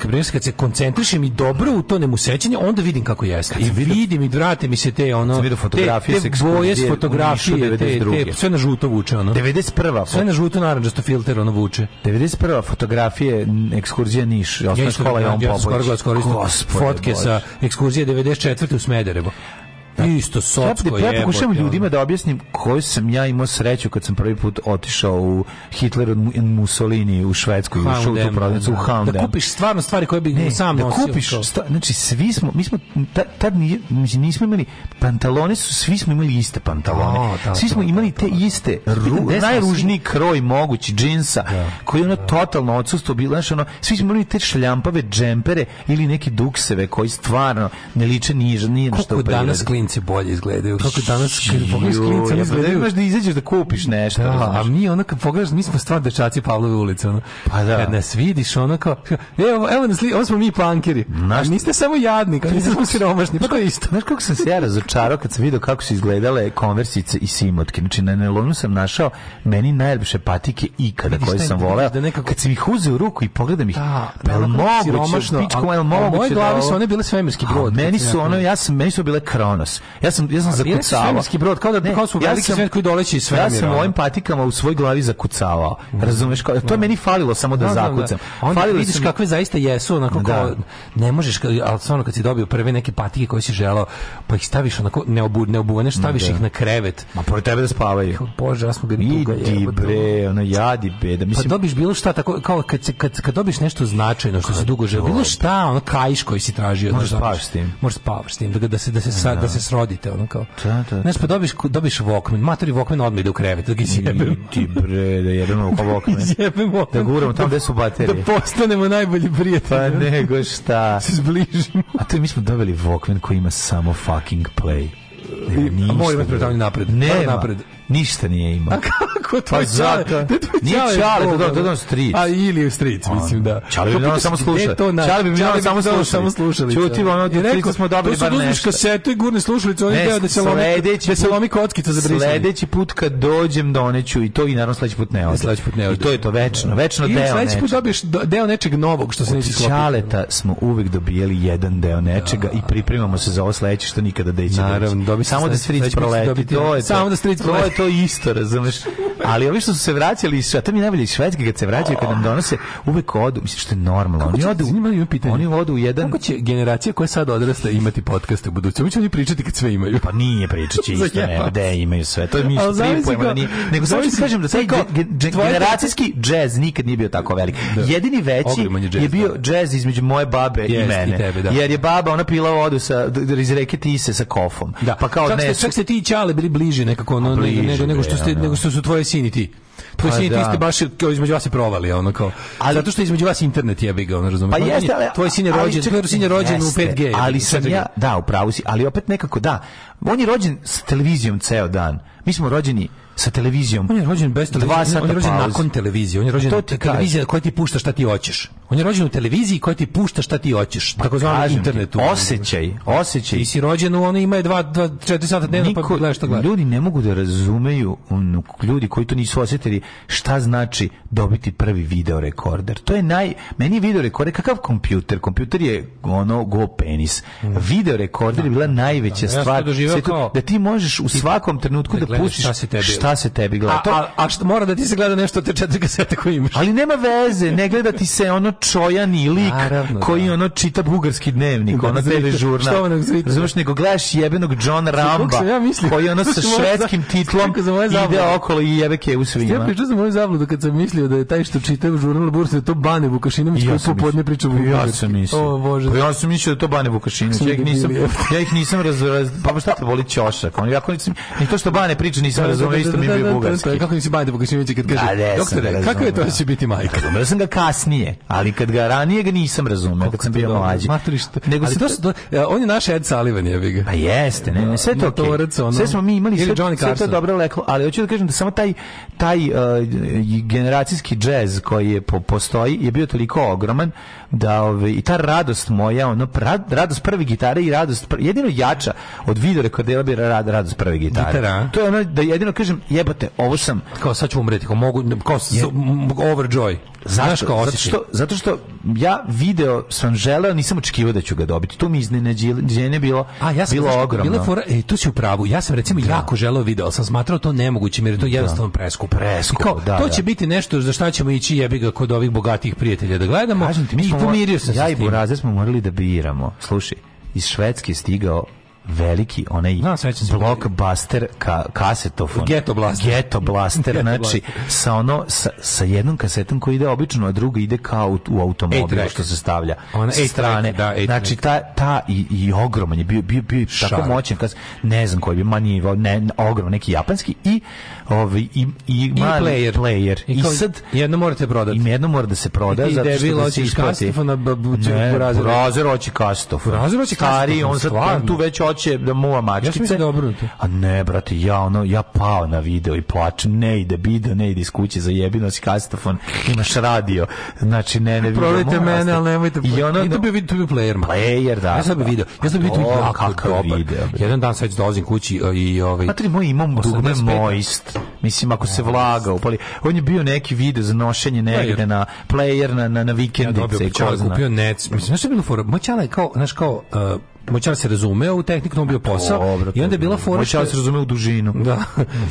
kad, kad se koncentrišem i dobro u to nemu sećanje onda vidim kako jeste i vidim i vratim mi se te ono te, fotografije te, te boje s fotografije te, te, sve na žuto vuče ono 91 sve na žuto narandžasto filter ono vuče 91 fotografije ekskurzija Niš osnovna škola Jovan Popović skoro skoro fotke sa ekskurzije 94 u Smederevo Da. Isto socko je. Ja pokušavam ljudima da objasnim koji sam ja imao sreću kad sam prvi put otišao u Hitler i Mussolini u Švedsku, u šutu prodavnicu, da. u Hamden. Da kupiš stvarno stvari koje bi ne, sam da nosio. Da kupiš, sta, znači svi smo, mi smo, tad nije, nismo imali, pantalone su, svi smo imali iste pantalone. O, da, svi smo da, imali te iste, ru, najružniji kroj mogući džinsa, da, koji je ono totalno odsustvo bilo, znači ono, svi smo imali te šljampave džempere ili neke dukseve koji stvarno ne liče nije, nije što u skrince bolje izgledaju. Kako danas pogledaš skrince, ja, izgledaju. Da, da izađeš da kupiš nešto. Da, a mi ona kad pogledaš, mi smo stvar dečaci Pavlove ulice. Ono. Pa da. Kad nas vidiš, ona kao, evo, evo nas, ovo smo mi pankeri. Naš... Niste samo jadni, kao niste samo siromašni, pa to je isto. Znaš kako sam se ja razočarao kad sam vidio kako su izgledale konversice i simotke. Znači, na nelonu sam našao meni najljepše patike ikada koje sam voleo. Da nekako... Kad sam ih uzeo u ruku i pogledam ih, da, pa, pa je moguće, pičko, je moguće. U mojoj da glavi su one bile svemirski brod. Meni su ono, ja sam, meni su bile Kronos. Ja sam ja sam zakucavao. Svemirski brod kao da ne, kao su veliki ja sam, svet koji doleće sve Ja sam mojim patikama u svoj glavi zakucavao. Mm. Razumeš kao to je mhm. meni falilo samo da, da, da, da. zakucam. Da. Onda falilo vidiš mi... kakve zaista jesu, onako da. kao ne možeš al stvarno kad si dobio prve neke patike koje si želeo, pa ih staviš onako ne obuvene staviš da. ih na krevet. Ma pored tebe da spavaju. Bože, ja smo bili tuga. Idi bre, ono jadi beda. Pa Mislim pa dobiš bilo šta tako kao kad se kad kad dobiš nešto značajno što se dugo želi, bilo šta, ono kaiš koji si tražio, možeš spavaš s tim. Možeš spavaš s tim da da se da se da, da se srodite, ono kao. Da, da, da. Znaš, pa dobiš, dobiš Walkman, materi Walkman odmah ide u krevet, da ga izjebem. Ti bre, da jebemo oko da da Walkman. izjebemo. Da guramo tamo gde su baterije. Da postanemo najbolji prijatelji. Pa nego šta. Se zbližimo. A to mi smo dobili Walkman koji ima samo fucking play. Ne, I, mora imati predavanje napred. Ne, napred. Ništa nije imao. A kako to pa je zato, da Nije Čale, to Don Street. A ili Street, mislim da. Čale bi pa nam samo slušao. Čale bi nam samo slušao. Samo slušali. Čuti, ono, Strica smo dobili bar nešto. To su dužiš kasetu i gurne slušalice, oni deo da se lomi, da se lomi kockica za brisanje. Sledeći put kad dođem doneću da i to i naravno sledeći put ne da Sledeći put ne I to je to večno, večno deo. I sledeći put dobiješ deo nečeg novog što se neće sklopiti. Čaleta smo uvek dobijeli jedan deo nečega i pripremamo se za ovo sledeće što nikada neće. Naravno, dobi samo da Stric proleti. samo da Stric proleti to isto, razumeš? Ali ovi što su se vraćali iz Švedske, mi najbolje iz Švedske kad se vraćaju, kad nam donose, uvek odu, mislim što je normalno. Oni odu, imaju pitanje. Oni odu u jedan. Kako će generacija koja sad odrasta imati podcaste u budućnosti? Hoće oni pričati kad sve imaju? Pa nije pričaće isto, ne, gde imaju sve. To je mi što tri pojma da nije. Nego samo ću kažem da taj generacijski džez nikad nije bio tako velik. Da. Jedini veći je bio džez da. između moje babe i mene. Da. Jer je baba ona pila vodu sa iz reke Tise sa kofom. Pa kao ne, čak se ti i Ćale bili bliži nekako ono nego, nego, što ste, nego što su tvoje sin i ti. Tvoj pa sin i ti da. ste baš kao između vas se provali, ono kao. Ali, zato što između vas internet jebi ga, on razumije. Pa jeste, ali, tvoj sin je rođen, tvoj sin je rođen u 5G. Ali sam ja, da, upravo si, ali opet nekako da. On je rođen s televizijom ceo dan. Mi smo rođeni sa televizijom. On je rođen bez televizije. Dva sata on je rođen pauze. nakon televizije. On je rođen to te televizija koja ti pušta šta ti hoćeš. On je rođen u televiziji koja ti pušta šta ti hoćeš. Pa, tako zvani internetu. Osećaj, osećaj. I si rođen u ono ima 2 2 4 sata dnevno pa gledaš šta gledaš. Ljudi ne mogu da razumeju on, ljudi koji to nisu osetili šta znači dobiti prvi video rekorder. To je naj meni video rekorder kakav kompjuter. Kompjuter je ono go penis. Mm. Video rekorder je bila da, da, najveća da, stvar. Ja to kao... da ti možeš u svakom trenutku da, da pustiš šta, se tebi, šta šta se tebi gleda? A, a, a šta, mora da ti se gleda nešto te četiri kasete koje imaš. Ali nema veze, ne gleda ti se ono čojani lik Naravno, koji da. ono čita bugarski dnevnik, da, ono da, tebe da, žurna. Što ono zrita? Razumeš, nego gledaš jebenog John Ramba, ja mislio, koji ono sa švedskim titlom ide okolo i jebe ke u svima. Ja pričao sam moju zabludu kad sam mislio da je taj što čita u žurnalu bursa, da to Bane Vukašinović ja koji popodne priča u pa Ja sam mislio. O, Bože. Pa ja sam mislio da to Bane Vukašinović. Ja ih nisam, ja ih nisam raz, Pa šta te voli ćošak? On, ja, ni to što Bane priča nisam razumio, isto Da, sam da, i bio da, bugarski. Kako nisi Bajde Vukašinović kad kaže, da, doktore, kako je to da će biti majka? Razumeo sam ga kasnije, ali kad ga ranije ga nisam razumeo, kad sam bio mlađi. Nego se to, e, on je naš Ed Sullivan, je ga. Pa jeste, ne, ne, sve to okej. Sve smo mi imali, sve to dobro leklo, ali hoću da kažem da samo taj taj e, generacijski džez koji je postoji je bio toliko ogroman da ove, i ta radost moja, ono, radost prve gitare i radost, jedino jača od video rekordera bi rad, radost prve gitare. Gitara. To je ono da jedino kažem, jebote, ovo sam... Kao, sad ću umreti, kao mogu, kao je... overjoy. Zašto? Znaš zato, što, zato što ja video sam želeo, nisam očekivao da ću ga dobiti. Tu mi iznenađenje bilo, A, ja sam, bilo znaš, ogromno. Bila fora, e, tu si u pravu. Ja sam recimo da. jako želeo video, sam smatrao to nemogućim jer je to da. jednostavno preskupo. Preskupo, kao, da, To da. će da. biti nešto za šta ćemo ići jebi ga kod ovih bogatih prijatelja da gledamo. Kažem ti, mi smo, I pomirio sam ja se Ja i Burazer smo morali da biramo. Slušaj, iz Švedske stigao veliki onaj no, blockbuster ka, kasetofon. Ghetto blaster. Ghetto blaster, znači sa ono, sa, sa jednom kasetom koji ide obično, a druga ide kao u, u automobilu što se stavlja. Ona, sa strane. Da, znači ta, ta i, i ogroman je bio, bio, bio bio tako moćan kas, ne znam koji bi, manji, ne, ogroman, neki japanski i ovaj, i, i, i mali player. player. I, kao, I sad jedno morate prodati. I jedno mora da se proda I zato što da se isplati. Kastofona, ne, Burazer hoće kastofon. Burazer hoće kastofon. Stari, on sad tu već hoće hoće da muva mačkice. Ja da dobro A ne, brate, ja ono, ja pao na video i plačem, ne ide bida, ne ide iz kuće za jebino si kastofon, imaš radio. Znači, ne, ne video. Provite mene, ali nemojte. I ono, I da- to bi video, to bi player, man. Player, da. Ja sam bi video. Ja sam bi pa video. Ja kakav video. Jedan dan sad dolazim kući e, i ovaj. Matri moj imam dugme moist. Mislim ako se vlaga upali. On je bio neki video za nošenje negde na player na na, na vikendice. Ja dobio, kupio net, Mislim, znaš što je bilo fora? čala je kao, znaš kao, uh, Moćar se razumeo u tehniku, bio pa posao. Dobro, I onda je bila fora što... Moćar se razumeo u dužinu. Da.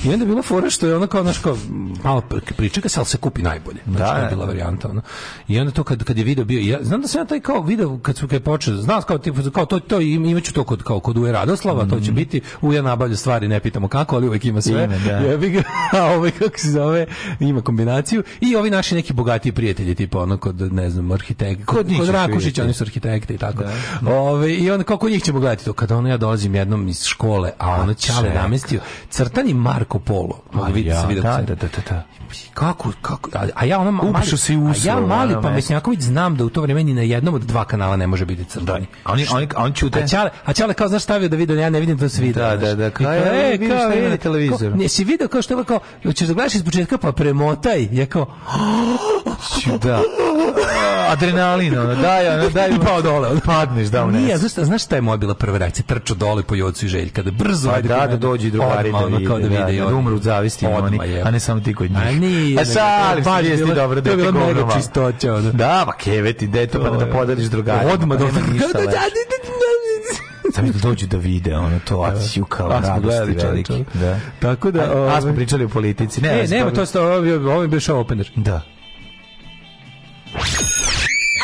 I onda je bila fora što je ono kao, znaš, kao, malo pričeka se, ali se kupi najbolje. Znači, da, je da. bila varijanta. Ono. I onda to kad, kad je video bio... Ja, znam da sam ja taj kao video, kad su kad je počeo, znao kao, tip, kao to, to imaću to kod, kao, kod Uje Radoslava, mm. to će mhm. biti, Uja e nabavlja stvari, ne pitamo kako, ali uvek ima sve. Ime, da. Jebi ga, a ovaj, kako se zove, ima kombinaciju. I ovi naši neki bogatiji prijatelji, tipa ono, kod, ne znam, arhitekt, kod, kod, kod Rakušića, oni su arhitekte i tako. Da, da. Ove, I onda kao koliko njih ćemo gledati to kada ono ja dolazim jednom iz škole, a ono ćale namestio crtani Marko Polo. vidi vidjeti se da, da, da, da, da. Kako, kako, a, a ja ono mali, se usro, a ja mali pametnjaković znam da u to vrijeme ni na jednom od dva kanala ne može biti crtani. Da. Oni, oni, on ćute. A ćale, a ćale kao znaš stavio da vidi, ja ne vidim to svi da, da, da, kao, e, e kao, e, na televizoru. Ne, si video kao što je kao, hoćeš da gledaš iz početka pa premotaj, je kao, da. Adrenalin, ono, daj, ono, daj. I pao dole, padneš, da, ne. Nije, znaš, znaš šta je moja bila prva reakcija? Trčao dole po Jocu i Željka da brzo pa ajde da, da dođe drugari da, da vide, da, vide, da, da, umru od zavisti oni, a ne samo ti kod njih. A nije, a e, sad, pa jesi dobro da te govorimo. čistoća. Ono. Da, ma keveti, deto pa da podeliš drugarima. Odmah do da Sam da dođu da vide ono to aciju da. kao radosti veliki. Da. Tako da... A, smo ovaj- pričali o politici. Ne, ne, nema, to je ovo je bio opener. Da.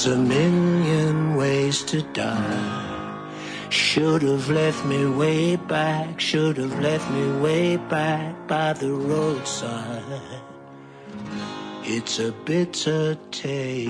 There's a million ways to die. Should have left me way back, should have left me way back by the roadside. It's a bitter taste.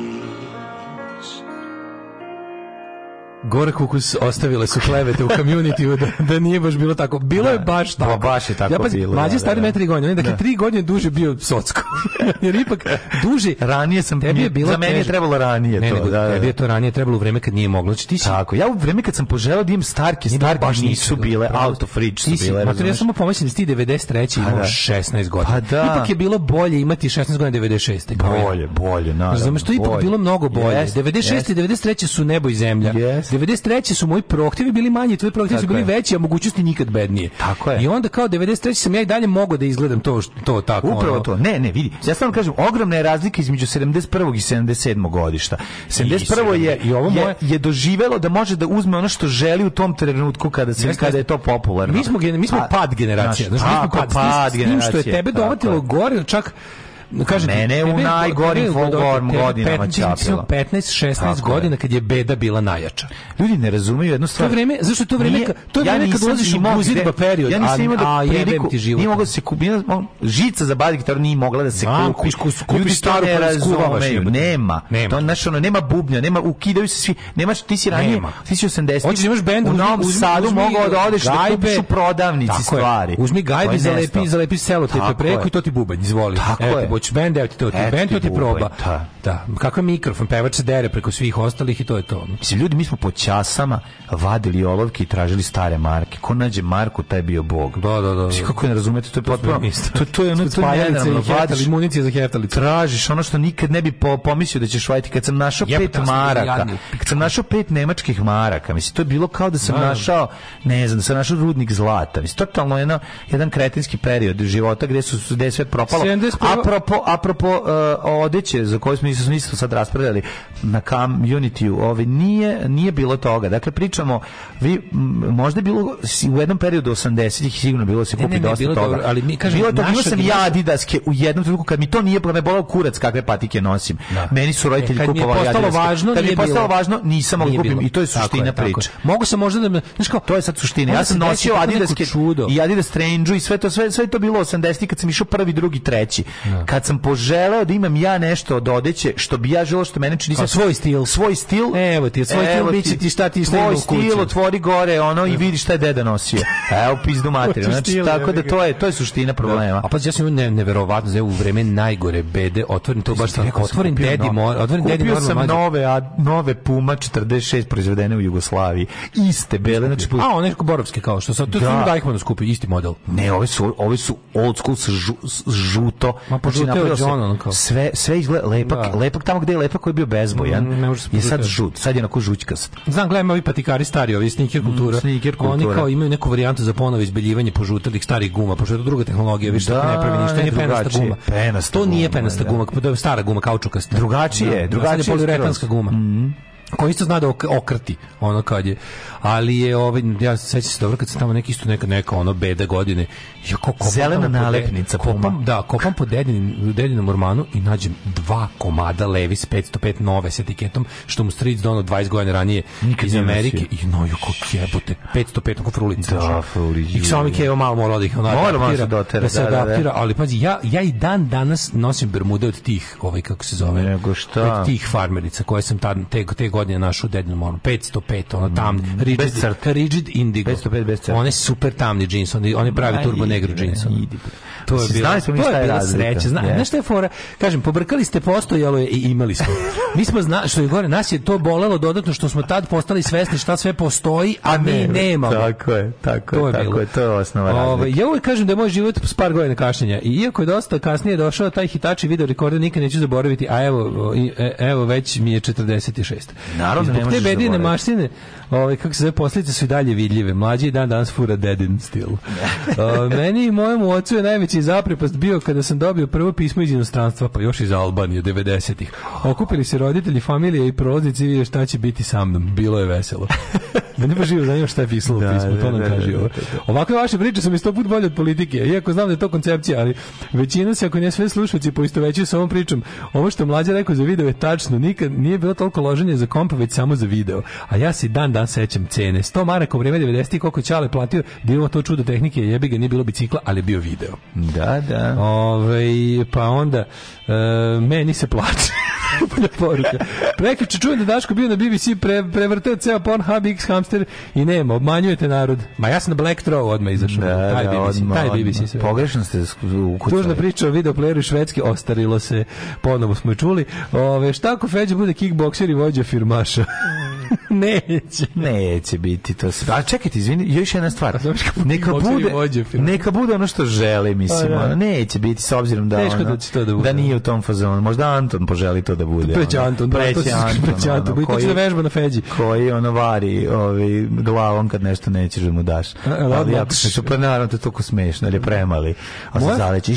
Gorak ukus ostavile su klevete u community da, da nije baš bilo tako. Bilo da, je baš tako. baš je tako ja, pa, bilo. Mlađi da, stari da, ne tri godine. On je, dakle, da. tri godine duže bio soc Jer ipak duže ranije sam tebi je bilo za mene je trebalo ranije ne, to. Nego, da, da, je to ranije trebalo u vreme kad nije moglo. Znači ti si Tako, ja u vreme kad sam poželeo da imam starke, starke baš nisu bile auto fridge su bile. Ma ja samo pomislim pa da ti 93 imao 16 godina. Pa da. Ipak je bilo bolje imati 16 godina 96. Bolje, bolje, na Zato što ipak bilo mnogo bolje. 96 i 93 su nebo i zemlja. 93 su moji prohtivi bili manji, tvoji prohtivi su bili veći, a mogućnosti nikad bednije. Tako je. I onda kao 93 sam ja i dalje mogao da izgledam to to tako. Upravo to. Ne, ne, vidi Ja samo kažem, ogromna je razlika između 71. i 77. godišta. 71. je, i ovo moje... je, je doživelo da može da uzme ono što želi u tom trenutku kada se kada je to popularno. Mi smo mi smo pad generacije Znaš, mi smo pad, pa pad, Što je tebe dovatilo gore, čak kaže mene je u najgorim form godinama čapila. 15 16 godina kad je beda bila najjača. Ljudi ne razumeju jednu stvar. To vreme, zašto to vreme, nije, to vreme ja kad ulaziš u muzidba pa period, ja nisam imao da priliku, nije mogla da se kupiti, žica za bas gitaru nije mogla da se kupi. Kupiš, kupiš staru pa razumeš. Nema. To naš ono nema bubnja, nema ukidaju se svi. Nemaš ti si ranije, ti si 80. Hoćeš da imaš bend u Novom Sadu mogao da odeš da kupiš u prodavnici stvari. Uzmi gajbe za lepi, za selo, te preko i to ti bubanj, izvoli. Tako je. Hoćeš bend, evo ti to, ti bend, to ti proba. Da. da. Kako mikrofon, pevač se dere preko svih ostalih i to je to. Mislim, ljudi, mi smo po časama vadili olovke i tražili stare marke. Ko nađe marku, taj je bio bog. Da, da, da. Mislim, znači, da. kako ne razumete, to je potpuno... To, to je ono, to je municije za heftalice. Tražiš ono što nikad ne bi pomislio da ćeš vaditi. Kad sam našao pet maraka, kad sam našao pet nemačkih maraka, mislim, to je bilo kao da sam da. našao, ne znam, da sam našao rudnik zlata. Mislim, totalno jedan jedan kretinski period života gde su gde sve propalo. A apropo, apropo uh, odeće za koje smo isto isto sad raspravljali na community ovaj nije nije bilo toga. Dakle pričamo vi možda je bilo u jednom periodu 80-ih sigurno bilo da se kupi ne, ne, dosta bilo toga, dobro, ali mi kažem bilo to bilo sam ja Adidaske u jednom trenutku kad mi to nije pa me bolao kurac kakve patike nosim. Da. Meni su e, roditelji e, kupovali Adidaske. mi je postalo važno, kad mi je postalo važno, nisam mogu kupiti. i to je suština priče. Mogu sam možda da me, znači kao to je sad suština. Ja sam nosio Adidaske i Adidas Strange i sve to sve sve to bilo 80-ih kad sam išao prvi, drugi, treći. Da. Kad kad sam poželeo da imam ja nešto od odeće što bi ja želeo što mene čini pa sa svoj stil svoj stil evo ti svoj stil biće ti šta ti svoj stil otvori gore ono i vidi šta je deda nosio evo pizdu materiju znači tako da to je to je suština problema da. a pa ja sam ne, neverovatno za u vreme najgore bede otvorim to baš tako otvorim dedi moj otvoren dedi kupio sam nove a nove Puma 46 proizvedene u Jugoslaviji iste bele znači a one borovske kao što sa tu da. Dajkmanu skupi isti model ne ove su ove su old school žuto pa znači, napravio se ono, sve, sve izgleda lepak, da. lepak tamo gde je lepak koji je bio bezbojan. Mm, ne I sad žut, sad je onako žućkast. Znam, gledam ovi patikari stari, ovi sneaker mm, kultura. Mm, sneaker kultura. Oni kao imaju neku varijantu za ponovo izbeljivanje požutelih starih guma, pošto je to druga tehnologija, više da, ne pravi ništa, ne, nije penasta guma. Penasta to nije penasta da. guma, pa to je stara guma, kaučukasta. Drugačije, drugačije. Da, da, sad je poliuretanska guma. Mhm koji isto zna da ok, okrti ono kad je ali je ovaj ja se sećam se dobro kad se tamo neki isto neka neka ono beda godine ja kako zelena nalepnica kopam da kopam po dedinim dedinom mormanu i nađem dva komada Levis 505 nove sa etiketom što mu stric dono 20 godina ranije Nikad iz Amerike i no ju kako jebote 505 kako frulica da znači. frulica i samo da. je malo malo da ih ona adaptira da, dotera, da se adaptira da, da, da. ali pazi ja ja i dan danas nosim bermude od tih ovaj kako se zove nego šta od tih farmerica koje sam tad te te godina našu dedinu moru. 505, ona tam, mm, rigid, bez crta. rigid indigo. 505 bez crta. One super tamni džins, oni oni pravi turbo negru džins. To je bilo. Znali smo mi šta je, je bila sreća. Zna, yeah. je fora? Kažem, pobrkali ste, postojalo je i imali smo. Mi smo znali, što je gore, nas je to bolelo dodatno što smo tad postali svesni šta sve postoji, a, a pa mi ne, nemamo. Tako je, tako to je, tako bilo. je, to je osnova Ove, ovaj, Ja uvijek kažem da je moj život s par godina kašnjenja. I iako je dosta kasnije došao taj hitači video rekorder, nikad neću zaboraviti, a evo, e, evo već mi je 46. Naravno, Zbog te bedine maštine, Ovaj kako se zove, posljedice su i dalje vidljive. Mlađi i dan danas fura dedin stil. meni i mojemu ocu je najveći zaprepast bio kada sam dobio prvo pismo iz inostranstva, pa još iz Albanije 90-ih. Okupili se roditelji, familije i prolaznici i vidjeli šta će biti sa mnom. Bilo je veselo. Mene da baš živo zanima da šta je pisalo da, u pismu, to da, nam kaže ovo. Ovakve vaše priče su mi sto put bolje od politike, iako znam da je to koncepcija, ali većina se, ako ne sve slušalci, poistovećuju sa ovom pričom. Ovo što mlađa rekao za video je tačno, nikad nije bilo toliko loženje za kompa, već samo za video. A ja se dan dan sećam cene. 100 maraka u vreme 90 koliko Ćale platio, da imamo to čudo tehnike, jebi ga, nije bilo bicikla, ali bio video. Da, da. Ove, ovaj, pa onda, E, meni se plače. poruka. Prekriče, čujem da Daško bio na BBC, pre, prevrteo ceo Pornhub X hamster i nema, obmanjujete narod. Ma ja sam na Black Throw odmah izašao. Da, taj da, BBC, odmah, taj BBC odmah. Pogrešno ste ukucali. Tužna priča o videoplayeru švedski, ostarilo se, ponovo smo je čuli. Ove, šta ako Feđa bude kickbokser i vođa firmaša? neće. Neće biti to sve. Ali čekajte, izvini, još jedna stvar. Pa neka bude, neka bude ono što želi, pa mislim. Da. Neće biti, s obzirom da, da ono, da, da, da nije u tom fazonu. Možda Anton poželi to da bude. Preći Anton, da, preći Anton, preći Anton, ono, koji, da vežba na feđi. Koji ono vari ovaj, glavom kad nešto nećeš da mu daš. A, ali ja se pa naravno to je toliko smešno, ali je premali. A se zaleći,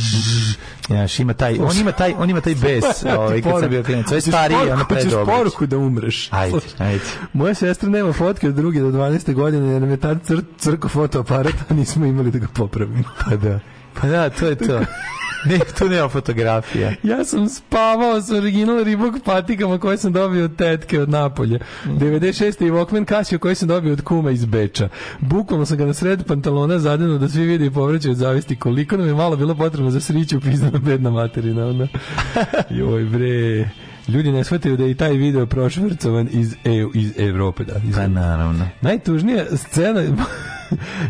znaš, ima taj, on ima taj, on ima taj bes, ovaj, kad sam bio klinac. Sve stariji, ono predobroć. Hoćeš poruku da umreš. Ajde, ajde. Moja sestra nema fotke od druge do 12. godine, jer nam je tad crko fotoaparat, a nismo imali da ga popravimo. Pa da. Pa da, to je to ne, tu nema fotografija. ja sam spavao s original ribog patikama koje sam dobio od tetke od Napolje. 96. i Walkman Casio koje sam dobio od kuma iz Beča. Bukvalno sam ga na sred pantalona zadenuo da svi vide i povraćaju od zavisti koliko nam je malo bilo potrebno za sriću pizdana bedna materina. Joj bre. Ljudi ne shvataju da je i taj video prošvrcovan iz, e, iz Evrope. Da, iz pa naravno. Najtužnija scena...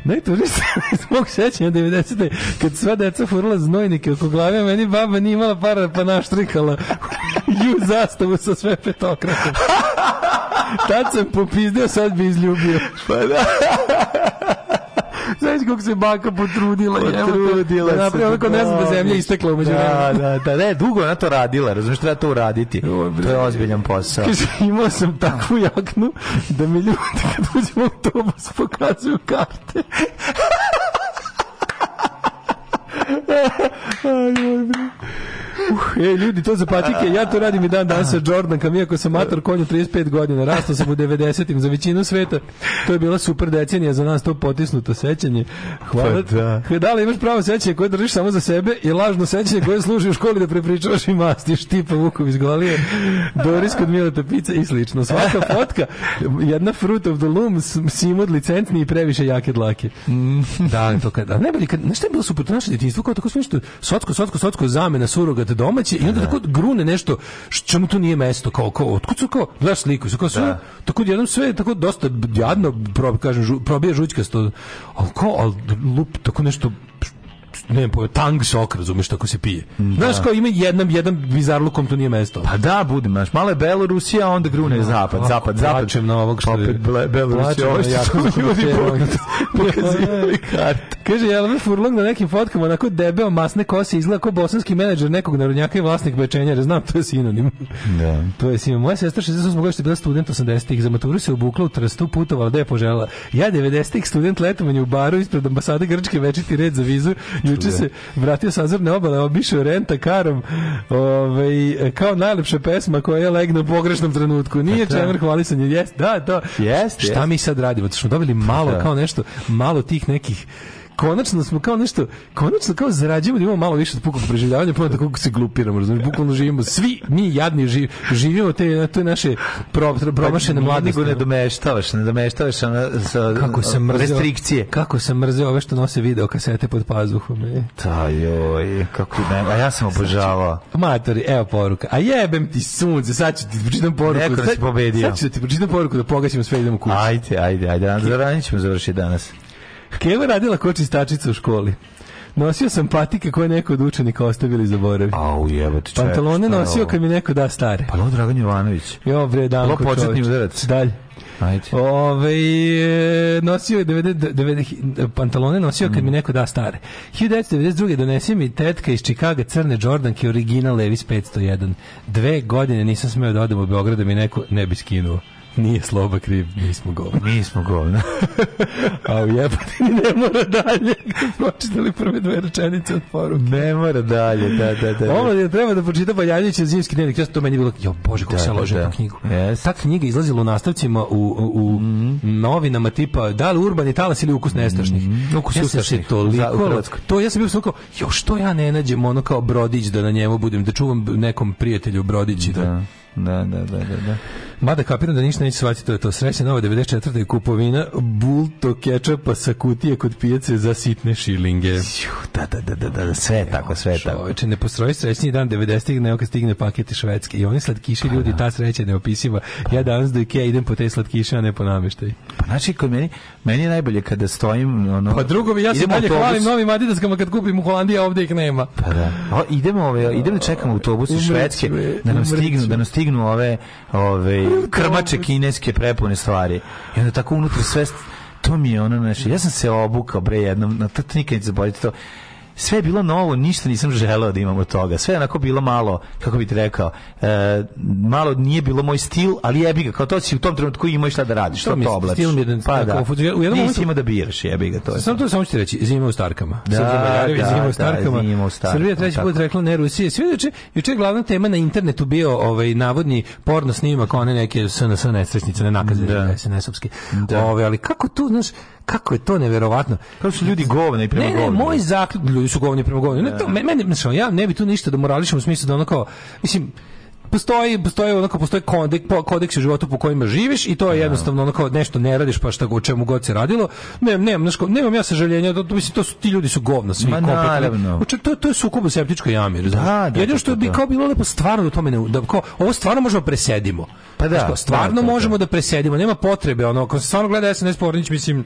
Najtužnija scena iz mog sećanja 90. kad sva deca furla znojnike oko glave, meni baba nije imala para pa naštrikala ju zastavu sa sve petokratom. Tad sam popizdeo, sad bi izljubio. Pa da. Znaš kako se banka potrudila. Potrudila da se. Napravo, onako ne znam da zemlja istekla umeđu Da, da, da, ne, dugo ona to radila, razumiješ, treba to uraditi. To je ozbiljan posao. Kaže, imao sam takvu jaknu da mi ljudi kad uđemo u autobus pokazuju karte. Aj, Uh, ej, ljudi, to za patike, ja to radim i dan danas sa Jordankama, iako sam mator konju 35 godina, rastao sam u 90-im, za većinu sveta, to je bila super decenija, za nas to potisnuto sećanje. Hvala. Pa, da. da li imaš pravo sećanje koje držiš samo za sebe i lažno sećanje koje služi u školi da prepričavaš i mastiš, tipa Vukov iz Glalije, Doris kod Mileta Pica i slično. Svaka fotka, jedna fruit of the loom, simod licentni i previše jake dlake. Mm. da, to kada, Ne, najbolje, kad, znaš šta je bilo super, to naše djetinjstvo, kao tako smiješ, socko, socko, socko, zamena suroga obogat domaće i onda da. tako grune nešto čemu tu nije mesto kao kao otkud su kao gledaš sliku su kao sve da. tako jednom sve tako dosta jadno prob, kažem žu, probije žućkasto al kao al lup tako nešto ne po tang sok, razumeš tako se pije. Da. Znaš kao ima jedan jedan bizarlukom to nije mesto. Pa da, bude, znaš, malo je Belorusija, onda grune no, da, zapad, pa, zapad, zapad. Plačem na ovog što pa je... ble, Belorusija, ovo što su ljudi pokazivali karte. Kaže Jelena Furlong na nekim fotkama onako debeo masne kose izgleda kao bosanski menadžer nekog narodnjaka i vlasnik bečenja, jer znam to je sinonim. Da. to je sinonim. Moja sestra 68 godište bila student 80-ih, za maturu se obukla u Trstu, putovala gde da je požela. Ja 90-ih student letovanje u baru ispred ambasade Grčke večiti red za vizu Juče da. se vratio sa Azorne obale, obišao renta karom, ovaj, kao najlepša pesma koja je legna u pogrešnom trenutku. Pa Nije da. čemer hvalisanje, jes, da, to. Jest, Šta jest. mi sad radimo? Što smo dobili malo, da. kao nešto, malo tih nekih konačno smo kao nešto, konačno kao zarađujemo da imamo malo više od pukog preživljavanja, pa onda kako se glupiramo, razumiješ, bukvalno živimo, svi mi jadni živ, živimo te, to je naše pro, promašene pa, mladosti. Nego ne domeštavaš, ne domeštavaš sa kako se mrzeo, restrikcije. Kako se mrzio ove što nose video kasete pod pazuhom. Je. Ta joj, kako ne, a ja sam obožavao. Matori, evo poruka. A jebem ti sunce, sad ću ti pročitam poruku. Neko da si pobedio. Sad ću ti pročitam poruku da pogaćemo sve idemo kući. Ajde, ajde, ajde, ajde, ćemo završiti danas. Keva radila ko čistačica u školi. Nosio sam patike koje neko od učenika ostavili zaboravi. Au, jebote, čekaj. Pantalone nosio kad mi neko da stare. Pa, Dragan Jovanović. Jo, bre, dan. Lo početni udarac. Dalje. Ajde. Ove, e, nosio je 90, 90, pantalone nosio kad mi mm. neko da stare. 1992. donesio mi tetka iz Čikaga crne Jordanke original Levis 501. Dve godine nisam smeo da odem u Beograd da mi neko ne bi skinuo. Nije sloba kriv, mi smo govna. Mi smo govna. A u jebati ne mora dalje. Pročitali prve dve rečenice od poruke. Ne mora dalje, da, da, da. Ono je treba da pročita iz zimski dnevnik. Ja to meni bilo, jo bože, kako da, se da, ložem da, tu knjigu. Yes. Ta knjiga izlazila u nastavcima u, u, u mm -hmm. novinama tipa da li Urban i talas ili ukus nestašnih. Mm -hmm. Ukus ja nestašnih. Toliko, to ja sam bio sam kao, jo što ja ne nađem ono kao brodić da na njemu budem, da čuvam nekom prijatelju brodići da, da, da, da. da. da. Mada kapiram da ništa neće shvatiti, to je to. Sreće nova 94. kupovina bulto kečapa sa kutije kod pijace za sitne šilinge. Da, da, da, da, da, sve je tako, sve je tako. Oveče, ne postroji srećni dan 90. nego kad stigne paket iz Švedske. I oni slatkiši pa, ljudi, ta sreća ne neopisiva. Ja danas do Ikea idem po te slatkiše, a ne po namještaj. Pa znači, kod meni, meni je najbolje kada stojim... Ono, pa drugo, ja se dalje hvalim novim adidaskama kad kupim u Holandiji, a ovdje ih nema. Pa da. O, idemo, ove, idemo čekamo autobus iz Švedske, da nam stignu, da nam stignu ove, ove krmače kineske prepune stvari. I onda tako unutra sve to mi je ono, znači, ja sam se obukao, bre, jednom, na to, to nikad ne zaboravite to, sve je bilo novo, ništa nisam želeo da imam od toga. Sve je onako bilo malo, kako bi ti rekao, e, malo nije bilo moj stil, ali jebi ga, kao to si u tom trenutku imao i šta da radiš, što to, to oblačiš. Stil mi je da- pa, da. U jednom momentu... imao da biraš, jebi ga, to je. Sam to samo ću ti reći, zima u Starkama. Da, Sad da, zima u da, Starkama. Da, zima u Starkama. Srbija treći put rekla ne Rusije. Sve juče, juče glavna tema na internetu bio ovaj navodni porno snimak one neke SNS nesrećnice, ne nakaze, da. SNS-ovski. Da. Ove, ali kako tu, znaš, kako je to neverovatno. Kako su ljudi govna i prema ne, ne, govna. moj zaključak, ljudi su govni prema govni. Ne, da. to, meni, mislim, ja ne bi tu ništa da morališem u smislu da ono kao, mislim, postoji postoji onako postoji kodek, kodeks u životu po kojima živiš i to je da. jednostavno onako nešto ne radiš pa šta go, čemu god se radilo ne ne neško, nemam ja sažaljenja da mislim to su ti ljudi su govna svi kompletno to to je sukob u septičkoj jami da, da, jedino da, što bi kao bilo lepo stvarno da tome ne, da kao, ovo stvarno možemo presedimo pa da, Znaš, kao, stvarno da, da, možemo da presedimo nema potrebe ono ako se stvarno gleda SNS Pornić mislim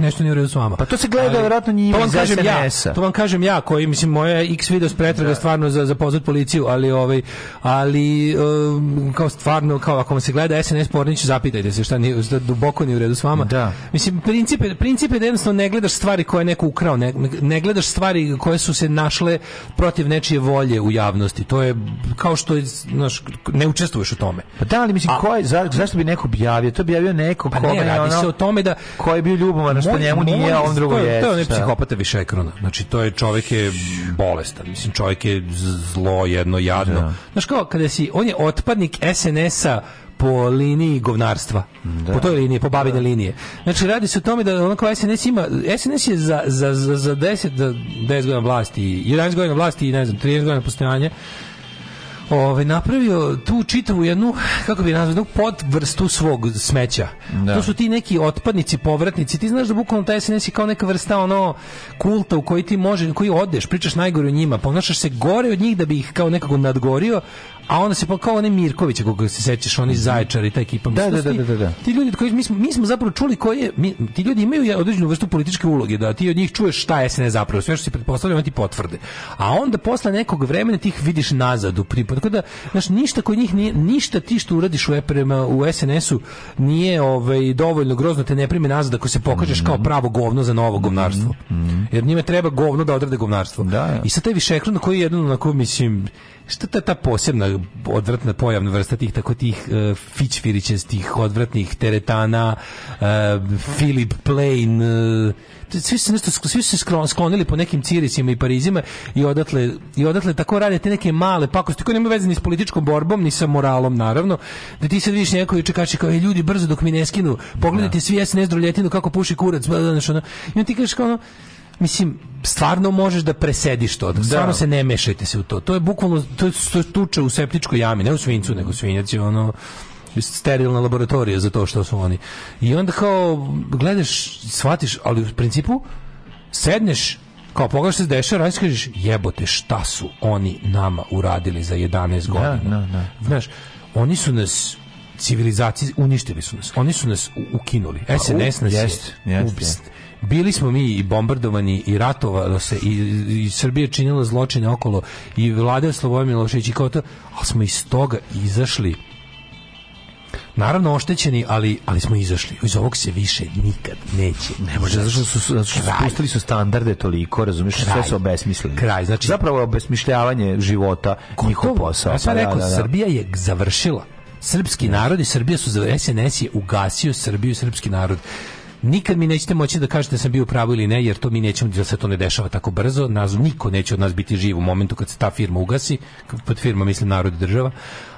nešto nije u redu s vama. Pa to se gleda vjerojatno njima to vam kažem ja, to vam kažem ja koji mislim moja X video pretraga da. stvarno za za pozvat policiju, ali ovaj ali um, kao stvarno kao ako vam se gleda SNS Pornić zapitajte se šta nije duboko nije u redu s vama. Da. Mislim principe principe da jednostavno ne gledaš stvari koje neko ukrao, ne, ne gledaš stvari koje su se našle protiv nečije volje u javnosti. To je kao što znaš, ne učestvuješ u tome. Pa da, ali mislim, A, ko je, za, zašto bi neko objavio? To bi javio neko pa ne, radi ono, se o tome da... Ko je bio ljubomoran, isto njemu nije, on drugo je. To je onaj da. psihopata više ekrona. Znači, to je čovjek je bolestan. Mislim, čovjek je zlo, jedno, jadno. Da. Znaš kao, kada si, on je otpadnik SNS-a po liniji govnarstva. Da. Po toj liniji, po babine da. linije. Znači, radi se o tome da onako SNS ima, SNS je za, za, za, za 10, 10 godina vlasti, 11 godina vlasti i ne znam, 13 godina postojanja, ovaj, napravio tu čitavu jednu, kako bi nazvao, jednu potvrstu svog smeća. Da. To su ti neki otpadnici, povratnici. Ti znaš da bukvalno taj SNS je kao neka vrsta ono kulta u koji ti može, koji odeš, pričaš najgore o njima, pa ponašaš se gore od njih da bi ih kao nekako nadgorio, A onda se pa kao onaj Mirković, koga se sećaš, oni mhm. Zaječar i ta ekipa. Da, da, da, da, da, Ti ljudi koji mi smo, mi smo zapravo čuli je, mi, ti ljudi imaju određenu vrstu političke uloge, da ti od njih čuješ šta je SNS e zapravo, sve što se pretpostavlja oni ti potvrde. A onda posle nekog vremena tih vidiš nazad u pripad. Tako da, znaš, ništa kod njih nije, ništa ti što uradiš u EPRM u SNS-u nije ovaj dovoljno grozno te ne prime nazad ako se pokažeš mm -hmm. kao mhm. pravo govno za novo govnarstvo. Mm -hmm. Jer njima treba govno da odrade govnarstvo. Da, ja. I sad taj višeklon koji je jedno na mislim šta ta, ta posebna odvratna pojavna vrsta tih tako tih uh, fićfirićestih odvratnih teretana uh, Philip Plain uh, e, svi su nešto svi su se sklonili po nekim Cirisima i Parizima i odatle i odatle tako rade te neke male pakosti koje nema veze ni s političkom borbom ni sa moralom naravno da ti se vidiš neko i čekači kao e, ljudi brzo dok mi ne skinu pogledajte da. svi SNS droljetinu kako puši kurac bla, bla, bla, bla, bla, bla, mislim, stvarno možeš da presediš to, da, da stvarno se ne mešajte se u to. To je bukvalno, to je tuča u septičkoj jami, ne u svincu, nego svinjac je ono sterilna laboratorija za to što su oni. I onda kao gledaš, shvatiš, ali u principu sedneš, kao pogledaš se dešava, radiš, kažeš, jebote, šta su oni nama uradili za 11 da, godina. Da, da. Znaš, oni su nas civilizaciji uništili su nas. Oni su nas ukinuli. SNS pa nas jest, je. Jest, bili smo mi i bombardovani i ratovalo se i, i Srbija činila zločine okolo i vlade Slobodan Milošević i kao to, ali smo iz toga izašli naravno oštećeni, ali ali smo izašli. Iz ovog se više nikad neće. Ne može zato što su su spustili su standarde toliko, razumiješ, sve su obesmislili. Kraj, znači zapravo obesmišljavanje života, njihov posao. Ja sam pa da, rekao, da, da, da. Srbija je završila. Srpski narod i Srbija su SNS je ugasio Srbiju i srpski narod nikad mi nećete moći da kažete da sam bio pravo ili ne, jer to mi nećemo da se to ne dešava tako brzo. Nas, niko neće od nas biti živ u momentu kad se ta firma ugasi, pod firma mislim narod i država,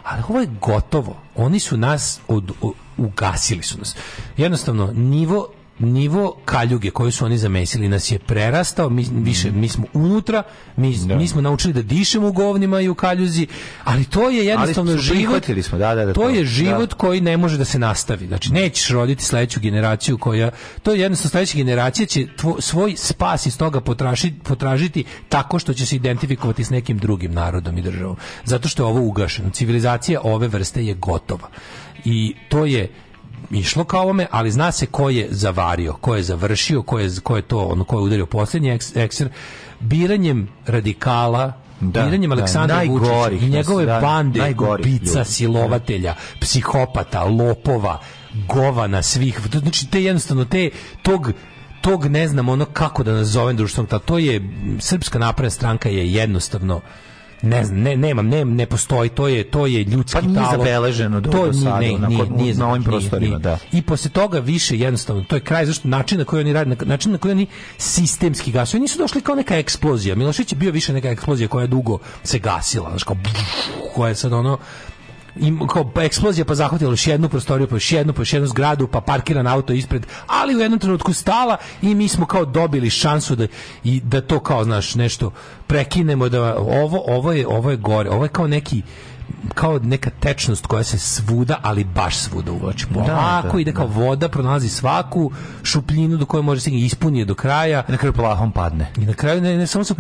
ali ovo je gotovo. Oni su nas od, ugasili su nas. Jednostavno, nivo nivo kaljuge koju su oni zamesili nas je prerastao, mi, mhm. više, mi smo unutra, mi, da. mi smo naučili da dišemo u govnima i u kaljuzi, ali to je jednostavno život, smo, da, da, da, to je da. život koji ne može da se nastavi, znači nećeš roditi sledeću generaciju koja, to je jednostavno sledeća generacija će tvo, svoj spas iz toga potražiti, potražiti tako što će se identifikovati s nekim drugim narodom i državom, zato što je ovo ugašeno, civilizacija ove vrste je gotova i to je išlo ka ovome, ali zna se ko je zavario, ko je završio, ko je, ko je to, ono, ko je udario posljednji ekser, biranjem radikala, da, biranjem da, Aleksandra Vučića i njegove da, bande ubica, da. silovatelja, psihopata, lopova, govana svih, znači te jednostavno, te tog tog ne znam ono kako da nazovem društvom, ta, to je srpska napredna stranka je jednostavno Ne znam, ne, nemam, ne, ne postoji, to je, to je ljudski pa nije talog. zabeleženo do, to, do sada, nije, na, nije, nije, na ovim prostorima, da. I posle toga više jednostavno, to je kraj, zašto način na koji oni rade, način na koji oni sistemski gasu, oni nisu došli kao neka eksplozija, Milošić je bio više neka eksplozija koja je dugo se gasila, znači kao, koja je sad ono, im, kao eksplozija pa zahvatila još jednu prostoriju, pa još jednu, pa još jednu zgradu, pa parkiran auto ispred, ali u jednom trenutku stala i mi smo kao dobili šansu da i da to kao znaš nešto prekinemo da ovo ovo je ovo je gore, ovo je kao neki kao neka tečnost koja se svuda, ali baš svuda uvlači. Da, Polako da, ide da. kao voda, pronalazi svaku šupljinu do koje može da se ispuni do kraja. I Na kraju polahom padne. I na kraju, ne, ne samo se...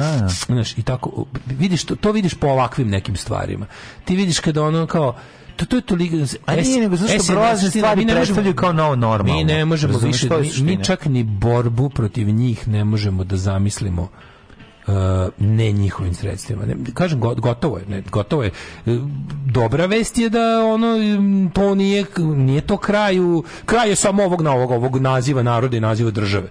Znaš, i tako, vidiš, to, to vidiš po ovakvim nekim stvarima. Ti vidiš kada ono kao, to to je toliko a nije nego znači što grozne stvari ne predstavljaju kao novo normalno mi ne možemo više mi, mi čak ni borbu protiv njih ne možemo da zamislimo Uh, ne njihovim sredstvima. Ne, kažem, gotovo je. Ne, gotovo je. E, dobra vest je da ono, to nije, nije to kraju, kraj je samo ovog na ovog, ovog naziva naroda i naziva države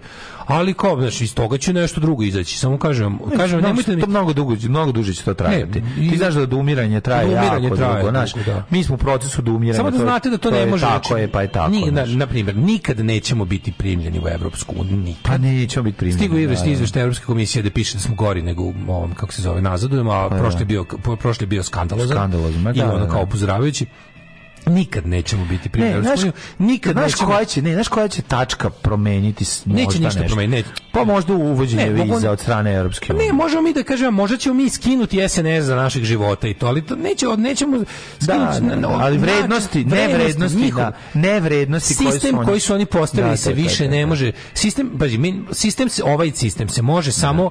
Ali kao, znaš, iz toga će nešto drugo izaći. Samo kažem, kažem, ne, nemojte mi... To mnogo, dugo, mnogo duže će to trajati. Ti znaš da do umiranja traje da umiranje jako traje, dugo, znaš. Da. Mi smo u procesu do da umiranja. Samo da znate da to, to ne može. Tako znači, je, pa je tako. Ni, na, na primjer, nikad nećemo biti primljeni u Evropsku uniju. Pa nećemo biti primljeni. Stigo je da, da. izvešte Evropske komisije da piše da smo gori nego ovom, kako se zove, nazadujemo, a pa prošli bio, prošli bio skandalozan. Skandalozan, da, I ono kao upozoravajući nikad nećemo biti primjer ne, nikad naš nećemo... koja će, ne, znaš koja će tačka promeniti neće možda ništa nešto. promeniti pa možda uvođenje ne, viza od strane Europske pa unije ne, možemo mi da kažemo, možda ćemo mi skinuti SNS za naših života i to, ali to neće, nećemo skinuti, da, ne, da, da. ali znači, vrednosti, ne vrednosti, da, ne vrednosti koji su oni, Sistem koji su oni postavili da, se više ne može, sistem, paži, mi, sistem ovaj sistem se može da. samo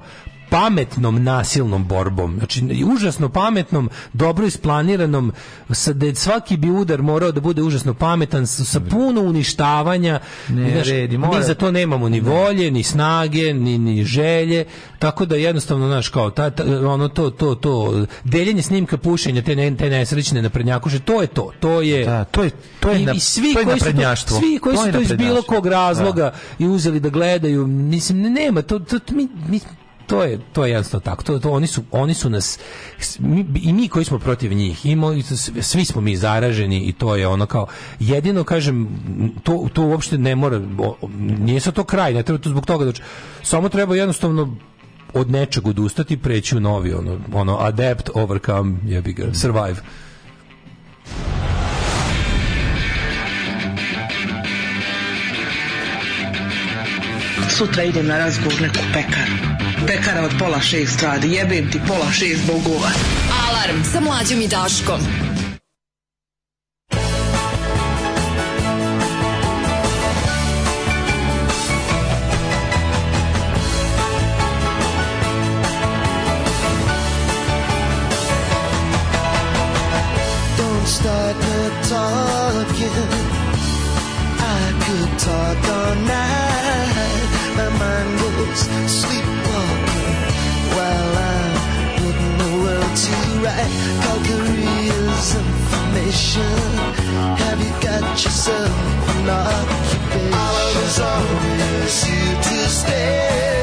pametnom nasilnom borbom. Znači, užasno pametnom, dobro isplaniranom, sa, da svaki bi udar morao da bude užasno pametan, sa, puno uništavanja. Ne, znaš, redi, mora... Mi za da to nemamo ni volje, ni snage, ni, ni želje, tako da jednostavno, znaš, kao, ta, ta, ono, to, to, to, deljenje snimka pušenja, te, ne, te nesrećne naprednjakuše, to je to, to je... Da, to je, to je, na, i, svi to je koji su svi koji to su to iz bilo kog razloga da. i uzeli da gledaju, mislim, nema, to, to, mi, mi to je to je jednostavno tako. To, to oni su oni su nas mi, i mi koji smo protiv njih. I mo, svi smo mi zaraženi i to je ono kao jedino kažem to to uopšte ne mora nije sa to kraj, ne treba to zbog toga doći. Znači, samo treba jednostavno od nečeg odustati preći u novi ono ono adapt overcome jebi ga survive Sutra idem na razgovor neku pekaru. Pekara od pola šest radi, jebem ti pola šest bogova. Alarm sa mlađom i Daškom. start the talking. I could talk all night. right called the Reels Information. Have you got yourself an occupation? All of us are here to stay.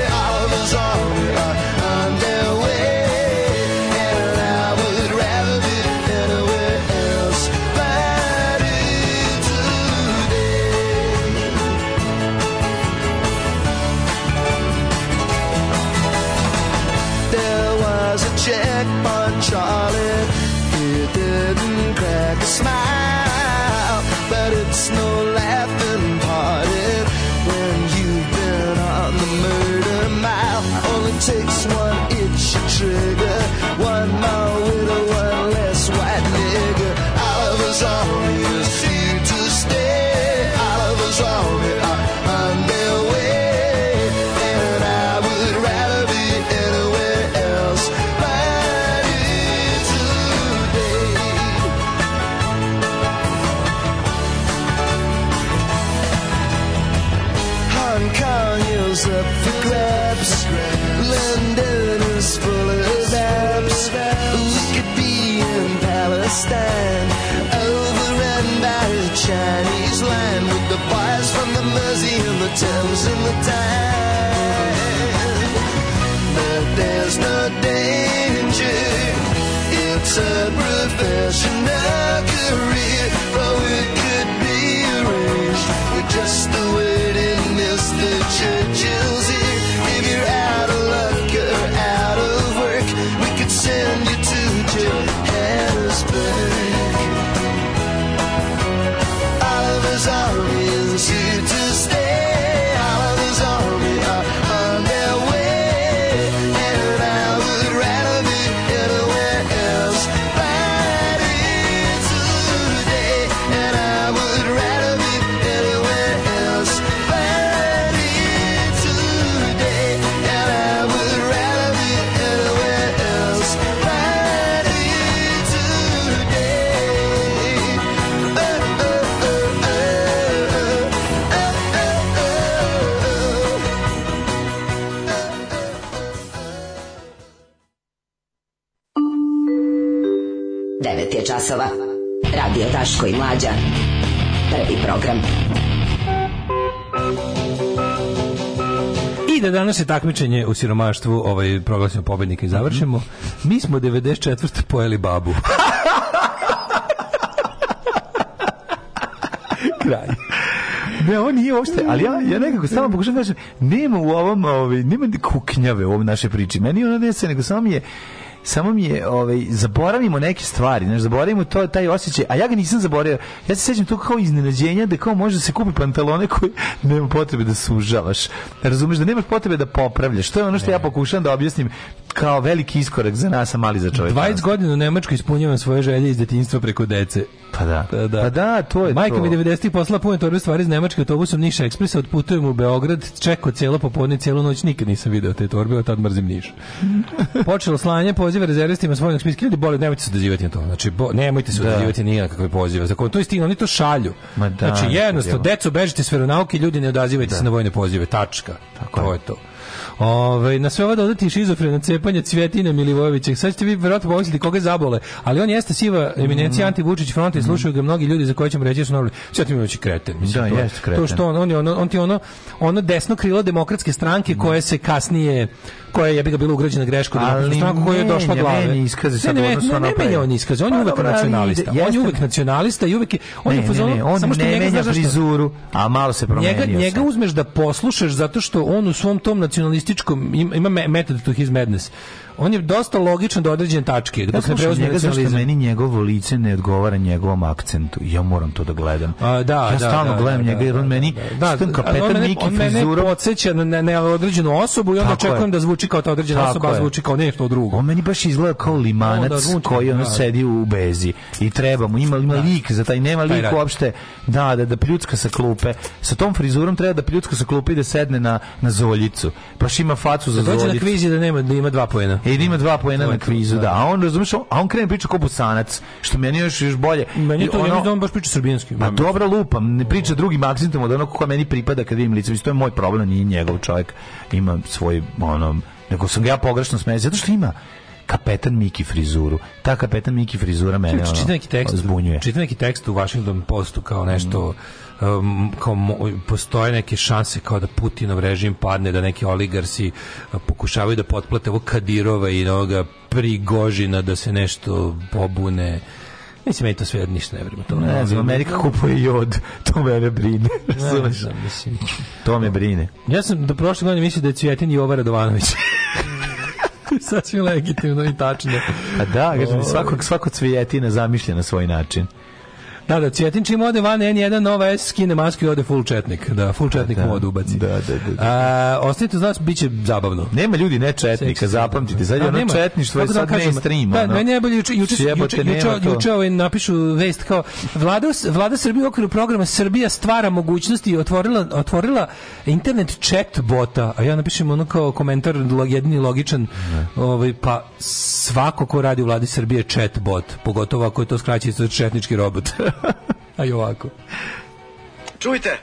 Radio Taško i Mlađa. Prvi program. I da danas je takmičenje u siromaštvu ovaj proglasimo pobednika i završimo. Mi smo 94. pojeli babu. Kraj. Ne, on nije uopšte, ali ja, ja nekako samo pokušam da kažem, nema u ovom, ovaj, nema kuknjave u ovom našoj priči. Meni ona ne se, nego samo mi je, samo mi je, ovaj, zaboravimo neke stvari, znači zaboravimo to, taj osećaj, a ja ga nisam zaboravio. Ja se sećam to kao iznenađenja da kao može da se kupi pantalone koje nema potrebe da se sužavaš. Razumeš da nemaš potrebe da popravljaš. To je ono što ne. ja e. pokušam da objasnim kao veliki iskorak za nas, a mali za čoveka. 20 godina u Nemačkoj ispunjavam svoje želje iz detinjstva preko dece. Pa da. Pa da, pa da to je Majka to. mi 90-ih poslala puno torbe stvari iz Nemačke autobusom Niša ekspresa, otputujem u Beograd, čeko cijelo popodne, cijelu noć, nikad nisam video te torbe, od tad mrzim Niš. Počelo slanje poziva rezervistima s vojnog spiska, ljudi boli, nemojte se odazivati na to. Znači, bo, nemojte se da. odazivati ni na kakve pozive. Zakon, to je stigno, oni to šalju. Ma da, znači, jednostavno, deco, bežite s veronauke, ljudi ne odazivajte da. se na vojne pozive, tačka. Tako to je to. Ove, ovaj, na sve ovo dodati šizofreno cepanje Cvjetina Milivojevićeg. Sad ćete vi vjerojatno pomisliti koga zabole, ali on jeste siva eminencija mm. anti-Vučić fronta i slušaju ga mnogi ljudi za koje ćemo reći da su novi. Sad ti mi ući kreten. Mislim, da, to, jest kreten. To što on, on, on, on ti ono, ono desno krilo demokratske stranke mhm. koje se kasnije koja je ga bila ugrađena greška ali stranku koja je došla glave. Ne, Meni iskaze sad ne, ne, odnosno ne, ne, ne, on iskaze, on je pa uvek nacionalista. On je uvek nacionalista i uvek je, on je fazon, samo što ne menja frizuru, a malo se promenio. Njega, njega uzmeš da poslušaš zato što on u svom tom nacionalističkom ima metod to his madness on je dosta logičan do određene tačke. Da se ne preuzme njega zašto meni njegovo lice ne odgovara njegovom akcentu. Ja moram to da gledam. A, da, ja da, stalno da, da, gledam da, njega jer da, on meni da, da, kapetan on Miki frizura podseća na, na određenu osobu i onda očekujem da zvuči kao ta određena Tako osoba, je. zvuči kao nešto drugo. On meni baš izgleda kao limanac koji on sedi u bezi i treba mu ima ima lik za taj nema lik uopšte da da da pljucka sa klupe. Sa tom frizurom treba da pljucka sa klupe i da sedne na na zoljicu. Baš ima facu za zoljicu. Da dođe na kviz da nema da ima dva poena. E, ima dva poena na kvizu, da. da. A on razumeš, a on krene da priča kao busanac, što meni još još bolje. Meni to ono, ja da on baš priča srpski. Ma dobra lupa, ne priča drugim akcentom od onog kako meni pripada kad vidim lice. Mislim to je moj problem, nije njegov čovjek. Ima svoj ono, nego sam ga ja pogrešno smenio zato što ima kapetan Miki frizuru. Ta kapetan Miki frizura mene čitam neki tekst, zbunjuje. Čitam neki tekst u Washington Postu kao nešto mm um, kao postoje neke šanse kao da Putinov režim padne, da neki oligarsi uh, pokušavaju da potplate ovo Kadirova i noga Prigožina da se nešto pobune. Mislim, meni to sve ništa ne vrima. To ne, ne znam, Amerika kupuje jod. To mene brine. Ne znam, mislim. To me brine. Ja sam do prošle godine mislio da je Cvjetin Jova Radovanović. Sasvim legitimno i tačno. A da, kažem, ovaj. svako, svako cvijetina zamišlja na svoj način. Da, da, Cvjetin čim ode van N1 Nova S skine masku i ode full četnik. Da, full četnik da, da. modu ubaci. Da, da, da. da. A, ostanite znači, bit će zabavno. Nema ljudi ne četnika, zapamtite. Sad je da, ono nema. četništvo je da sad ne stream. Da, ono. meni je bolje juče, juče, juče, juče, juče ovaj napišu vest kao vlada, vlada Srbije u okviru programa Srbija stvara mogućnosti i otvorila, otvorila internet chat bota, a ja napišem ono kao komentar jedini logičan, ovaj, pa svako ko radi u vladi Srbije chat bot, pogotovo ako je to skraćenica četnički robot. A i ovako. Čujte,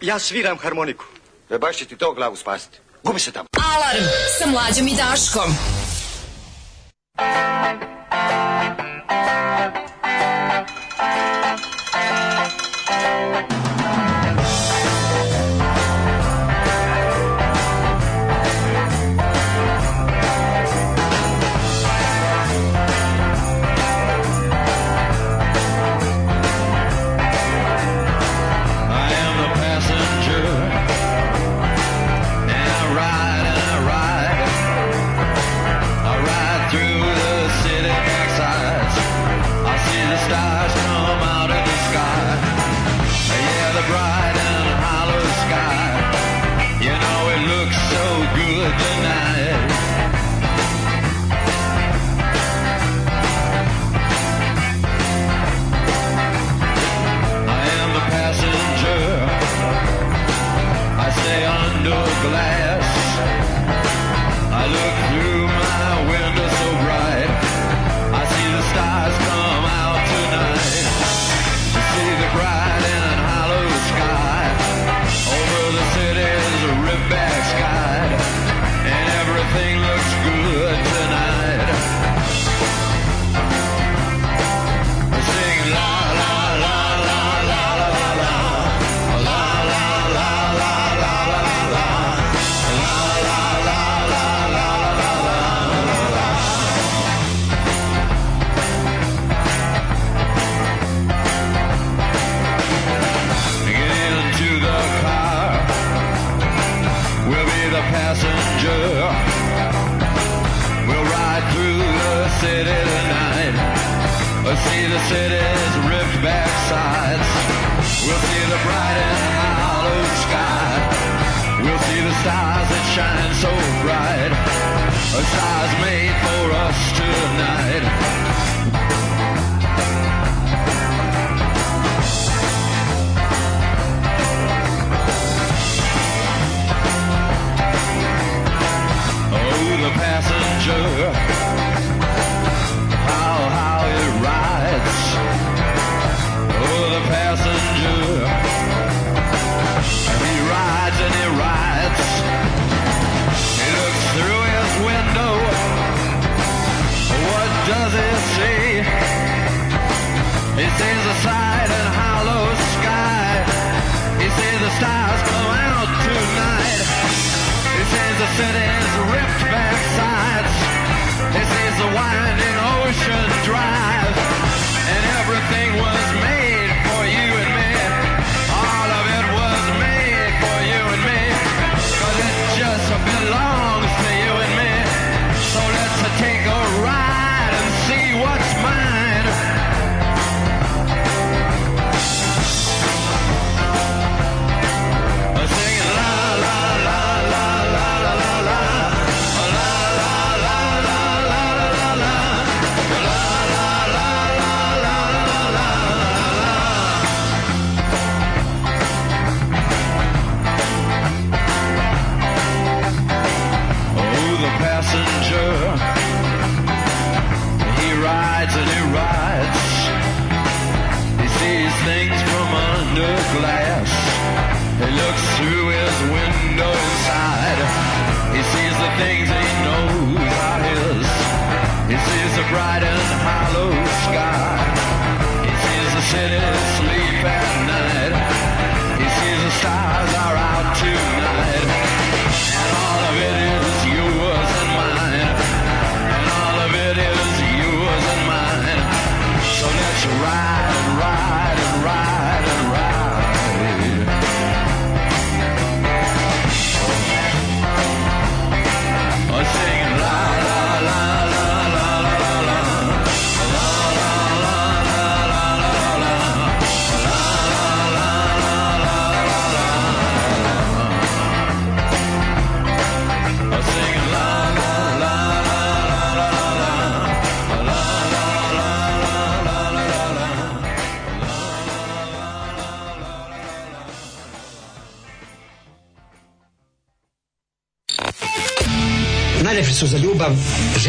ja sviram harmoniku. E baš će ti to glavu spasiti. Gubi se tamo. Alarm sa mlađom i Daškom. Thank you. city's ripped back sides. We'll see the bright and hollow sky. We'll see the stars that shine so bright. A stars made for us tonight. the city's ripped sides. This is a winding ocean drive, and everything was.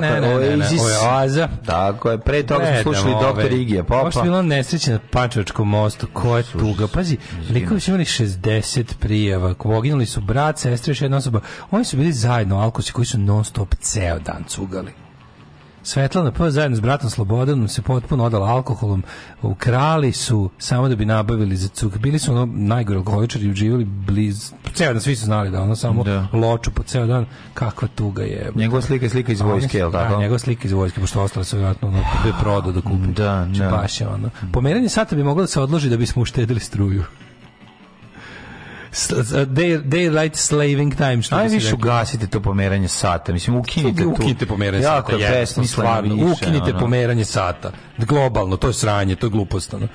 tako je, Oasis. Oaza. Tako je, pre toga smo slušali Doktor Igija Popa. Ovo što je bilo nesreće na Pančevačkom mostu, koja je tuga. Pazi, likovi su imali 60 prijava, poginuli su brat, sestra, još jedna osoba. Oni su bili zajedno alkosi koji su non stop ceo dan cugali. Svetlana P. zajedno s bratom Slobodanom se potpuno odala alkoholom. Ukrali su samo da bi nabavili za cuk. Bili su ono najgore alkoholičari i uživali bliz... Ceo dan svi su znali da ono samo da. loču po ceo dan. Kakva tuga je. Njegova slika je slika iz vojske, jel tako? Da, njegova slika iz vojske, pošto ostale su vjerojatno ono prodo da kupi. Da, znači, da. Baš je ono. Pomeranje sata bi moglo da se odloži da bismo uštedili struju. Day, daylight slaving time. Što Aj, više ugasite to pomeranje sata. Mislim, ukinite to. Ukinite pomeranje sata. Jako je besmisleno. Ukinite ono. pomeranje sata. Globalno, to je sranje, to je glupost. Ono.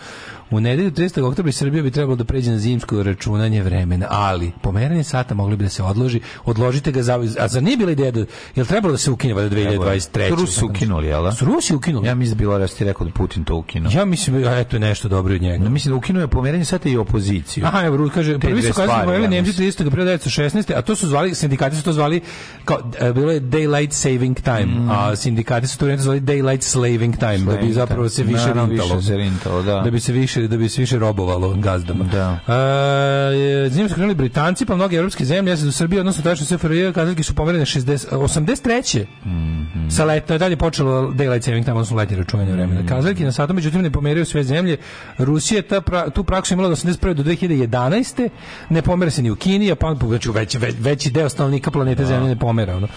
U nedelju 30. oktobra Srbija bi trebalo da pređe na zimsko računanje vremena, ali pomeranje sata mogli bi da se odloži, odložite ga za a za nije bila ideja da jel trebalo da se ukine valjda 2023. Su Rusi ukinuli, jel? Da? Su Rusi ukinuli. Ja mislim da bilo da ste rekao da Putin to ukinuo. Ja mislim da eto nešto dobro od njega. No, mislim da ukinuo je pomeranje sata i opoziciju. Aha, evo kaže prvi su kazali pomerili Nemci 30. aprila 1916. a to su zvali sindikati su to zvali kao e, bilo je daylight saving time, mm. a sindikati su to zvali daylight slaving time, slaving da bi zapravo se više rintalo. Da, da bi se više da bi se više robovalo gazdama. Da. E, zimski su Britanci, pa mnoge evropske zemlje, ja se do Srbije, odnosno tačno SFRJ, kazaljke su pomerene 60, 83. Mm -hmm. Sa letno dalje počelo daylight saving, tamo odnosno letnje računanje vremena. Mm -hmm. Kazaljke na satu, međutim, ne pomeraju sve zemlje. Rusija je ta pra, tu praksu imala od 81. do 2011. Ne pomera se ni u Kini, pa znači već, veći deo stanovnika planete da. zemlje ne pomera. Ono.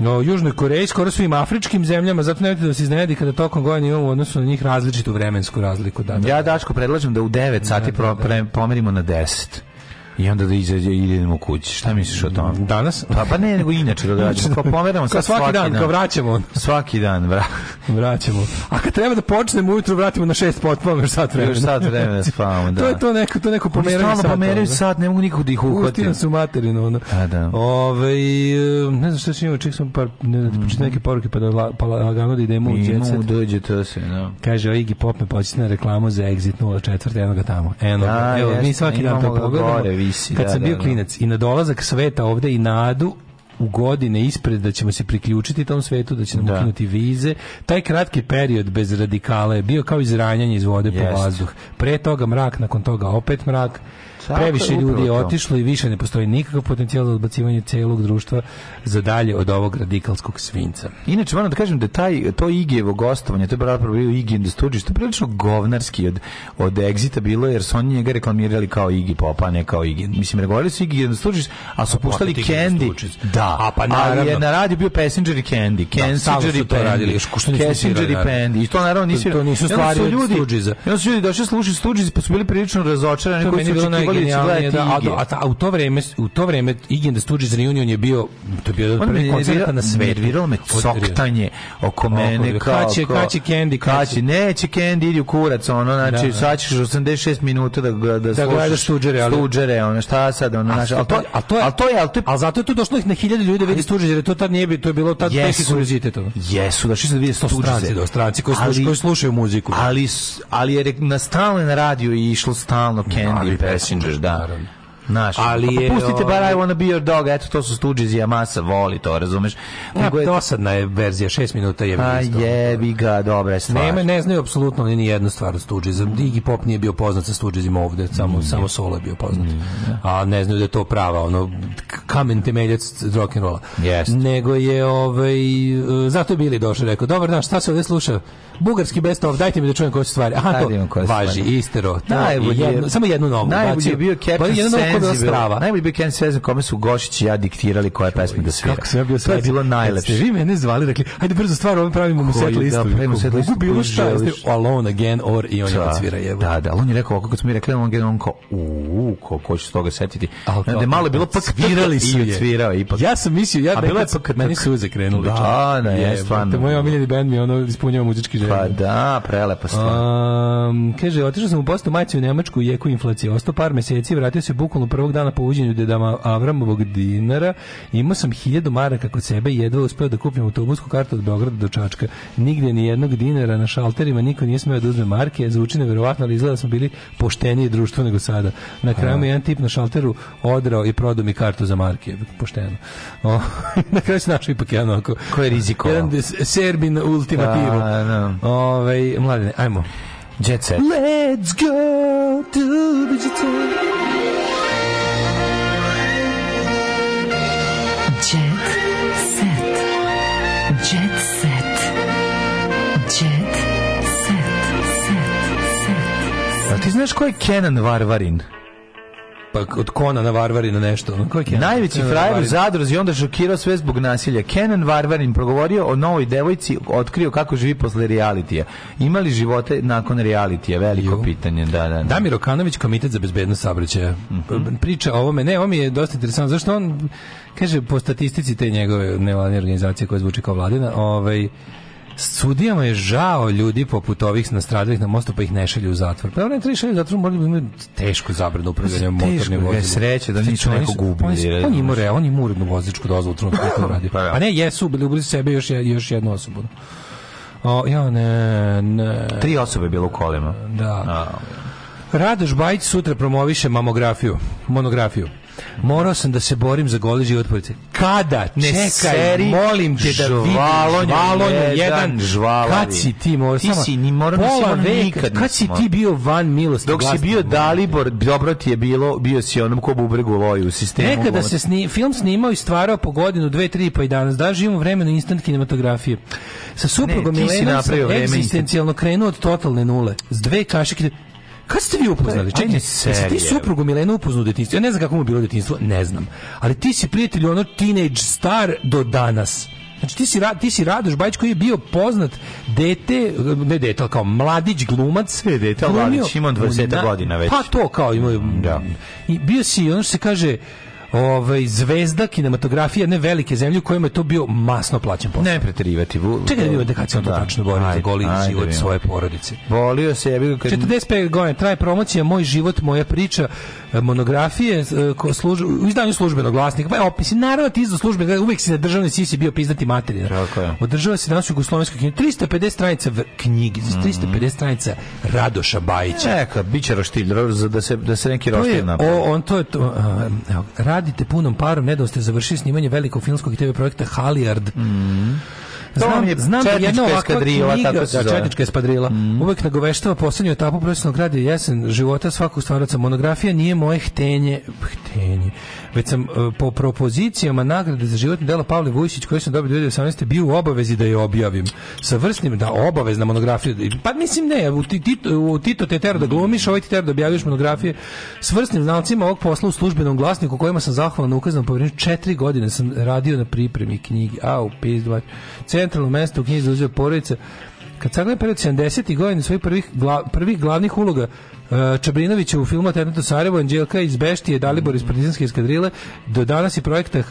No, u Južnoj Koreji, skoro svim afričkim zemljama, zato nemojte da se iznenedi kada tokom godine imamo u odnosu na njih različitu vremensku razliku. Da, da. Ja, Dačko, predlažem da u 9 sati da, da, da. pomerimo na 10. I onda da izađe i idemo kući. Šta misliš o tome? Danas? Pa, pa ne, nego inače da radimo. Kao pomeramo sad svaki, svaki dan, dan. Kao vraćamo. Svaki dan vra... vraćamo. A kad treba da počnemo ujutru, vratimo na šest pa još sat vremena. Još sat vremena da spavamo, da. to je to neko, to neko pomeranje sat. pomeraju sat, ne mogu nikog da ih uhvati. Ustiram su materinu, ono. A, da, da. Ove, e, ne znam šta ću imao, ček sam par, ne, da mm -hmm. neke poruke, pa da la, pa lagano da idemo u djecet. Imu, dođe to se, da. Kaže, o Iggy Pop me počne reklamu za Exit 04, eno tamo. Eno, da, evo, mi svaki dan to pogledamo Nisi, kad da, sam bio da, da, klinac i na dolazak sveta ovde i nadu u godine ispred da ćemo se priključiti tom svetu, da će nam da. ukinuti vize. Taj kratki period bez radikala je bio kao izranjanje iz vode Jest. po vazduh. Pre toga mrak, nakon toga opet mrak. Previše ljudi je otišlo i više ne postoji nikakav potencijal za odbacivanje celog društva za dalje od ovog radikalskog svinca. Inače, moram da kažem da taj, to Igijevo gostovanje, to je bravo probio Igin da stuđi, što je prilično govnarski od, od Exita bilo, jer su oni njega reklamirali kao Igi Popa, ne kao Igi. Mislim, regovarali su Igin da stuđiš, a su puštali da Candy. Da, a pa naravno. Ali je na radiju bio Passenger i Candy. Da, Candy da, i to radili, još ko što nisu Candy. I to naravno nisu... To, to nisu stvari od ljudi, Stuđiza. I onda su ljudi došli slušati Stuđiza, pa su bili prilično razočarani. To meni bilo najgore genijalnije. Da, a, a, a, u to vreme, u to vreme Igen da Stuđić Reunion je bio, to je bio jedan na svetu. Nerviralo me oko mene. Kao, kaće, kaće Candy. Kaće, neće Candy, idi u kurac, ono, znači, da, da. sad 86 minuta da, da, da slušaš Stuđere, ali... Stuđere, ono, šta sad, ono, znači, al to, ali pa- to je, al to je, ali to je, ali zato je tu došlo ih na hiljade ljudi da vidi Stuđere, jer to tad nije bio, to je bilo tad neki kuriozitet. Jesu, da što se vidi Stuđere. Da, stranci koji slušaju, slušaju muziku. Ali, ali je na stalno na radio i išlo stalno Candy Passenger možeš, da. Naravno. Naš, ali je, pustite bar ovaj- I wanna be your dog, eto to su stuđi iz Jamasa, voli to, razumeš? Nego je dosadna je verzija, 6 minuta je A jebi ga, dobra je stvar. Nema, ne znaju apsolutno ni jednu stvar od Stooges. Mm. Iggy Pop nije bio poznat sa Stoogesima ovde, samo, mm. samo solo je bio poznat. Mm. A ne znaju da je to prava, ono, kamen temeljac rock and rock'n'rolla. Yes. Nego je, ovaj, e, zato je bili došli, rekao, dobar dan, šta se ovde sluša? Bugarski best of, dajte mi da čujem koje su stvari. Aha, to važi, istero. Najbolje, jedno, samo jednu novu. Najbolje je bio pa Captain bila da strava. Najbolji Ken sezon kome su Gošić i ja diktirali koja pesma da svira. Kako sam ja bio sve bilo najlepše. Vi mene zvali, rekli, ajde brzo stvar, ovo pravimo mu da, set listu. Da, pravimo set listu. Bilo šta, jeste Alone Again or i on je da. svira jebo. Da, da, ali on je rekao, kako smo mi rekli, on je on kao, uuu, ko, ko će se toga setiti. Da je malo bilo pak svirali su je. Svirao, ipak. Ja sam mislio, ja bilo je pak meni suze krenuli. Da, da, je, stvarno. Moj omiljeni band mi ono ispunjava muzički želje. Pa da, prelepa stvar. Um, kaže, otišao sam u postu majicu u Nemačku, jeku inflacije. Ostao par meseci, vratio se bukvalno prvog dana po uđenju dedama Avramovog dinara, imao sam hiljadu maraka kod sebe i jedva uspeo da kupim autobusku kartu od Beograda do Čačka. Nigde ni jednog dinara na šalterima niko nije smeo da uzme marke, zvučine verovatno, ali izgleda da smo bili poštenije društvo nego sada. Na kraju mi jedan tip na šalteru odrao i prodao mi kartu za marke, pošteno. O, na kraju se našao ipak jedan oko. Ko je riziko? Jedan Serbin ultimativo. Da, da. Ove, ovaj, mladine, ajmo. Jet set. Let's go to the jet set. znaš ko je Kenan Varvarin? Pa od Kona na Varvarina nešto. Ko je Kenan? Najveći frajer u Zadruzi onda šokirao sve zbog nasilja. Kenan Varvarin progovorio o novoj devojci, otkrio kako živi posle realitija. Imali živote nakon realitija? Veliko Ju. pitanje, da, da, da. Damir Okanović, Komitet za bezbednost saobraćaja. Mm -hmm. Priča o ovome, ne, ovo mi je dosta interesantno. Zašto on, kaže, po statistici te njegove nevladine organizacije koja zvuči kao vladina, ovaj, Sudijama je žao ljudi poput ovih nastradalih na mostu pa ih ne šalju u zatvor. Pa oni treba šalju u zatvor, morali bi imati tešku zabranu upravljanja motornim e, vozilom. sreće da nisu znači, neko gubili. Oni e, ima re, on ima urednu vozičku dozvolu trenutku to pa radi. Da. A ne, jesu, bili ubili sebe još još jednu osobu. O, ja ne, ne. Tri osobe bilo u kolima. Da. A. Radoš Bajić sutra promoviše mamografiju, monografiju. Morao sam da se borim za goli život policije. Kada? Ne Čekaj, seri, molim te da vidim žvalonju, jedan, Žvalavi. Kad si ti morao? Ti si, ni moram da si nikad. Kad si ti bio van milosti? Dok si bio Dalibor, dobro ti je bilo, bio si onom ko bubregu loju u sistemu. Nekada se sni, film snimao i stvarao po godinu, dve, tri, pa i danas. Da, živimo vremenu instant kinematografije. Sa suprugom Milenom sam egzistencijalno krenuo od totalne nule. S dve kašike Kad ste vi upoznali? Pa, Čekaj, jesi ti suprugu Milenu upoznao u detinjstvu? Ja ne znam kako mu je bilo detinjstvo, ne znam. Ali ti si prijatelj ono teenage star do danas. Znači ti si, ti si Radoš Bajić koji je bio poznat dete, ne dete, kao mladić glumac. Ne dete, ali glumio, Vladić ima 20 godina već. Pa to kao imao. Da. I bio si, ono što se kaže, ovaj, zvezda kinematografije ne velike zemlje u kojima je to bio masno plaćen posao. Ne preterivati. Čekaj da vidimo da kad se on to tačno bori za goli život svoje porodice. Volio se, ja bih kad... 45 godina traje promocija Moj život, moja priča, e, monografije e, ko služ... u izdanju službenog glasnika. Pa je opisi, naravno ti izdu službe, uvek si na državnoj sisi bio pizdati materijal. Tako je. Održava se danas u Jugoslovenskoj knjigi. 350 stranica knjige, 350 stranica Radoša Bajića. Neka, bit će roštilj, da se, da se neki roštilj napravi. On to je to, uh, radite punom parom, ne da ste završili snimanje velikog filmskog TV projekta Halliard. Mm -hmm. Znam, je znam da jedna ovakva knjiga, tako se da, Četnička espadrila, mm. uvek nagoveštava poslednju etapu profesionalnog grada jesen života svakog stvaraca. Monografija nije moje htenje, htenje, već sam uh, po propozicijama nagrade za životno delo Pavle Vujšić koju sam dobio 2018. bio u obavezi da je objavim. Sa vrstnim, da obavezna monografija, pa mislim ne, u, ti, u Tito te tera da glumiš, ovaj ti tera da objavljaš monografije. S vrstnim znalcima ovog posla u službenom glasniku kojima sam zahvalan na ukaznom povjerenju, četiri godine sam radio na pripremi knjige, au, pizdu, centralno mesto u knjizi zauzeo porodice. Kad sagleda period 70. godine svojih prvih, gla, prvih glavnih uloga, e, Čabrinović u filmu Atentato Sarajevo, Anđelka iz Beštije, Dalibor iz Partizanske eskadrile, do danas i projekta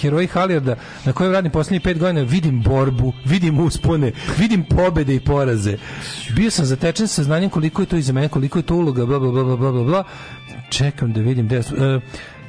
Heroji Halijarda, na kojem radim poslednjih pet godina, vidim borbu, vidim uspone, vidim pobede i poraze. Bio sam zatečen sa znanjem koliko je to iza mene, koliko je to uloga, bla, bla, bla, bla, bla, bla. Čekam da vidim gde... Uh,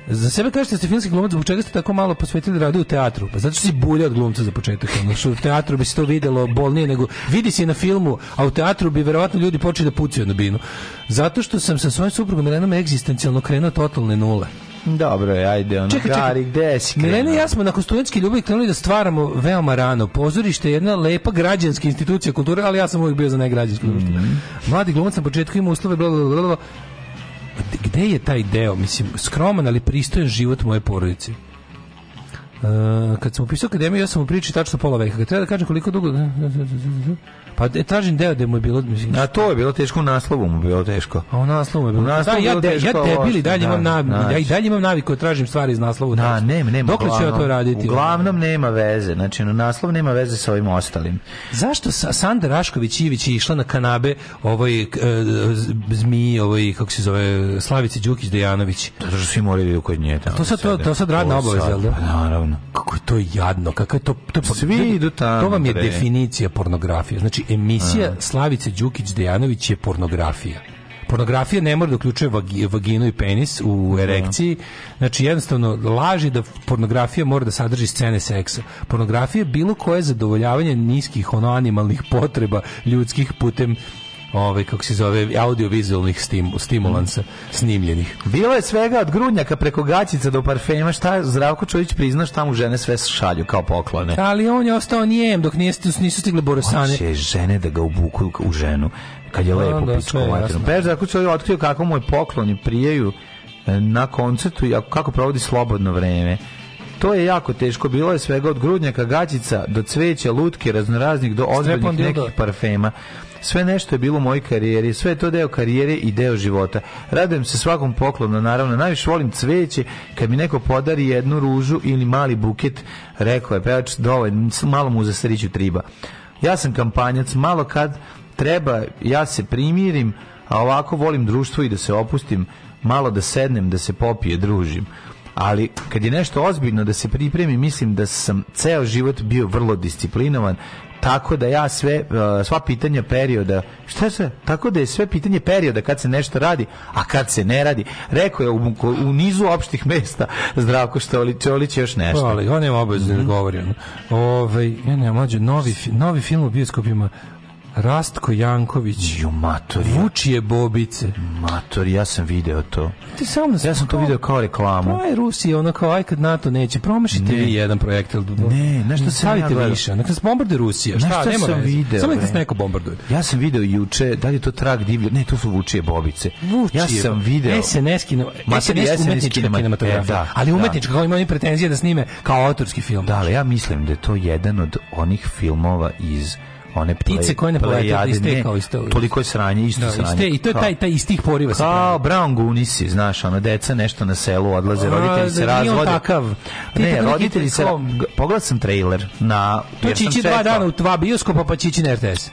Za sebe kažete da ste filmski glumac, zbog čega ste tako malo posvetili radu u teatru? Pa zato što si bulja od glumca za početak. Ono, u teatru bi se to videlo bolnije nego... Vidi se na filmu, a u teatru bi verovatno ljudi počeli da pucaju na binu. Zato što sam sa svojim suprugom Milenom egzistencijalno krenuo totalne nule. Dobro je, ajde, ono, čekaj, čekaj. Gari, gde si Milena i ja smo nakon studentske ljubavi krenuli da stvaramo veoma rano. Pozorište je jedna lepa građanska institucija kulture, ali ja sam uvijek bio za negrađansko mm -hmm. Mladi glumac na početku ima uslove, blablabla, bla, bla, bla, gde je taj deo, mislim, skroman, ali pristojan život moje porodice? Uh, kad sam upisao akademiju, ja sam u priči tačno pola veka. Kad treba da kažem koliko dugo... Pa e, tražim deo gde mu je bilo... Mislim, A to je bilo teško, u naslovu mu je bilo teško. A u naslovu je bilo, naslovu da, ja, bilo de, teško. Ja debili, dalje, da, imam na, ja i znači. dalje imam naviku, da tražim stvari iz naslova. Da, nema, nema. Dok ću ja to raditi? Uglavnom nema veze, znači no, naslov nema veze sa ovim ostalim. Zašto sa, Sandra Rašković Ivić išla na kanabe ovoj e, zmiji, ovoj, kako se zove, Slavici Đukić Dejanović? Zato što svi moraju da kod nje. Tamo, to sad, da to, to sad radna obaveza, jel da? Pa naravno ono. Kako je to jadno, kako je to... to Svi to, idu tamo, To vam je pre. definicija pornografije. Znači, emisija Aha. Slavice Đukić-Dejanović je pornografija pornografija ne mora da uključuje vaginu i penis u da. erekciji. Znači jednostavno laži da pornografija mora da sadrži scene seksa. Pornografija je bilo koje zadovoljavanje niskih ono animalnih potreba ljudskih putem ovaj kako se zove audiovizuelnih stim, stimulansa snimljenih. Bilo je svega od grudnjaka preko gaćica do parfema, šta Zdravko Čović prizna šta mu žene sve šalju kao poklone. Ali on je ostao nijem dok nije, nisu stigle borosane. Hoće žene da ga obuku u ženu kad je lepo da, da pičko materino. Peš Zdravko Čović otkrio kako mu je pokloni prijeju e, na koncertu i kako provodi slobodno vreme. To je jako teško, bilo je svega od grudnjaka, gaćica do cveća, lutke, raznoraznih do ozbiljnih nekih parfema. Sve nešto je bilo u mojoj karijeri, sve je to deo karijere i deo života. Radujem se svakom poklonu, naravno. Najviše volim cveće, kad mi neko podari jednu ružu ili mali buket, rekao je pevač, dovoljno, da malo mu za sriću triba. Ja sam kampanjac, malo kad treba, ja se primirim, a ovako volim društvo i da se opustim, malo da sednem, da se popije, družim ali kad je nešto ozbiljno da se pripremi, mislim da sam ceo život bio vrlo disciplinovan tako da ja sve e, sva pitanja perioda šta se tako da je sve pitanje perioda kad se nešto radi a kad se ne radi rekao je u, u nizu opštih mesta Zdravko Štolić Čolić još nešto ali on je obavezno da mm -hmm. govorio ovaj ja ne mlađe novi novi film u bioskopima Rastko Janković. Ju matori. Vučije bobice. Matori, ja sam video to. Ti sam nas, ja sam to video kao reklamu. Pa je Rusija, ono kao aj kad NATO neće promašite ne. vi jedan projektil. Ne, nešto se stavite ja više. Nek bombarde Rusija. Šta, nešto nema sam veze. video. Samo nek nas neko bombarduje. Ja sam video juče, da li je to trag divlja? Ne, to su Vučije bobice. Vučije. Ja sam video. SNS kino, matori, SNS umetnička kinematografija. E, da, ali da. umetnička, da. kao ima oni pretenzije da snime kao autorski film. Da, ali ja mislim da je to jedan od onih filmova iz one ptice koje ne polete iste kao isto. Toliko je sranje, isto da, sranje. Iste, I to je taj, taj istih poriva. Kao brown gunisi, znaš, ona deca nešto na selu odlaze, roditelji se da, razvode. takav. Ne, roditelji se... Pogledao sam trailer na... To će dva dana u dva bioskopa, pa će na RTS.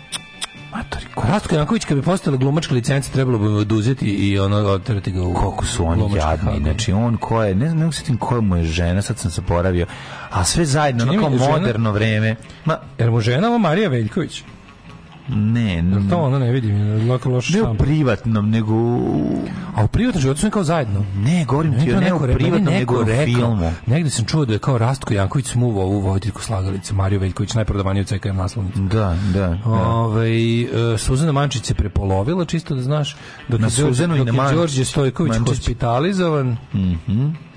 Matori, ko... Rastko Janković, kad bi postala glumačka licenca, trebalo bi mu oduzeti i ono, otrati ga u Koliko su oni jadni, hagu. znači on ko je, ne znam, ne znam koja mu je žena, sad sam zaboravio, a sve zajedno, znači, onako moderno vreme. Ma, jer mu žena ovo Marija Veljković? Ne, ne. to ono ne vidim, lako loše Ne u privatnom, nego... A u privatnom životu sam kao zajedno. Ne, govorim ti, ne u privatnom, nego u filmu. Negde sam čuo da je kao Rastko Janković smuvao ovu voditeljku slagalice, Mario Veljković, najprodavaniju CKM naslovnicu. Da, da. da. Ove, ovaj, Suzana Mančić se prepolovila, čisto da znaš, dok na je, Suzanu dok i na je Đorđe Stojković Mančić. hospitalizovan, mm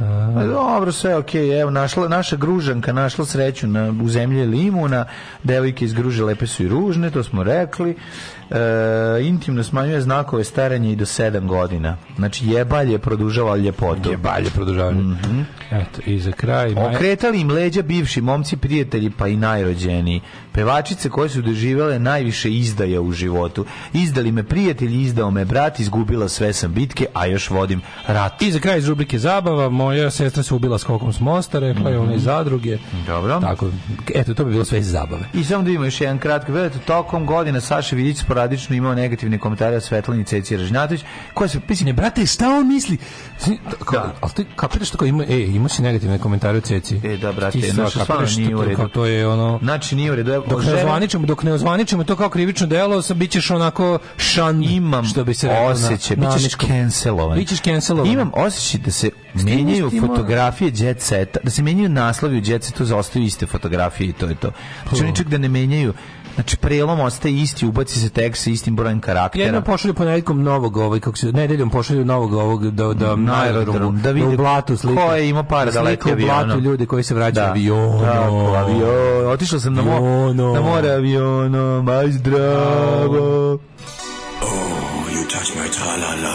A, pa dobro, sve ok, evo, našla, naša gružanka našla sreću na, u zemlji limuna, devojke iz gruže lepe su i ružne, to smo rekli, e, intimno smanjuje znakove starenja i do 7 godina. Znači jebalje produžava ljepotu. Jebalje produžava. Mm -hmm. Eto, i za kraj... Maj... Okretali im leđa bivši momci, prijatelji pa i najrođeniji. Pevačice koje su doživjele najviše izdaja u životu. Izdali me prijatelji, izdao me brat, izgubila sve sam bitke, a još vodim rat. I za kraj iz rubrike zabava, moja sestra se ubila skokom s mosta, rekla je mm -hmm. ona mhm. iz zadruge. Dobro. Tako, eto, to bi bilo sve iz zabave. I samo da imamo još jedan kratko, vedete, tokom godina Saša Vidić sporadično imao negativne komentare od Svetlani Ceci Ražnjatović, koja se pisine, brate, šta on misli? Da. Ali ti kapiraš tako, ima, e, ima si negativne komentare od Ceci. E, da, brate, ti znaš, stvarno nije u redu. To je ono... Znači, nije u redu. Dok, žene... ne ozvaničemo, dok ne ozvaničemo to kao krivično delo, sa bit ćeš onako šan, Imam što bi se rekao. Osjećaj, bit ćeš cancelovan. Bit ćeš cancelovan. Imam osjećaj da se menjaju fotografije jet seta, da se menjaju naslovi u jet setu, zaostaju iste fotografije i to je to. Znači, oni čak da ne menjaju Znači prelom ostaje isti, ubaci se tekst sa istim brojem karaktera. Jedno pošalju ponedjeljkom novog ovaj kako se nedeljom pošalju novog ovog da da na aerodrom, da vidi u blatu slike. Ko je ima par da leti avionom? blatu ljudi koji se vraćaju da. avionom. Tako, avion. Otišao sam na more, na more avionom, aj zdravo. Oh,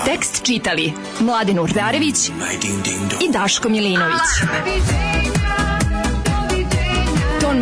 tekst čitali Mladin Urdarević i Daško Milinović